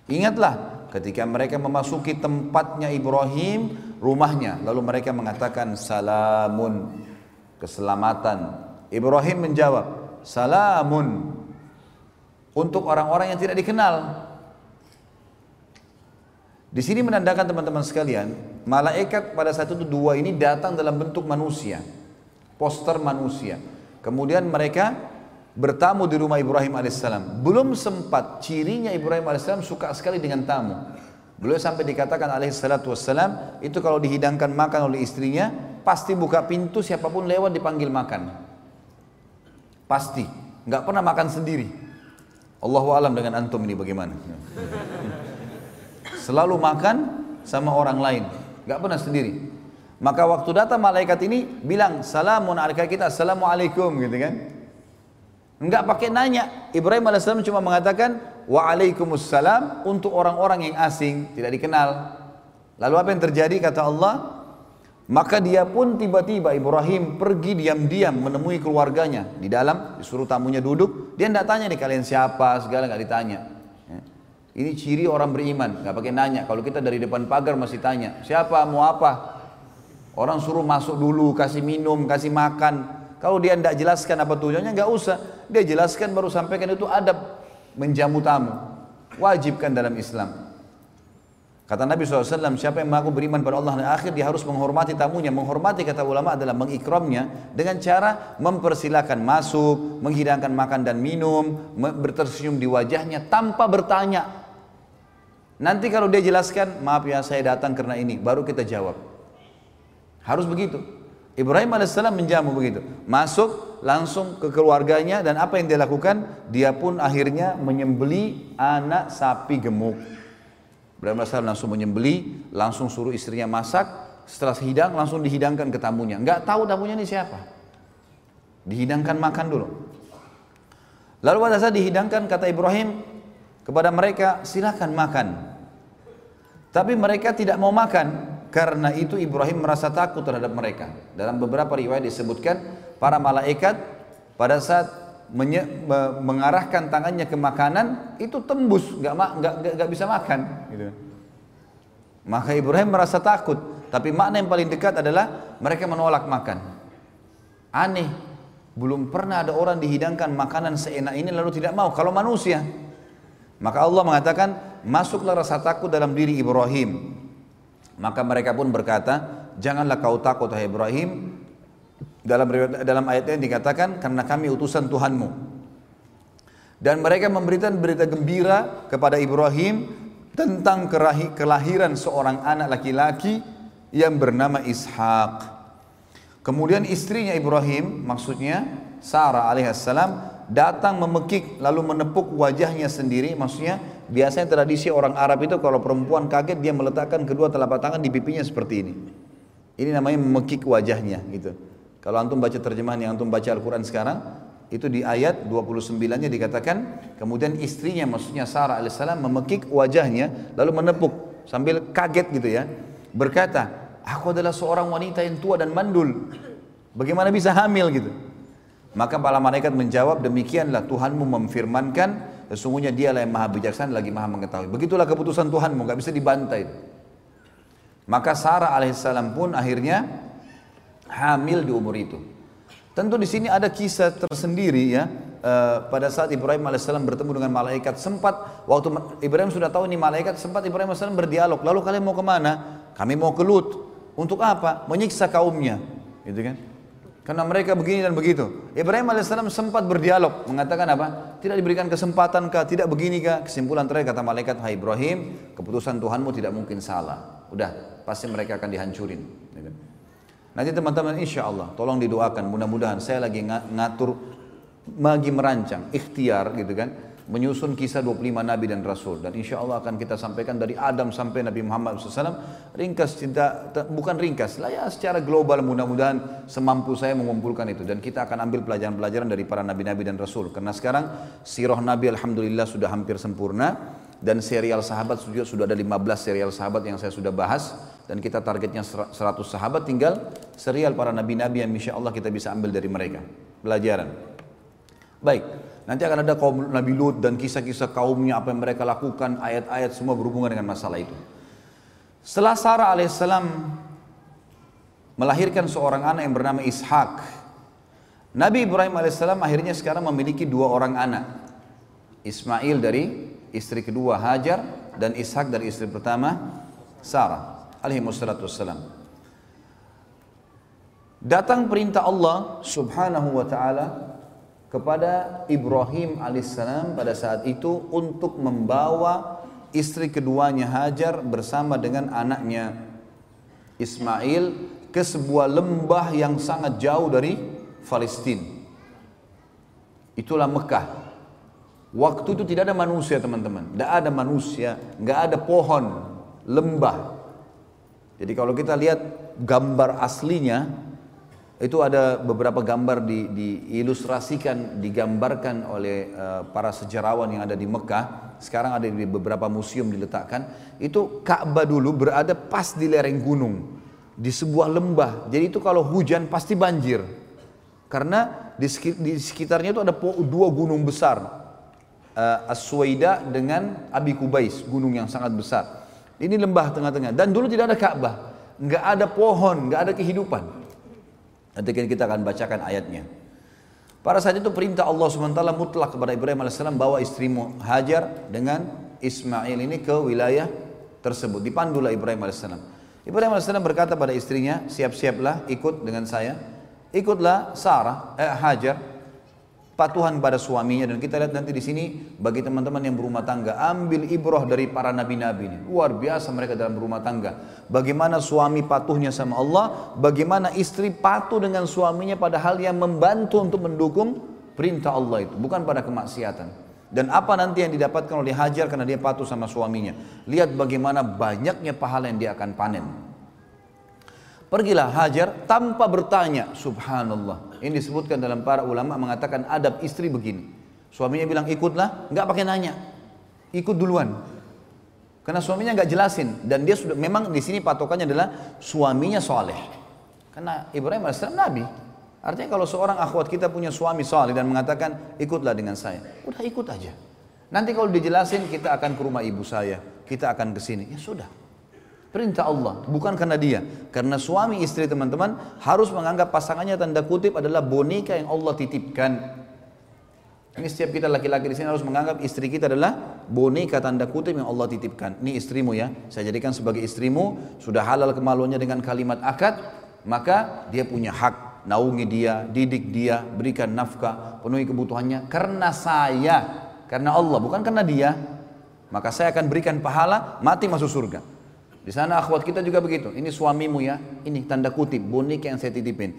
Ingatlah ketika mereka memasuki tempatnya Ibrahim, rumahnya, lalu mereka mengatakan salamun, keselamatan. Ibrahim menjawab, salamun untuk orang-orang yang tidak dikenal. Di sini menandakan teman-teman sekalian, malaikat pada saat itu dua ini datang dalam bentuk manusia, poster manusia. Kemudian mereka bertamu di rumah Ibrahim alaihissalam. Belum sempat cirinya Ibrahim alaihissalam suka sekali dengan tamu. Beliau sampai dikatakan alaihissalatu wassalam itu kalau dihidangkan makan oleh istrinya pasti buka pintu siapa pun lewat dipanggil makan. Pasti, nggak pernah makan sendiri. Allahu alam dengan antum ini bagaimana? Selalu makan sama orang lain, nggak pernah sendiri. Maka waktu datang malaikat ini bilang salamun alaikum kita assalamualaikum gitu kan. Enggak pakai nanya. Ibrahim alaihissalam cuma mengatakan waalaikumsalam untuk orang-orang yang asing, tidak dikenal. Lalu apa yang terjadi kata Allah? Maka dia pun tiba-tiba Ibrahim pergi diam-diam menemui keluarganya di dalam, disuruh tamunya duduk. Dia tidak tanya nih kalian siapa, segala nggak ditanya. Ini ciri orang beriman, nggak pakai nanya. Kalau kita dari depan pagar masih tanya, siapa, mau apa? Orang suruh masuk dulu, kasih minum, kasih makan. Kalau dia tidak jelaskan apa tujuannya, nggak usah. Dia jelaskan baru sampaikan itu adab menjamu tamu. Wajibkan dalam Islam. Kata Nabi SAW, siapa yang mengaku beriman pada Allah dan akhir, dia harus menghormati tamunya. Menghormati kata ulama adalah mengikramnya dengan cara mempersilahkan masuk, menghidangkan makan dan minum, bertersenyum di wajahnya tanpa bertanya, Nanti kalau dia jelaskan, maaf ya saya datang karena ini, baru kita jawab. Harus begitu. Ibrahim AS menjamu begitu. Masuk langsung ke keluarganya dan apa yang dia lakukan? Dia pun akhirnya menyembeli anak sapi gemuk. Ibrahim AS langsung menyembeli, langsung suruh istrinya masak. Setelah hidang langsung dihidangkan ke tamunya. Enggak tahu tamunya ini siapa. Dihidangkan makan dulu. Lalu pada saat dihidangkan kata Ibrahim kepada mereka silakan makan. Tapi mereka tidak mau makan karena itu Ibrahim merasa takut terhadap mereka. Dalam beberapa riwayat disebutkan para malaikat pada saat menye, mengarahkan tangannya ke makanan itu tembus, nggak nggak bisa makan. Gitu. Maka Ibrahim merasa takut. Tapi makna yang paling dekat adalah mereka menolak makan. Aneh, belum pernah ada orang dihidangkan makanan seenak ini lalu tidak mau. Kalau manusia, maka Allah mengatakan, masuklah rasa takut dalam diri Ibrahim. Maka mereka pun berkata, janganlah kau takut hai Ibrahim. Dalam dalam ayat ini dikatakan, karena kami utusan Tuhanmu. Dan mereka memberikan berita gembira kepada Ibrahim tentang kelahiran seorang anak laki-laki yang bernama Ishak. Kemudian istrinya Ibrahim, maksudnya Sarah alaihissalam datang memekik lalu menepuk wajahnya sendiri maksudnya biasanya tradisi orang Arab itu kalau perempuan kaget dia meletakkan kedua telapak tangan di pipinya seperti ini. Ini namanya memekik wajahnya gitu. Kalau antum baca terjemahan yang antum baca Al-Quran sekarang itu di ayat 29 nya dikatakan kemudian istrinya maksudnya Sarah alaihissalam memekik wajahnya lalu menepuk sambil kaget gitu ya. Berkata aku adalah seorang wanita yang tua dan mandul. Bagaimana bisa hamil? gitu. Maka para malaikat menjawab, demikianlah Tuhanmu memfirmankan, sesungguhnya dialah yang maha bijaksana lagi maha mengetahui. Begitulah keputusan Tuhanmu, gak bisa dibantai. Maka Sarah alaihissalam pun akhirnya hamil di umur itu. Tentu di sini ada kisah tersendiri ya. Uh, pada saat Ibrahim alaihissalam bertemu dengan malaikat sempat waktu Ibrahim sudah tahu ini malaikat sempat Ibrahim alaihissalam berdialog. Lalu kalian mau ke mana? Kami mau ke Lut. Untuk apa? Menyiksa kaumnya, gitu kan? Karena mereka begini dan begitu. Ibrahim alaihissalam sempat berdialog, mengatakan apa? Tidak diberikan kesempatan kah? Tidak begini kah? Kesimpulan terakhir kata malaikat, Hai Ibrahim, keputusan Tuhanmu tidak mungkin salah. Udah, pasti mereka akan dihancurin. Gitu. Nanti teman-teman insya Allah, tolong didoakan. Mudah-mudahan saya lagi ngatur, lagi merancang, ikhtiar gitu kan menyusun kisah 25 nabi dan rasul. Dan insya Allah akan kita sampaikan dari Adam sampai Nabi Muhammad SAW ringkas cinta bukan ringkas lah ya secara global mudah-mudahan semampu saya mengumpulkan itu. Dan kita akan ambil pelajaran-pelajaran dari para nabi-nabi dan rasul. Karena sekarang sirah nabi alhamdulillah sudah hampir sempurna. Dan serial sahabat juga sudah ada 15 serial sahabat yang saya sudah bahas. Dan kita targetnya 100 sahabat tinggal serial para nabi-nabi yang insya Allah kita bisa ambil dari mereka. Pelajaran. Baik Nanti akan ada kaum Nabi Lut dan kisah-kisah kaumnya apa yang mereka lakukan, ayat-ayat semua berhubungan dengan masalah itu. Setelah Sarah alaihissalam melahirkan seorang anak yang bernama Ishak, Nabi Ibrahim alaihissalam akhirnya sekarang memiliki dua orang anak. Ismail dari istri kedua Hajar dan Ishak dari istri pertama Sarah alaihi wassalam. Datang perintah Allah subhanahu wa ta'ala kepada Ibrahim alaihissalam pada saat itu untuk membawa istri keduanya Hajar bersama dengan anaknya Ismail ke sebuah lembah yang sangat jauh dari Palestina. Itulah Mekah. Waktu itu tidak ada manusia teman-teman, tidak ada manusia, nggak ada pohon, lembah. Jadi kalau kita lihat gambar aslinya, itu ada beberapa gambar di, diilustrasikan, digambarkan oleh uh, para sejarawan yang ada di Mekah. Sekarang ada di beberapa museum diletakkan. Itu Ka'bah dulu berada pas di lereng gunung, di sebuah lembah. Jadi itu kalau hujan pasti banjir. Karena di, sekitarnya itu ada dua gunung besar. Uh, Aswaida dengan Abi Kubais, gunung yang sangat besar. Ini lembah tengah-tengah. Dan dulu tidak ada Ka'bah. Nggak ada pohon, nggak ada kehidupan. Nanti kita akan bacakan ayatnya. Pada saat itu perintah Allah SWT mutlak kepada Ibrahim AS bawa istrimu Hajar dengan Ismail ini ke wilayah tersebut. Dipandulah Ibrahim AS. Ibrahim AS berkata pada istrinya, siap-siaplah ikut dengan saya. Ikutlah Sarah, eh, Hajar patuhan pada suaminya. Dan kita lihat nanti di sini bagi teman-teman yang berumah tangga ambil ibroh dari para nabi-nabi ini. Luar biasa mereka dalam berumah tangga. Bagaimana suami patuhnya sama Allah bagaimana istri patuh dengan suaminya pada hal yang membantu untuk mendukung perintah Allah itu bukan pada kemaksiatan. Dan apa nanti yang didapatkan oleh Hajar karena dia patuh sama suaminya? Lihat bagaimana banyaknya pahala yang dia akan panen. Pergilah Hajar tanpa bertanya, subhanallah. Ini disebutkan dalam para ulama mengatakan adab istri begini. Suaminya bilang ikutlah, nggak pakai nanya. Ikut duluan. Karena suaminya nggak jelasin dan dia sudah memang di sini patokannya adalah suaminya soleh. Karena Ibrahim AS Nabi. Artinya kalau seorang akhwat kita punya suami soleh dan mengatakan ikutlah dengan saya, udah ikut aja. Nanti kalau dijelasin kita akan ke rumah ibu saya, kita akan ke sini. Ya sudah, Perintah Allah, bukan karena dia. Karena suami istri teman-teman harus menganggap pasangannya tanda kutip adalah boneka yang Allah titipkan. Ini setiap kita laki-laki di sini harus menganggap istri kita adalah boneka tanda kutip yang Allah titipkan. Ini istrimu ya, saya jadikan sebagai istrimu, sudah halal kemaluannya dengan kalimat akad, maka dia punya hak naungi dia, didik dia, berikan nafkah, penuhi kebutuhannya karena saya, karena Allah, bukan karena dia. Maka saya akan berikan pahala, mati masuk surga. Di sana akhwat kita juga begitu. Ini suamimu ya, ini tanda kutip boneka yang saya titipin.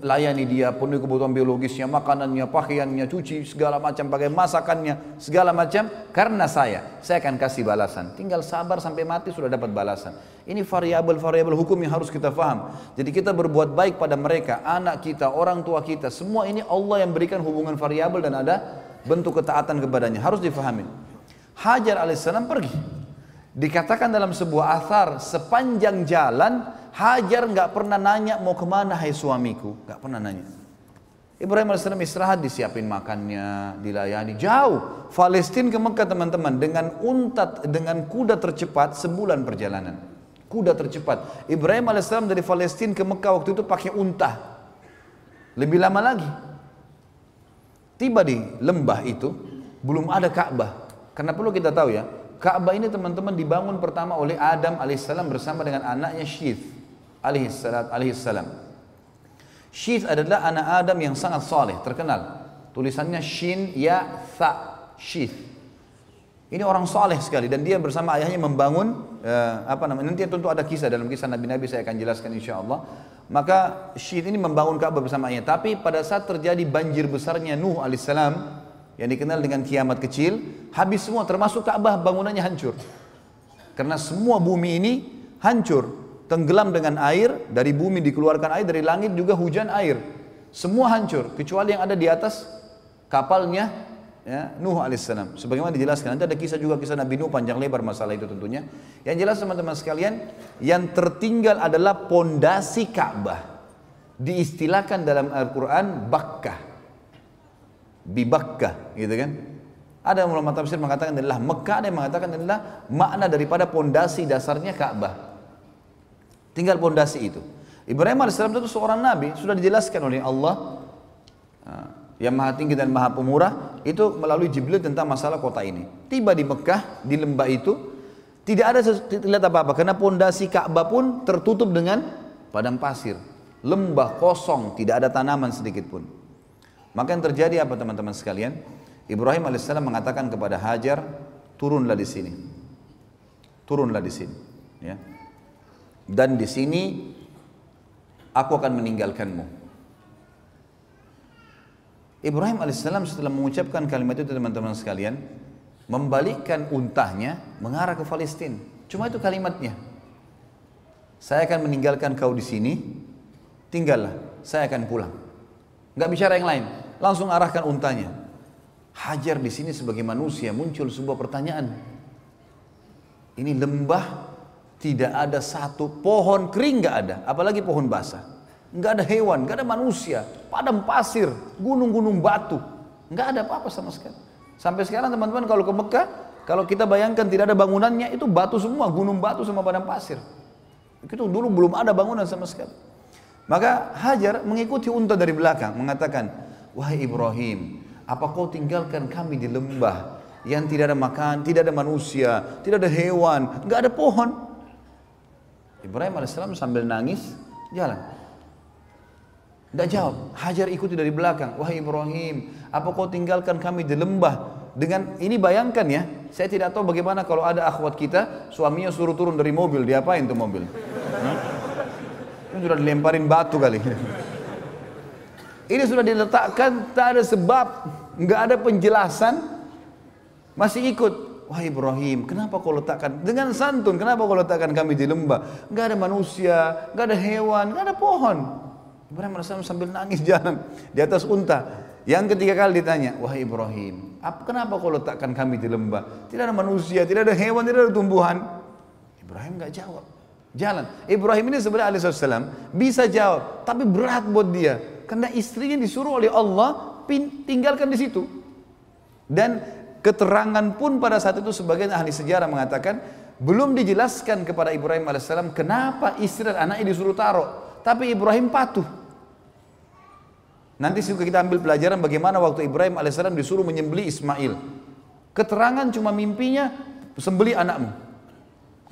Layani dia, penuhi kebutuhan biologisnya, makanannya, pakaiannya, cuci segala macam, pakai masakannya, segala macam. Karena saya, saya akan kasih balasan. Tinggal sabar sampai mati sudah dapat balasan. Ini variabel-variabel hukum yang harus kita faham. Jadi kita berbuat baik pada mereka, anak kita, orang tua kita, semua ini Allah yang berikan hubungan variabel dan ada bentuk ketaatan kepadanya. Harus difahami. Hajar alaihissalam pergi. Dikatakan dalam sebuah athar sepanjang jalan Hajar nggak pernah nanya mau ke mana hai suamiku, nggak pernah nanya. Ibrahim AS istirahat disiapin makannya, dilayani jauh. Palestina ke Mekah teman-teman dengan untat dengan kuda tercepat sebulan perjalanan. Kuda tercepat. Ibrahim AS dari Palestina ke Mekah waktu itu pakai unta. Lebih lama lagi. Tiba di lembah itu belum ada Ka'bah. Karena perlu kita tahu ya, Ka'bah ini teman-teman dibangun pertama oleh Adam alaihissalam bersama dengan anaknya Syith alaihissalam. Syith adalah anak Adam yang sangat saleh, terkenal. Tulisannya Shin Ya Tha Syith. Ini orang saleh sekali dan dia bersama ayahnya membangun uh, apa namanya nanti tentu ada kisah dalam kisah nabi-nabi saya akan jelaskan insya Allah. Maka Syith ini membangun Ka'bah bersama ayahnya. Tapi pada saat terjadi banjir besarnya Nuh alaihissalam, yang dikenal dengan kiamat kecil, habis semua termasuk Ka'bah bangunannya hancur. Karena semua bumi ini hancur, tenggelam dengan air, dari bumi dikeluarkan air, dari langit juga hujan air. Semua hancur, kecuali yang ada di atas kapalnya ya, Nuh alaihissalam. Sebagaimana dijelaskan, nanti ada kisah juga kisah Nabi Nuh panjang lebar masalah itu tentunya. Yang jelas teman-teman sekalian, yang tertinggal adalah pondasi Ka'bah. Diistilahkan dalam Al-Quran Bakkah bibakkah gitu kan? Ada ulama tafsir mengatakan adalah Mekah ada yang mengatakan adalah makna daripada pondasi dasarnya Ka'bah. Tinggal pondasi itu. Ibrahim AS itu seorang nabi sudah dijelaskan oleh Allah. Ah, yang maha tinggi dan maha pemurah itu melalui Jibril tentang masalah kota ini. Tiba di Mekah di lembah itu Tidak ada lihat apa-apa karena pondasi Ka'bah pun tertutup dengan padang pasir, lembah kosong, tidak ada tanaman sedikit pun. Maka yang terjadi apa teman-teman sekalian? Ibrahim alaihissalam mengatakan kepada Hajar, turunlah di sini, turunlah di sini, ya. Dan di sini aku akan meninggalkanmu. Ibrahim alaihissalam setelah mengucapkan kalimat itu teman-teman sekalian, membalikkan untahnya mengarah ke Palestina. Cuma itu kalimatnya. Saya akan meninggalkan kau di sini, tinggallah, saya akan pulang. Gak bicara yang lain, langsung arahkan untanya. Hajar di sini sebagai manusia muncul sebuah pertanyaan. Ini lembah tidak ada satu pohon kering gak ada, apalagi pohon basah. Gak ada hewan, gak ada manusia, padam pasir, gunung-gunung batu, gak ada apa-apa sama sekali. Sampai sekarang teman-teman kalau ke Mekah, kalau kita bayangkan tidak ada bangunannya, itu batu semua, gunung batu sama padang pasir. Itu dulu belum ada bangunan sama sekali. Maka Hajar mengikuti unta dari belakang, mengatakan, Wahai Ibrahim, apa kau tinggalkan kami di lembah yang tidak ada makan, tidak ada manusia, tidak ada hewan, nggak ada pohon. Ibrahim alaihissalam sambil nangis jalan. Tidak jawab. Hajar ikuti dari belakang. Wahai Ibrahim, apa kau tinggalkan kami di lembah? Dengan ini bayangkan ya, saya tidak tahu bagaimana kalau ada akhwat kita, suaminya suruh turun dari mobil, diapain tuh mobil? Ini sudah dilemparin batu kali. Ini sudah diletakkan, tak ada sebab, nggak ada penjelasan, masih ikut. Wahai Ibrahim, kenapa kau letakkan dengan santun? Kenapa kau letakkan kami di lembah? Nggak ada manusia, nggak ada hewan, nggak ada pohon. Ibrahim AS sambil nangis jalan di atas unta. Yang ketiga kali ditanya, wahai Ibrahim, apa, kenapa kau letakkan kami di lembah? Tidak ada manusia, tidak ada hewan, tidak ada tumbuhan. Ibrahim nggak jawab. Jalan. Ibrahim ini sebenarnya alaihissalam bisa jawab, tapi berat buat dia. Karena istrinya disuruh oleh Allah tinggalkan di situ. Dan keterangan pun pada saat itu sebagian ahli sejarah mengatakan belum dijelaskan kepada Ibrahim alaihissalam kenapa istri dan anaknya disuruh taruh. Tapi Ibrahim patuh. Nanti suka kita ambil pelajaran bagaimana waktu Ibrahim alaihissalam disuruh menyembeli Ismail. Keterangan cuma mimpinya sembeli anakmu.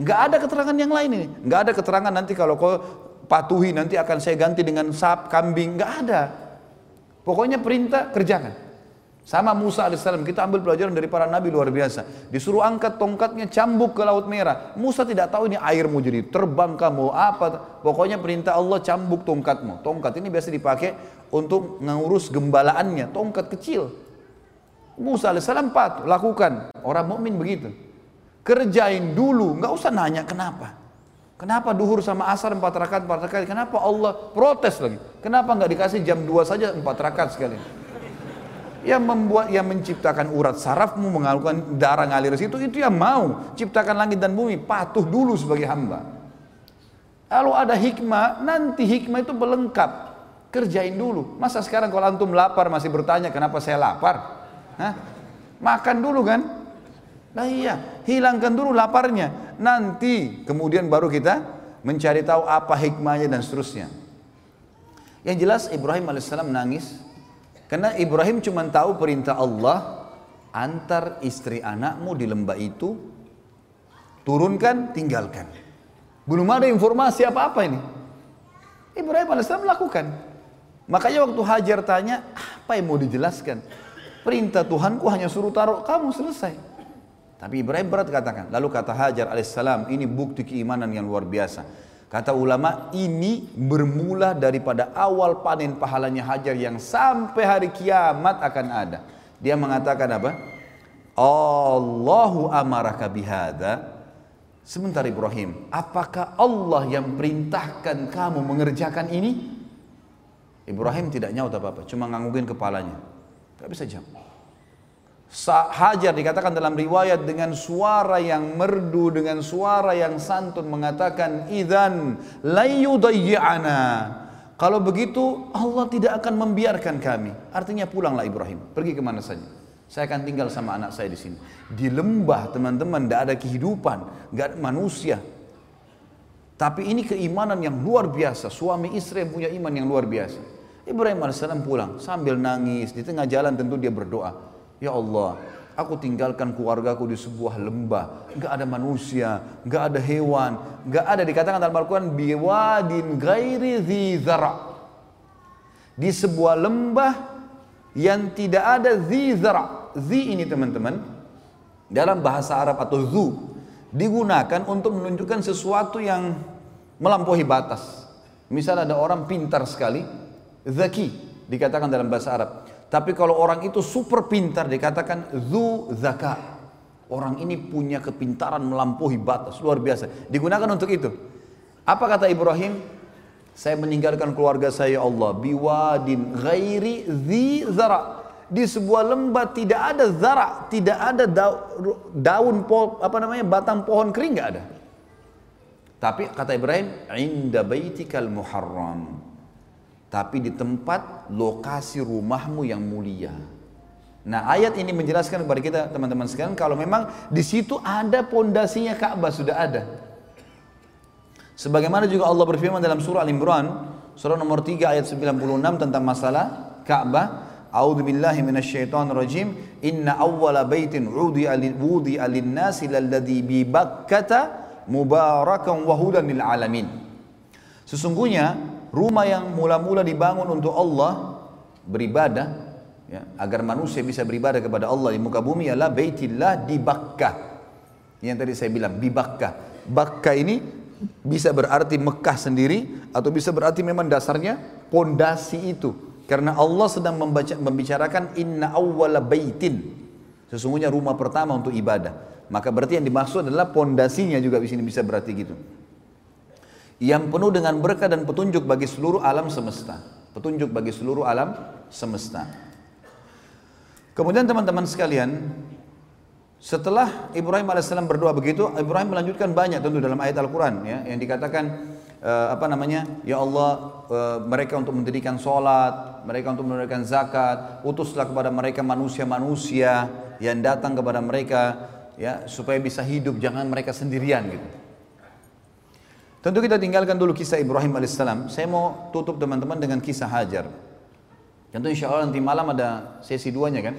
Enggak ada keterangan yang lain ini. Enggak ada keterangan nanti kalau kau patuhi nanti akan saya ganti dengan sap kambing. Enggak ada. Pokoknya perintah kerjakan. Sama Musa alaihissalam kita ambil pelajaran dari para nabi luar biasa. Disuruh angkat tongkatnya cambuk ke laut merah. Musa tidak tahu ini air mau jadi terbang kamu apa. Pokoknya perintah Allah cambuk tongkatmu. Tongkat ini biasa dipakai untuk mengurus gembalaannya. Tongkat kecil. Musa alaihissalam patuh lakukan. Orang mukmin begitu. Kerjain dulu, nggak usah nanya kenapa. Kenapa duhur sama asar empat rakaat empat rakaat? Kenapa Allah protes lagi? Kenapa nggak dikasih jam dua saja empat rakaat sekali? yang membuat yang menciptakan urat sarafmu mengalirkan darah ngalir situ itu yang mau ciptakan langit dan bumi patuh dulu sebagai hamba kalau ada hikmah nanti hikmah itu melengkap kerjain dulu masa sekarang kalau antum lapar masih bertanya kenapa saya lapar Hah? makan dulu kan nah iya hilangkan dulu laparnya nanti kemudian baru kita mencari tahu apa hikmahnya dan seterusnya yang jelas Ibrahim alaihissalam nangis karena Ibrahim cuma tahu perintah Allah antar istri anakmu di lembah itu turunkan, tinggalkan. Belum ada informasi apa-apa ini. Ibrahim AS lakukan. Makanya waktu Hajar tanya, apa yang mau dijelaskan? Perintah Tuhanku hanya suruh taruh kamu selesai. Tapi Ibrahim berat katakan. Lalu kata Hajar alaihissalam, ini bukti keimanan yang luar biasa. Kata ulama ini bermula daripada awal panen pahalanya hajar yang sampai hari kiamat akan ada. Dia mengatakan apa? Allahu amaraka bihada. Sebentar Ibrahim, apakah Allah yang perintahkan kamu mengerjakan ini? Ibrahim tidak nyaut apa-apa, cuma nganggungin kepalanya. Gak bisa jawab. Hajar dikatakan dalam riwayat dengan suara yang merdu, dengan suara yang santun mengatakan, Idan layudayya'ana. Kalau begitu Allah tidak akan membiarkan kami. Artinya pulanglah Ibrahim, pergi ke mana saja. Saya akan tinggal sama anak saya di sini. Di lembah teman-teman, tidak ada kehidupan, tidak ada manusia. Tapi ini keimanan yang luar biasa. Suami istri yang punya iman yang luar biasa. Ibrahim AS pulang sambil nangis. Di tengah jalan tentu dia berdoa. Ya Allah, Aku tinggalkan keluargaku di sebuah lembah, nggak ada manusia, nggak ada hewan, nggak ada dikatakan dalam Al-Quran biwadin gairi zara. Di sebuah lembah yang tidak ada zara. Zi ini teman-teman dalam bahasa Arab atau zu digunakan untuk menunjukkan sesuatu yang melampaui batas. Misal ada orang pintar sekali, zaki dikatakan dalam bahasa Arab. Tapi kalau orang itu super pintar dikatakan zu zaka. Orang ini punya kepintaran melampaui batas, luar biasa. Digunakan untuk itu. Apa kata Ibrahim? Saya meninggalkan keluarga saya ya Allah biwadin ghairi zi zara. Di sebuah lembah tidak ada zara, tidak ada daun apa namanya batang pohon kering nggak ada. Tapi kata Ibrahim, inda baitikal muharram tapi di tempat lokasi rumahmu yang mulia. Nah ayat ini menjelaskan kepada kita teman-teman sekalian kalau memang di situ ada pondasinya Ka'bah sudah ada. Sebagaimana juga Allah berfirman dalam surah Al-Imran surah nomor 3 ayat 96 tentang masalah Ka'bah. A'udzu billahi minasyaitonir rajim. Inna awwala baitin udi'a wudi'a lin-nasi lalladzi bi Bakkata mubarakan wa. Sesungguhnya rumah yang mula-mula dibangun untuk Allah beribadah ya, agar manusia bisa beribadah kepada Allah di muka bumi adalah Baitillah di Bakkah. Yang tadi saya bilang di Bakkah. Bakkah ini bisa berarti Mekah sendiri atau bisa berarti memang dasarnya pondasi itu. Karena Allah sedang membaca, membicarakan inna awwala baitin. Sesungguhnya rumah pertama untuk ibadah. Maka berarti yang dimaksud adalah pondasinya juga di sini bisa berarti gitu yang penuh dengan berkah dan petunjuk bagi seluruh alam semesta. Petunjuk bagi seluruh alam semesta. Kemudian teman-teman sekalian, setelah Ibrahim alaihissalam berdoa begitu, Ibrahim melanjutkan banyak tentu dalam ayat Al-Quran ya, yang dikatakan uh, apa namanya, ya Allah uh, mereka untuk mendirikan sholat, mereka untuk menunaikan zakat, utuslah kepada mereka manusia-manusia yang datang kepada mereka ya supaya bisa hidup, jangan mereka sendirian gitu. Tentu kita tinggalkan dulu kisah Ibrahim alaihissalam. Saya mau tutup teman-teman dengan kisah Hajar. Tentu insya Allah nanti malam ada sesi duanya kan.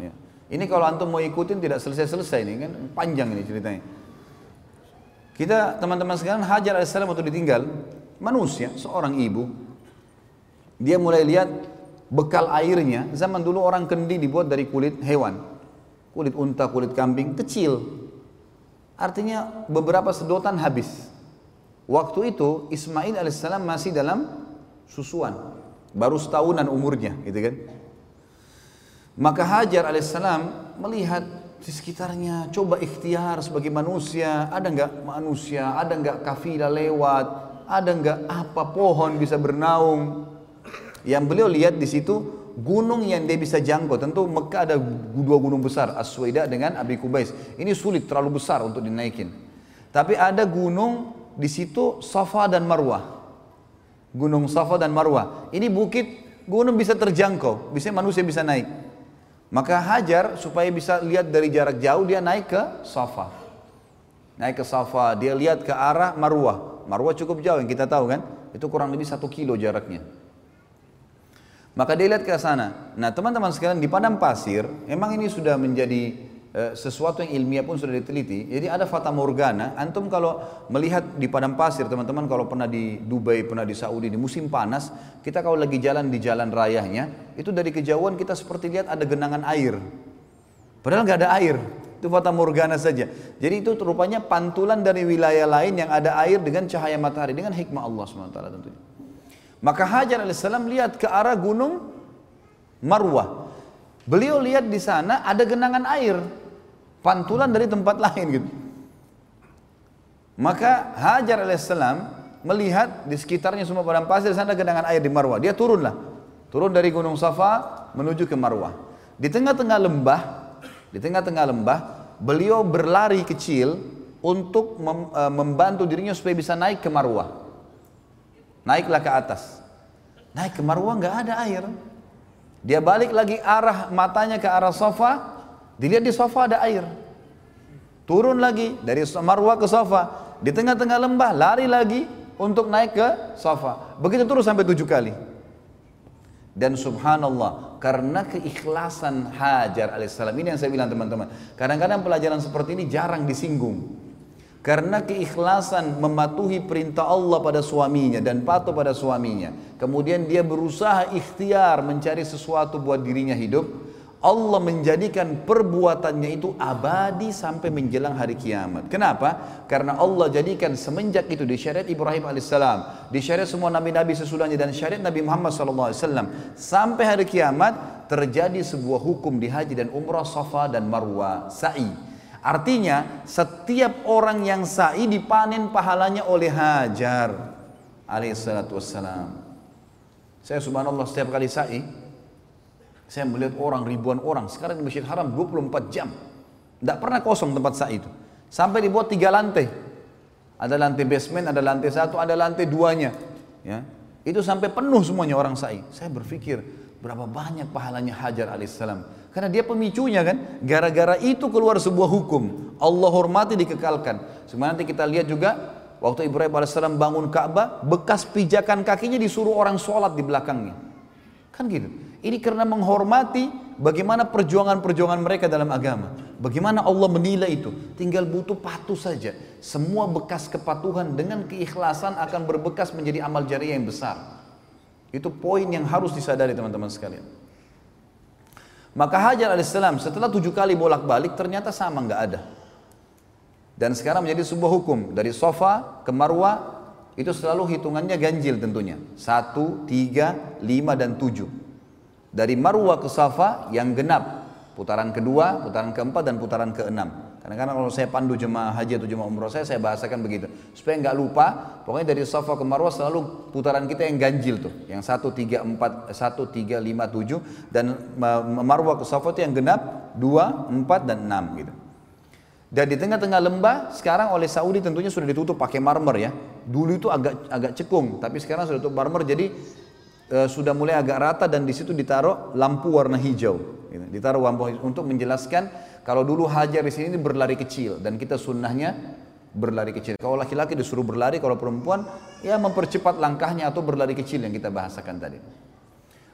Ya. Ini kalau antum mau ikutin tidak selesai-selesai ini kan panjang ini ceritanya. Kita teman-teman sekalian Hajar alaihissalam waktu ditinggal manusia seorang ibu dia mulai lihat bekal airnya zaman dulu orang kendi dibuat dari kulit hewan kulit unta kulit kambing kecil artinya beberapa sedotan habis Waktu itu Ismail alaihissalam masih dalam susuan, baru setahunan umurnya, gitu kan? Maka Hajar alaihissalam melihat di sekitarnya, coba ikhtiar sebagai manusia, ada nggak manusia, ada nggak kafilah lewat, ada nggak apa pohon bisa bernaung. Yang beliau lihat di situ gunung yang dia bisa jangkau. Tentu Mekah ada dua gunung besar, Aswaida dengan Abi Kubais. Ini sulit terlalu besar untuk dinaikin. Tapi ada gunung di situ Safa dan Marwah. Gunung Safa dan Marwah. Ini bukit gunung bisa terjangkau, bisa manusia bisa naik. Maka Hajar supaya bisa lihat dari jarak jauh dia naik ke Safa. Naik ke Safa, dia lihat ke arah Marwah. Marwah cukup jauh yang kita tahu kan, itu kurang lebih satu kilo jaraknya. Maka dia lihat ke sana. Nah teman-teman sekalian di padang pasir, emang ini sudah menjadi sesuatu yang ilmiah pun sudah diteliti. Jadi ada fata morgana. Antum kalau melihat di padang pasir, teman-teman kalau pernah di Dubai, pernah di Saudi di musim panas, kita kalau lagi jalan di jalan rayanya, itu dari kejauhan kita seperti lihat ada genangan air. Padahal nggak ada air. Itu fata morgana saja. Jadi itu rupanya pantulan dari wilayah lain yang ada air dengan cahaya matahari dengan hikmah Allah SWT tentunya. Maka Hajar alaihissalam lihat ke arah gunung Marwah. Beliau lihat di sana ada genangan air pantulan dari tempat lain gitu. Maka Hajar alaihissalam melihat di sekitarnya semua padang pasir sana genangan air di Marwah. Dia turunlah. Turun dari Gunung Safa menuju ke Marwah. Di tengah-tengah lembah, di tengah-tengah lembah, beliau berlari kecil untuk mem e, membantu dirinya supaya bisa naik ke Marwah. Naiklah ke atas. Naik ke Marwah nggak ada air. Dia balik lagi arah matanya ke arah Safa, Dilihat di sofa ada air. Turun lagi dari Marwah ke sofa. Di tengah-tengah lembah lari lagi untuk naik ke sofa. Begitu terus sampai tujuh kali. Dan subhanallah, karena keikhlasan Hajar alaihissalam, ini yang saya bilang teman-teman. Kadang-kadang pelajaran seperti ini jarang disinggung. Karena keikhlasan mematuhi perintah Allah pada suaminya dan patuh pada suaminya. Kemudian dia berusaha ikhtiar mencari sesuatu buat dirinya hidup. Allah menjadikan perbuatannya itu abadi sampai menjelang hari kiamat. Kenapa? Karena Allah jadikan semenjak itu di syariat Ibrahim alaihissalam, di syariat semua nabi-nabi sesudahnya dan syariat Nabi Muhammad SAW sampai hari kiamat terjadi sebuah hukum di haji dan umrah Safa dan Marwah sa'i. Artinya setiap orang yang sa'i dipanen pahalanya oleh Hajar alaihissalatu wassalam. Saya subhanallah setiap kali sa'i saya melihat orang ribuan orang sekarang di Masjid Haram 24 jam. Tidak pernah kosong tempat sa'i itu. Sampai dibuat tiga lantai. Ada lantai basement, ada lantai satu, ada lantai duanya. Ya, itu sampai penuh semuanya orang sa'i. Saya berpikir berapa banyak pahalanya Hajar alaihissalam. Karena dia pemicunya kan. Gara-gara itu keluar sebuah hukum. Allah hormati dikekalkan. Sebenarnya nanti kita lihat juga waktu Ibrahim alaihissalam bangun Ka'bah, bekas pijakan kakinya disuruh orang sholat di belakangnya. Kan gitu. Ini karena menghormati bagaimana perjuangan-perjuangan mereka dalam agama. Bagaimana Allah menilai itu. Tinggal butuh patuh saja. Semua bekas kepatuhan dengan keikhlasan akan berbekas menjadi amal jariah yang besar. Itu poin yang harus disadari teman-teman sekalian. Maka Hajar alaihissalam setelah tujuh kali bolak-balik ternyata sama nggak ada. Dan sekarang menjadi sebuah hukum dari sofa ke marwah itu selalu hitungannya ganjil tentunya. Satu, tiga, lima, dan tujuh. Dari Marwah ke Safa yang genap. Putaran kedua, putaran keempat, dan putaran keenam. Karena kadang kalau saya pandu jemaah haji atau jemaah umroh saya, saya bahasakan begitu. Supaya nggak lupa, pokoknya dari Safa ke Marwah selalu putaran kita yang ganjil tuh. Yang satu tiga empat satu tiga lima tujuh dan Marwah ke Safa itu yang genap, dua empat dan enam gitu. Dan di tengah-tengah lembah, sekarang oleh Saudi tentunya sudah ditutup pakai marmer ya. Dulu itu agak agak cekung, tapi sekarang sudah tutup marmer jadi e, sudah mulai agak rata dan di situ ditaruh lampu warna hijau. Gitu. Ditaruh lampu untuk menjelaskan kalau dulu hajar di sini berlari kecil dan kita sunnahnya berlari kecil. Kalau laki-laki disuruh berlari, kalau perempuan ya mempercepat langkahnya atau berlari kecil yang kita bahasakan tadi.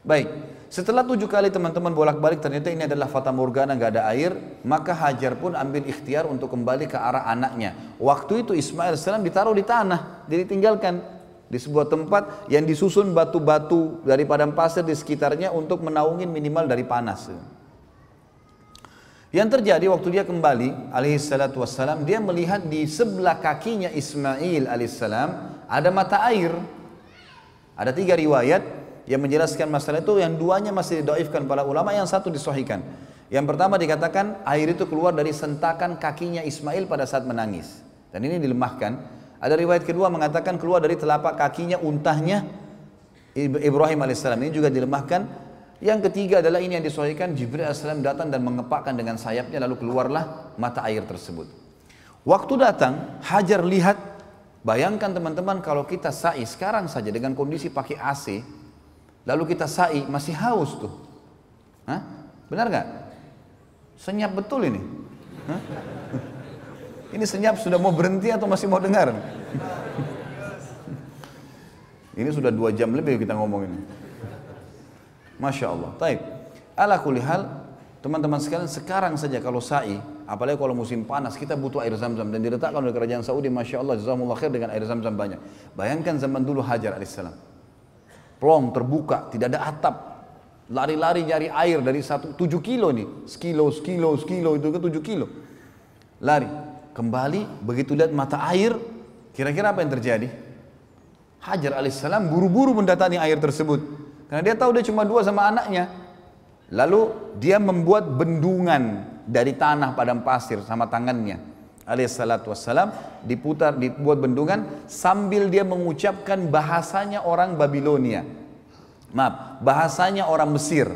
Baik, setelah tujuh kali teman-teman bolak-balik ternyata ini adalah fata morgana nggak ada air, maka Hajar pun ambil ikhtiar untuk kembali ke arah anaknya. Waktu itu Ismail salam ditaruh di tanah, jadi tinggalkan di sebuah tempat yang disusun batu-batu dari padang pasir di sekitarnya untuk menaungi minimal dari panas. Yang terjadi waktu dia kembali alaihissalatu wassalam dia melihat di sebelah kakinya Ismail alaihissalam ada mata air. Ada tiga riwayat yang menjelaskan masalah itu yang duanya masih didoifkan para ulama yang satu disohikan. Yang pertama dikatakan air itu keluar dari sentakan kakinya Ismail pada saat menangis. Dan ini dilemahkan ada riwayat kedua mengatakan keluar dari telapak kakinya untahnya Ibrahim alaihissalam. Ini juga dilemahkan. Yang ketiga adalah ini yang disuaikan Jibril alaihissalam datang dan mengepakkan dengan sayapnya lalu keluarlah mata air tersebut. Waktu datang Hajar lihat bayangkan teman-teman kalau kita sa'i sekarang saja dengan kondisi pakai AC lalu kita sa'i masih haus tuh. Hah? Benar nggak? Senyap betul ini. Hah? Ini senyap sudah mau berhenti atau masih mau dengar? Ini sudah dua jam lebih kita ngomong ini. Masya Allah. Taib. Ala kulihal, teman-teman sekalian sekarang saja kalau sa'i, apalagi kalau musim panas, kita butuh air zam-zam. Dan diletakkan oleh kerajaan Saudi, Masya Allah, jazakumullah khair dengan air zam-zam banyak. Bayangkan zaman dulu Hajar alaihissalam. Plong terbuka, tidak ada atap. Lari-lari nyari air dari satu, tujuh kilo nih. Sekilo, sekilo, sekilo, itu ke tujuh kilo. Lari kembali begitu lihat mata air kira-kira apa yang terjadi? Hajar alaihissalam buru-buru mendatangi air tersebut. Karena dia tahu dia cuma dua sama anaknya. Lalu dia membuat bendungan dari tanah padang pasir sama tangannya. Alaihissalatu wassalam diputar dibuat bendungan sambil dia mengucapkan bahasanya orang Babilonia. Maaf bahasanya orang Mesir.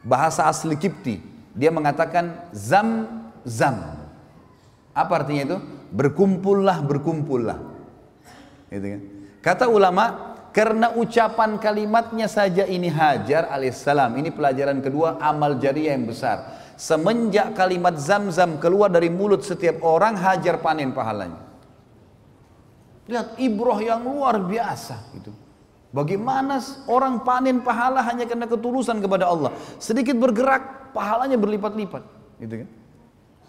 Bahasa asli Kipti. Dia mengatakan zam zam apa artinya itu? Berkumpullah, berkumpullah. Gitu kan? Kata ulama, karena ucapan kalimatnya saja ini Hajar alaihissalam. Ini pelajaran kedua amal jariah yang besar. Semenjak kalimat zam-zam keluar dari mulut setiap orang, Hajar panen pahalanya. Lihat ibrah yang luar biasa gitu. Bagaimana orang panen pahala hanya karena ketulusan kepada Allah. Sedikit bergerak, pahalanya berlipat-lipat. Gitu kan?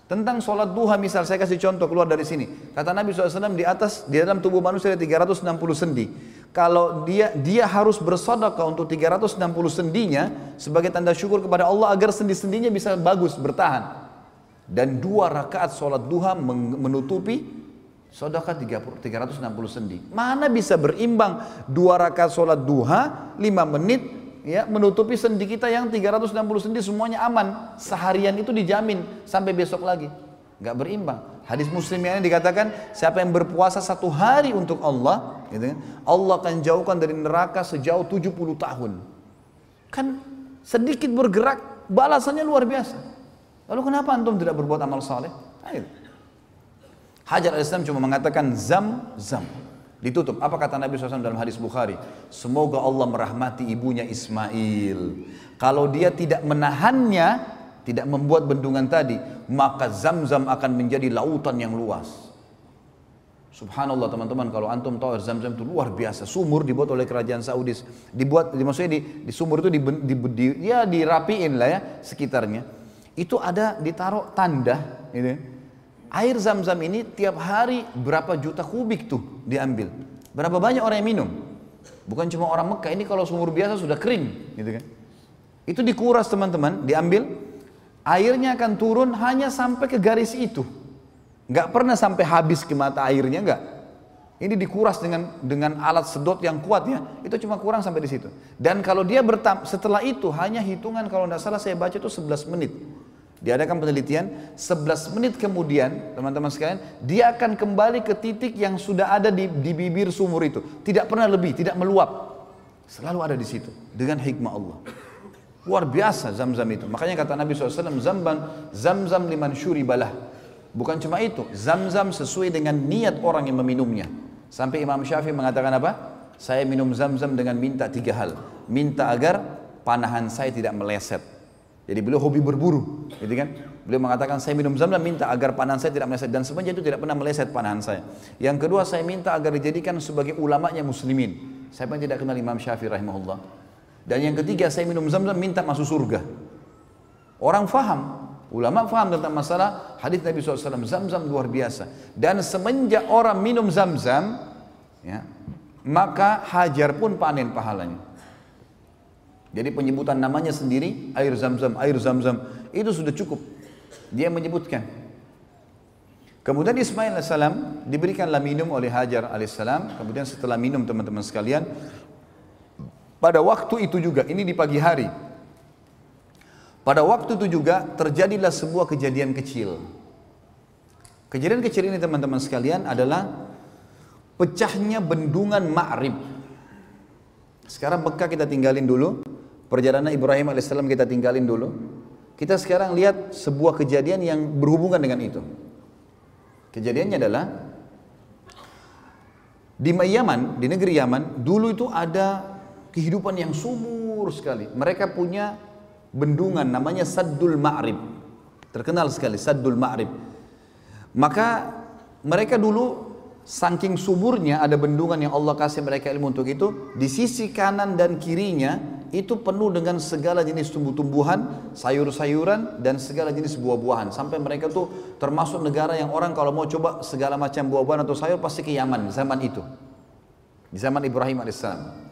Tentang sholat duha misal, saya kasih contoh keluar dari sini. Kata Nabi SAW di atas, di dalam tubuh manusia ada 360 sendi. Kalau dia dia harus bersedekah untuk 360 sendinya sebagai tanda syukur kepada Allah agar sendi-sendinya bisa bagus, bertahan. Dan dua rakaat sholat duha menutupi Sodaka 360 sendi. Mana bisa berimbang dua rakaat sholat duha, lima menit, ya menutupi sendi kita yang 360 sendi semuanya aman. Seharian itu dijamin sampai besok lagi. Gak berimbang. Hadis muslim yang dikatakan siapa yang berpuasa satu hari untuk Allah, gitu kan, Allah akan jauhkan dari neraka sejauh 70 tahun. Kan sedikit bergerak, balasannya luar biasa. Lalu kenapa antum tidak berbuat amal saleh? Hajar al-Islam cuma mengatakan zam, zam. Ditutup. Apa kata Nabi SAW dalam hadis Bukhari? Semoga Allah merahmati ibunya Ismail. Kalau dia tidak menahannya, tidak membuat bendungan tadi, maka zam-zam akan menjadi lautan yang luas. Subhanallah teman-teman kalau antum tahu zam-zam itu luar biasa. Sumur dibuat oleh kerajaan Saudi. Dibuat, maksudnya di, di sumur itu di, di, di, ya dirapiin lah ya sekitarnya. Itu ada ditaruh tanda, gitu ya air zam-zam ini tiap hari berapa juta kubik tuh diambil. Berapa banyak orang yang minum? Bukan cuma orang Mekah, ini kalau sumur biasa sudah kering, gitu kan. Itu dikuras teman-teman, diambil, airnya akan turun hanya sampai ke garis itu. Nggak pernah sampai habis ke mata airnya, nggak. Ini dikuras dengan dengan alat sedot yang kuat ya, itu cuma kurang sampai di situ. Dan kalau dia bertam, setelah itu hanya hitungan kalau tidak salah saya baca itu 11 menit. Diadakan penelitian, 11 menit kemudian, teman-teman sekalian, dia akan kembali ke titik yang sudah ada di, di bibir sumur itu. Tidak pernah lebih, tidak meluap. Selalu ada di situ, dengan hikmah Allah. Luar biasa zam-zam itu. Makanya kata Nabi SAW, zamban, zam-zam liman syuri balah. Bukan cuma itu, zam-zam sesuai dengan niat orang yang meminumnya. Sampai Imam Syafi'i mengatakan apa? Saya minum zam-zam dengan minta tiga hal. Minta agar panahan saya tidak meleset jadi beliau hobi berburu, gitu kan? Beliau mengatakan saya minum zam-zam minta agar panahan saya tidak meleset dan sebenarnya itu tidak pernah meleset panahan saya. Yang kedua saya minta agar dijadikan sebagai ulamanya muslimin. Saya pun tidak kenal Imam Syafi'i rahimahullah. Dan yang ketiga saya minum zam-zam minta masuk surga. Orang faham, ulama faham tentang masalah hadis Nabi SAW zam-zam luar biasa. Dan semenjak orang minum zam-zam, ya, maka hajar pun panen pahalanya. Jadi penyebutan namanya sendiri air zam-zam, air zam-zam itu sudah cukup. Dia menyebutkan. Kemudian Ismail AS diberikanlah minum oleh Hajar AS. Kemudian setelah minum teman-teman sekalian, pada waktu itu juga, ini di pagi hari. Pada waktu itu juga terjadilah sebuah kejadian kecil. Kejadian kecil ini teman-teman sekalian adalah pecahnya bendungan Ma'rib. Sekarang Mekah kita tinggalin dulu. Perjalanan Ibrahim alaihissalam kita tinggalin dulu. Kita sekarang lihat sebuah kejadian yang berhubungan dengan itu. Kejadiannya adalah di Yaman, di negeri Yaman, dulu itu ada kehidupan yang subur sekali. Mereka punya bendungan namanya Saddul Ma'rib. Terkenal sekali Saddul Ma'rib. Maka mereka dulu saking suburnya ada bendungan yang Allah kasih mereka ilmu untuk itu, di sisi kanan dan kirinya itu penuh dengan segala jenis tumbuh-tumbuhan, sayur-sayuran dan segala jenis buah-buahan. Sampai mereka tuh termasuk negara yang orang kalau mau coba segala macam buah-buahan atau sayur pasti ke Yaman zaman itu. Di zaman Ibrahim alaihissalam.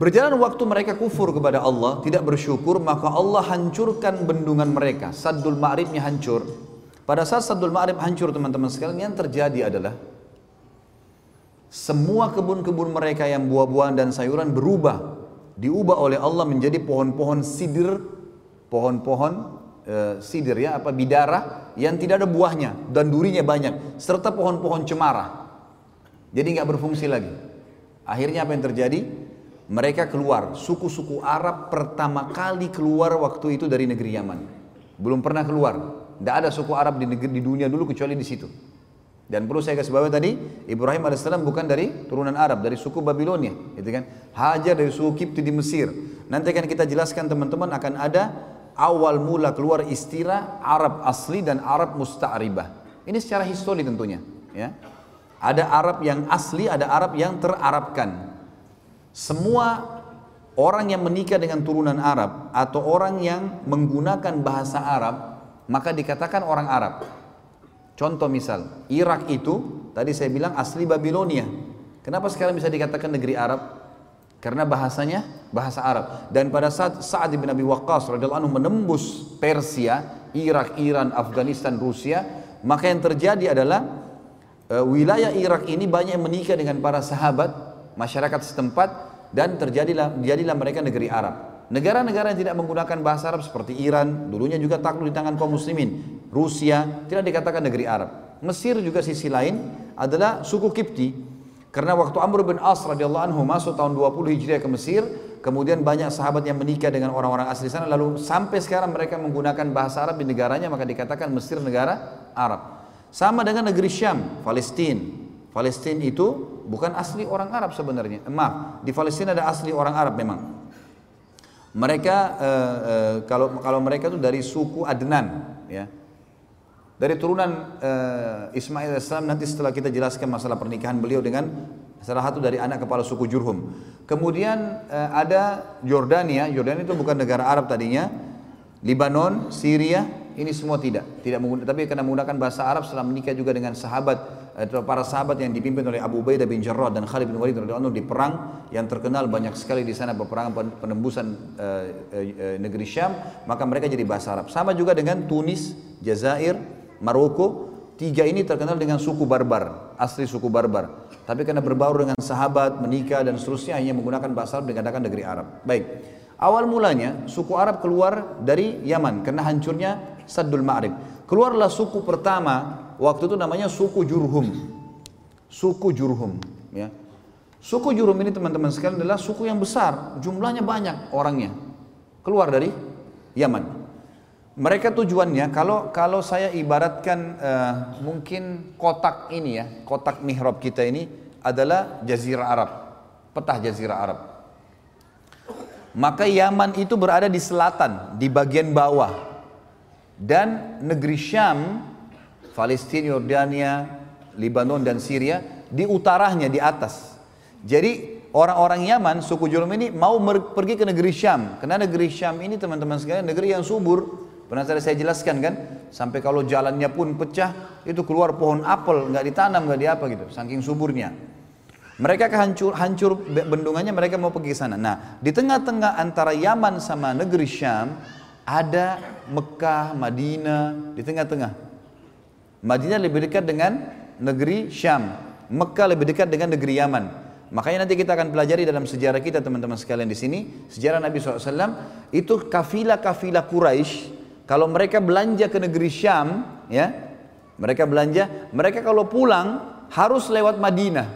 Berjalan waktu mereka kufur kepada Allah, tidak bersyukur, maka Allah hancurkan bendungan mereka. Saddul Ma'ribnya hancur. Pada saat Saddul Ma'rib hancur teman-teman sekalian, yang terjadi adalah semua kebun-kebun mereka yang buah-buahan dan sayuran berubah diubah oleh Allah menjadi pohon-pohon sidir. Pohon-pohon e, sidir ya apa bidara yang tidak ada buahnya dan durinya banyak serta pohon-pohon cemara. Jadi nggak berfungsi lagi. Akhirnya apa yang terjadi? Mereka keluar. Suku-suku Arab pertama kali keluar waktu itu dari negeri Yaman. Belum pernah keluar. Tidak ada suku Arab di, negeri, di dunia dulu kecuali di situ dan perlu saya kasih bawah tadi, Ibrahim AS bukan dari turunan Arab, dari suku Babilonia. Gitu kan? Hajar dari suku Kipti di Mesir. Nanti akan kita jelaskan teman-teman akan ada awal mula keluar istilah Arab asli dan Arab musta'ribah. Ini secara histori tentunya. Ya. Ada Arab yang asli, ada Arab yang terarabkan. Semua orang yang menikah dengan turunan Arab atau orang yang menggunakan bahasa Arab, maka dikatakan orang Arab. Contoh misal, Irak itu tadi saya bilang asli Babilonia. Kenapa sekarang bisa dikatakan negeri Arab? Karena bahasanya bahasa Arab. Dan pada saat Sa'ad bin Abi Waqqas radhiyallahu anhu menembus Persia, Irak, Iran, Afghanistan, Rusia, maka yang terjadi adalah uh, wilayah Irak ini banyak yang menikah dengan para sahabat, masyarakat setempat dan terjadilah jadilah mereka negeri Arab. Negara-negara yang tidak menggunakan bahasa Arab seperti Iran, dulunya juga takluk di tangan kaum muslimin. Rusia tidak dikatakan negeri Arab. Mesir juga sisi lain adalah suku Kipti karena waktu Amr bin As radhiyallahu anhu masuk tahun 20 Hijriah ke Mesir, kemudian banyak sahabat yang menikah dengan orang-orang asli sana lalu sampai sekarang mereka menggunakan bahasa Arab di negaranya maka dikatakan Mesir negara Arab. Sama dengan negeri Syam, Palestina. Palestina itu bukan asli orang Arab sebenarnya. Eh, maaf, di Palestina ada asli orang Arab memang. Mereka uh, uh, kalau kalau mereka itu dari suku Adnan, ya. Dari turunan uh, Ismail AS nanti setelah kita jelaskan masalah pernikahan beliau dengan salah satu dari anak kepala suku Jurhum. Kemudian uh, ada Jordania, Jordania itu bukan negara Arab tadinya, Libanon, Syria, ini semua tidak, tidak menggunakan, tapi karena menggunakan bahasa Arab setelah menikah juga dengan sahabat atau para sahabat yang dipimpin oleh Abu Ubaidah bin Jarrah dan Khalid bin Walid radhiyallahu di perang yang terkenal banyak sekali di sana peperangan penembusan uh, uh, negeri Syam, maka mereka jadi bahasa Arab. Sama juga dengan Tunis, Jazair, Maroko, tiga ini terkenal dengan suku barbar, asli suku barbar. Tapi karena berbaur dengan sahabat, menikah dan seterusnya hanya menggunakan bahasa Arab dikatakan negeri Arab. Baik. Awal mulanya suku Arab keluar dari Yaman karena hancurnya Saddul Ma'rib. Keluarlah suku pertama waktu itu namanya suku Jurhum. Suku Jurhum, ya. Suku Jurhum ini teman-teman sekalian adalah suku yang besar, jumlahnya banyak orangnya. Keluar dari Yaman. Mereka tujuannya kalau kalau saya ibaratkan uh, mungkin kotak ini ya, kotak mihrab kita ini adalah jazirah Arab, petah jazirah Arab. Maka Yaman itu berada di selatan, di bagian bawah. Dan negeri Syam, Palestina, Yordania, Lebanon dan Syria di utaranya di atas. Jadi orang-orang Yaman, suku Jurhum ini mau pergi ke negeri Syam. Karena negeri Syam ini teman-teman sekalian negeri yang subur, Pernah tadi saya jelaskan kan, sampai kalau jalannya pun pecah, itu keluar pohon apel, nggak ditanam, nggak diapa gitu, saking suburnya. Mereka kehancur, hancur bendungannya, mereka mau pergi ke sana. Nah, di tengah-tengah antara Yaman sama negeri Syam, ada Mekah, Madinah, di tengah-tengah. Madinah lebih dekat dengan negeri Syam. Mekah lebih dekat dengan negeri Yaman. Makanya nanti kita akan pelajari dalam sejarah kita teman-teman sekalian di sini, sejarah Nabi SAW, itu kafilah-kafilah Quraisy kalau mereka belanja ke negeri Syam, ya, mereka belanja, mereka kalau pulang harus lewat Madinah.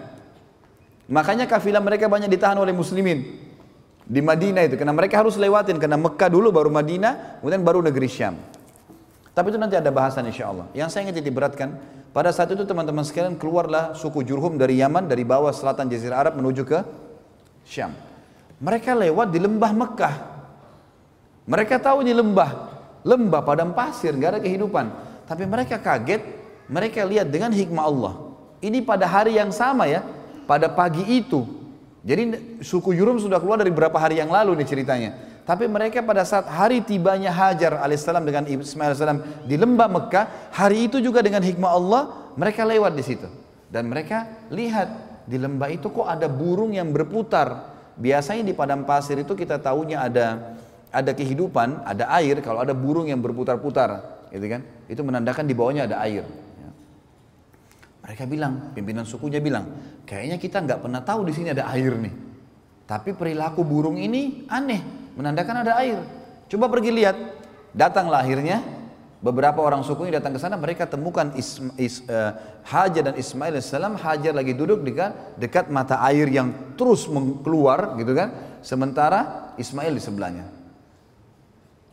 Makanya kafilah mereka banyak ditahan oleh muslimin di Madinah itu karena mereka harus lewatin karena Mekah dulu baru Madinah, kemudian baru negeri Syam. Tapi itu nanti ada bahasan insya Allah. Yang saya ingin diberatkan, pada saat itu teman-teman sekalian keluarlah suku Jurhum dari Yaman, dari bawah selatan Jazirah Arab menuju ke Syam. Mereka lewat di lembah Mekah. Mereka tahu ini lembah, lembah padang pasir, nggak ada kehidupan. Tapi mereka kaget, mereka lihat dengan hikmah Allah. Ini pada hari yang sama ya, pada pagi itu. Jadi suku Jurum sudah keluar dari beberapa hari yang lalu nih ceritanya. Tapi mereka pada saat hari tibanya Hajar alaihissalam dengan Ismail alaihissalam di lembah Mekah, hari itu juga dengan hikmah Allah mereka lewat di situ. Dan mereka lihat di lembah itu kok ada burung yang berputar. Biasanya di padang pasir itu kita tahunya ada ada kehidupan, ada air, kalau ada burung yang berputar-putar, gitu kan? Itu menandakan di bawahnya ada air. Mereka bilang, pimpinan sukunya bilang, kayaknya kita nggak pernah tahu di sini ada air nih. Tapi perilaku burung ini aneh, menandakan ada air. Coba pergi lihat, datanglah akhirnya beberapa orang suku ini datang ke sana mereka temukan Isma, Is, uh, Hajar dan Ismail salam Hajar lagi duduk dekat dekat mata air yang terus keluar gitu kan sementara Ismail di sebelahnya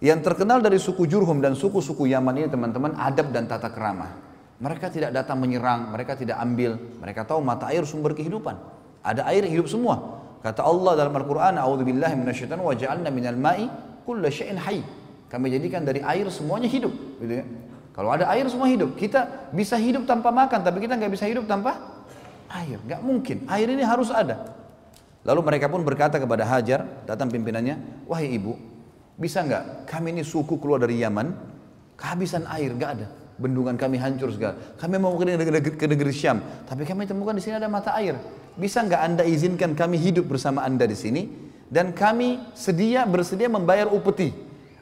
yang terkenal dari suku Jurhum dan suku-suku Yaman ini teman-teman adab dan tata kerama. Mereka tidak datang menyerang, mereka tidak ambil. Mereka tahu mata air sumber kehidupan. Ada air hidup semua. Kata Allah dalam Al-Quran, A'udzubillahi minasyaitan wa ja'alna minal ma'i kulla syai'in hayy. Kami jadikan dari air semuanya hidup. Gitu ya. Kalau ada air semua hidup. Kita bisa hidup tanpa makan, tapi kita nggak bisa hidup tanpa Air, nggak mungkin. Air ini harus ada. Lalu mereka pun berkata kepada Hajar, datang pimpinannya, wahai ibu, bisa nggak kami ini suku keluar dari Yaman, kehabisan air, nggak ada. Bendungan kami hancur segala. Kami mau ke negeri, ke negeri Syam, tapi kami temukan di sini ada mata air. Bisa nggak anda izinkan kami hidup bersama anda di sini? Dan kami sedia bersedia membayar upeti.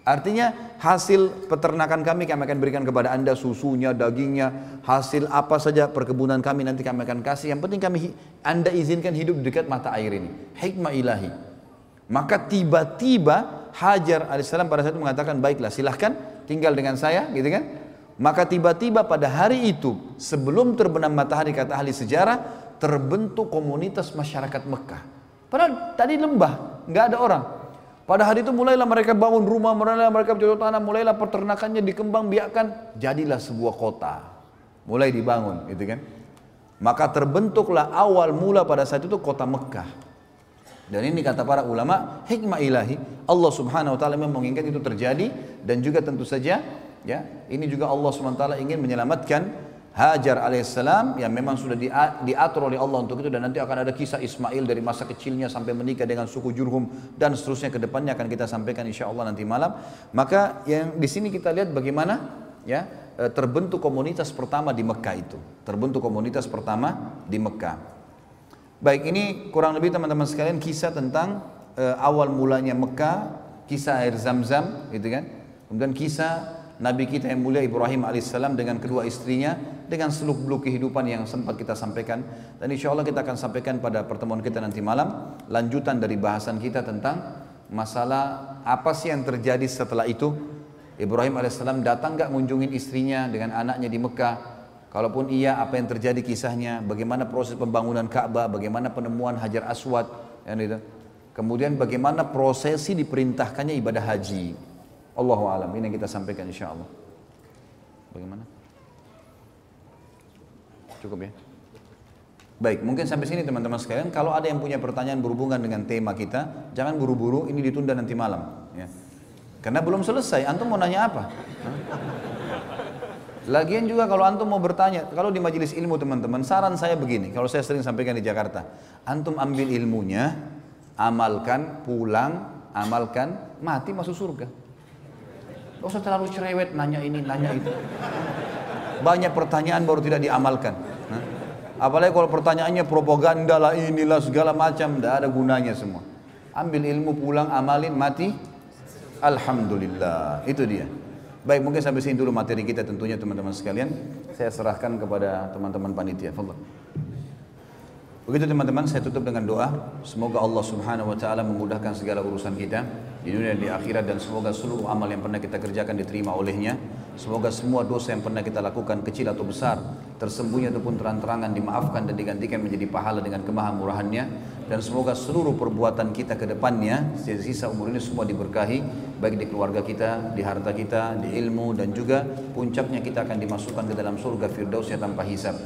Artinya hasil peternakan kami kami akan berikan kepada anda susunya, dagingnya, hasil apa saja perkebunan kami nanti kami akan kasih. Yang penting kami anda izinkan hidup dekat mata air ini. Hikmah ilahi. Maka tiba-tiba Hajar alaihissalam pada saat itu mengatakan baiklah silahkan tinggal dengan saya gitu kan. Maka tiba-tiba pada hari itu sebelum terbenam matahari kata ahli sejarah terbentuk komunitas masyarakat Mekah. Padahal tadi lembah, nggak ada orang. Pada hari itu mulailah mereka bangun rumah, mulailah mereka bercocok tanam, mulailah peternakannya dikembang biakan, jadilah sebuah kota. Mulai dibangun, gitu kan? Maka terbentuklah awal mula pada saat itu kota Mekah. Dan ini kata para ulama, hikmah ilahi, Allah subhanahu wa ta'ala memang menginginkan itu terjadi, dan juga tentu saja, ya ini juga Allah ta'ala ingin menyelamatkan Hajar alaihissalam yang memang sudah diatur oleh Allah untuk itu dan nanti akan ada kisah Ismail dari masa kecilnya sampai menikah dengan suku Jurhum dan seterusnya ke depannya akan kita sampaikan insya Allah nanti malam. Maka yang di sini kita lihat bagaimana ya e, terbentuk komunitas pertama di Mekah itu. Terbentuk komunitas pertama di Mekah. Baik, ini kurang lebih teman-teman sekalian kisah tentang uh, awal mulanya Mekah, kisah air Zam-Zam gitu kan. Kemudian kisah Nabi kita yang mulia Ibrahim alaihissalam dengan kedua istrinya dengan seluk beluk kehidupan yang sempat kita sampaikan. Dan insya Allah kita akan sampaikan pada pertemuan kita nanti malam lanjutan dari bahasan kita tentang masalah apa sih yang terjadi setelah itu. Ibrahim alaihissalam datang nggak ngunjungin istrinya dengan anaknya di Mekah? Kalaupun iya apa yang terjadi kisahnya? Bagaimana proses pembangunan Ka'bah? Bagaimana penemuan Hajar Aswad? Kemudian bagaimana prosesi diperintahkannya ibadah haji Allahu alam. Ini yang kita sampaikan insya Allah. Bagaimana? Cukup ya? Baik, mungkin sampai sini teman-teman sekalian. Kalau ada yang punya pertanyaan berhubungan dengan tema kita, jangan buru-buru. Ini ditunda nanti malam. Ya. Karena belum selesai. Antum mau nanya apa? Lagian juga kalau antum mau bertanya, kalau di majelis ilmu teman-teman, saran saya begini. Kalau saya sering sampaikan di Jakarta, antum ambil ilmunya, amalkan, pulang, amalkan, mati masuk surga. Gak usah terlalu cerewet nanya ini, nanya itu. Banyak pertanyaan baru tidak diamalkan. Apalagi kalau pertanyaannya propaganda lah inilah segala macam, tidak ada gunanya semua. Ambil ilmu pulang, amalin, mati. Alhamdulillah. Itu dia. Baik, mungkin sampai sini dulu materi kita tentunya teman-teman sekalian. Saya serahkan kepada teman-teman panitia. Fadal. Begitu teman-teman, saya tutup dengan doa. Semoga Allah Subhanahu wa taala memudahkan segala urusan kita di dunia dan di akhirat dan semoga seluruh amal yang pernah kita kerjakan diterima olehnya. Semoga semua dosa yang pernah kita lakukan kecil atau besar, tersembunyi ataupun terang-terangan dimaafkan dan digantikan menjadi pahala dengan kemahamurahannya dan semoga seluruh perbuatan kita ke depannya sisa umur ini semua diberkahi baik di keluarga kita, di harta kita, di ilmu dan juga puncaknya kita akan dimasukkan ke dalam surga firdausnya tanpa hisab.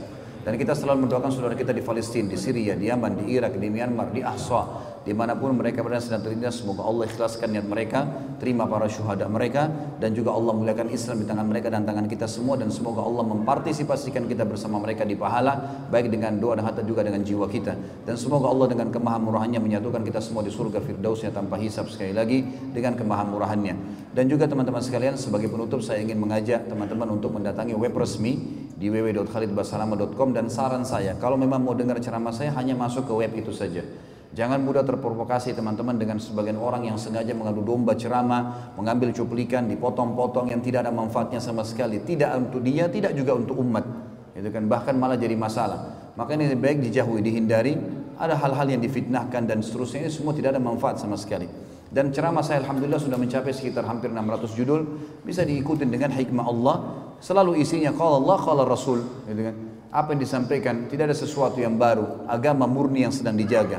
Dan kita selalu mendoakan saudara kita di Palestina, di Syria, di Yaman, di Irak, di Myanmar, di Ahsa, di mana pun mereka berada sedang terlindas. Semoga Allah ikhlaskan niat mereka, terima para syuhada mereka, dan juga Allah muliakan Islam di tangan mereka dan tangan kita semua. Dan semoga Allah mempartisipasikan kita bersama mereka di pahala, baik dengan doa dan harta juga dengan jiwa kita. Dan semoga Allah dengan kemahamurahannya menyatukan kita semua di surga firdausnya tanpa hisap sekali lagi dengan kemahamurahannya. Dan juga teman-teman sekalian, sebagai penutup saya ingin mengajak teman-teman untuk mendatangi web resmi di www.khalidbasalama.com dan saran saya kalau memang mau dengar ceramah saya hanya masuk ke web itu saja Jangan mudah terprovokasi teman-teman dengan sebagian orang yang sengaja mengadu domba ceramah, mengambil cuplikan, dipotong-potong yang tidak ada manfaatnya sama sekali. Tidak untuk dia, tidak juga untuk umat. Itu kan bahkan malah jadi masalah. Maka ini baik dijauhi, dihindari. Ada hal-hal yang difitnahkan dan seterusnya ini semua tidak ada manfaat sama sekali. Dan ceramah saya Alhamdulillah sudah mencapai sekitar hampir 600 judul. Bisa diikuti dengan hikmah Allah. Selalu isinya kalau Allah, kalau Rasul. Gitu kan. Apa yang disampaikan, tidak ada sesuatu yang baru. Agama murni yang sedang dijaga.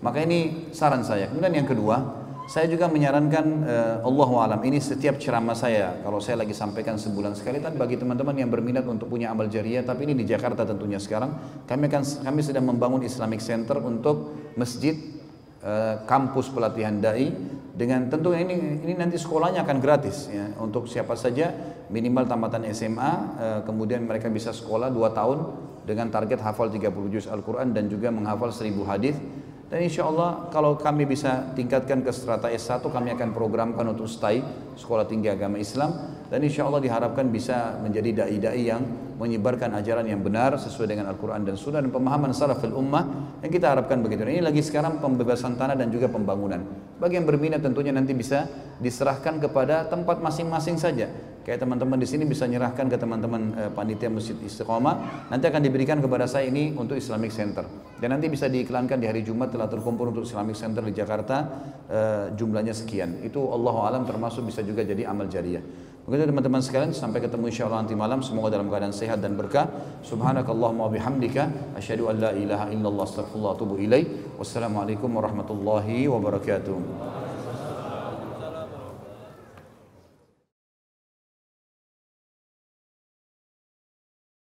Maka ini saran saya. Kemudian yang kedua, saya juga menyarankan uh, Allah alam ini setiap ceramah saya. Kalau saya lagi sampaikan sebulan sekali tapi bagi teman-teman yang berminat untuk punya amal jariah tapi ini di Jakarta tentunya sekarang kami akan kami sedang membangun Islamic Center untuk masjid uh, kampus pelatihan dai dengan tentu ini ini nanti sekolahnya akan gratis ya. Untuk siapa saja minimal tamatan SMA eh, kemudian mereka bisa sekolah 2 tahun dengan target hafal 30 juz Al-Quran dan juga menghafal 1000 hadis dan insya Allah kalau kami bisa tingkatkan ke strata S1 kami akan programkan untuk STAI Sekolah Tinggi Agama Islam dan insya Allah diharapkan bisa menjadi da'i-da'i yang menyebarkan ajaran yang benar sesuai dengan Al-Quran dan Sunnah dan pemahaman salafil ummah yang kita harapkan begitu. Ini lagi sekarang pembebasan tanah dan juga pembangunan. Bagi yang berminat tentunya nanti bisa diserahkan kepada tempat masing-masing saja. Kayak teman-teman di sini bisa nyerahkan ke teman-teman eh, panitia Masjid Istiqomah. Nanti akan diberikan kepada saya ini untuk Islamic Center. Dan nanti bisa diiklankan di hari Jumat telah terkumpul untuk Islamic Center di Jakarta eh, jumlahnya sekian. Itu Allah alam termasuk bisa juga jadi amal jariah. Begitu teman-teman sekalian sampai ketemu insya Allah nanti malam semoga dalam keadaan sehat dan berkah. Subhanakallahumma bihamdika asyhadu an la ilaha illallah astaghfirullah wa atubu. Wassalamualaikum warahmatullahi wabarakatuh.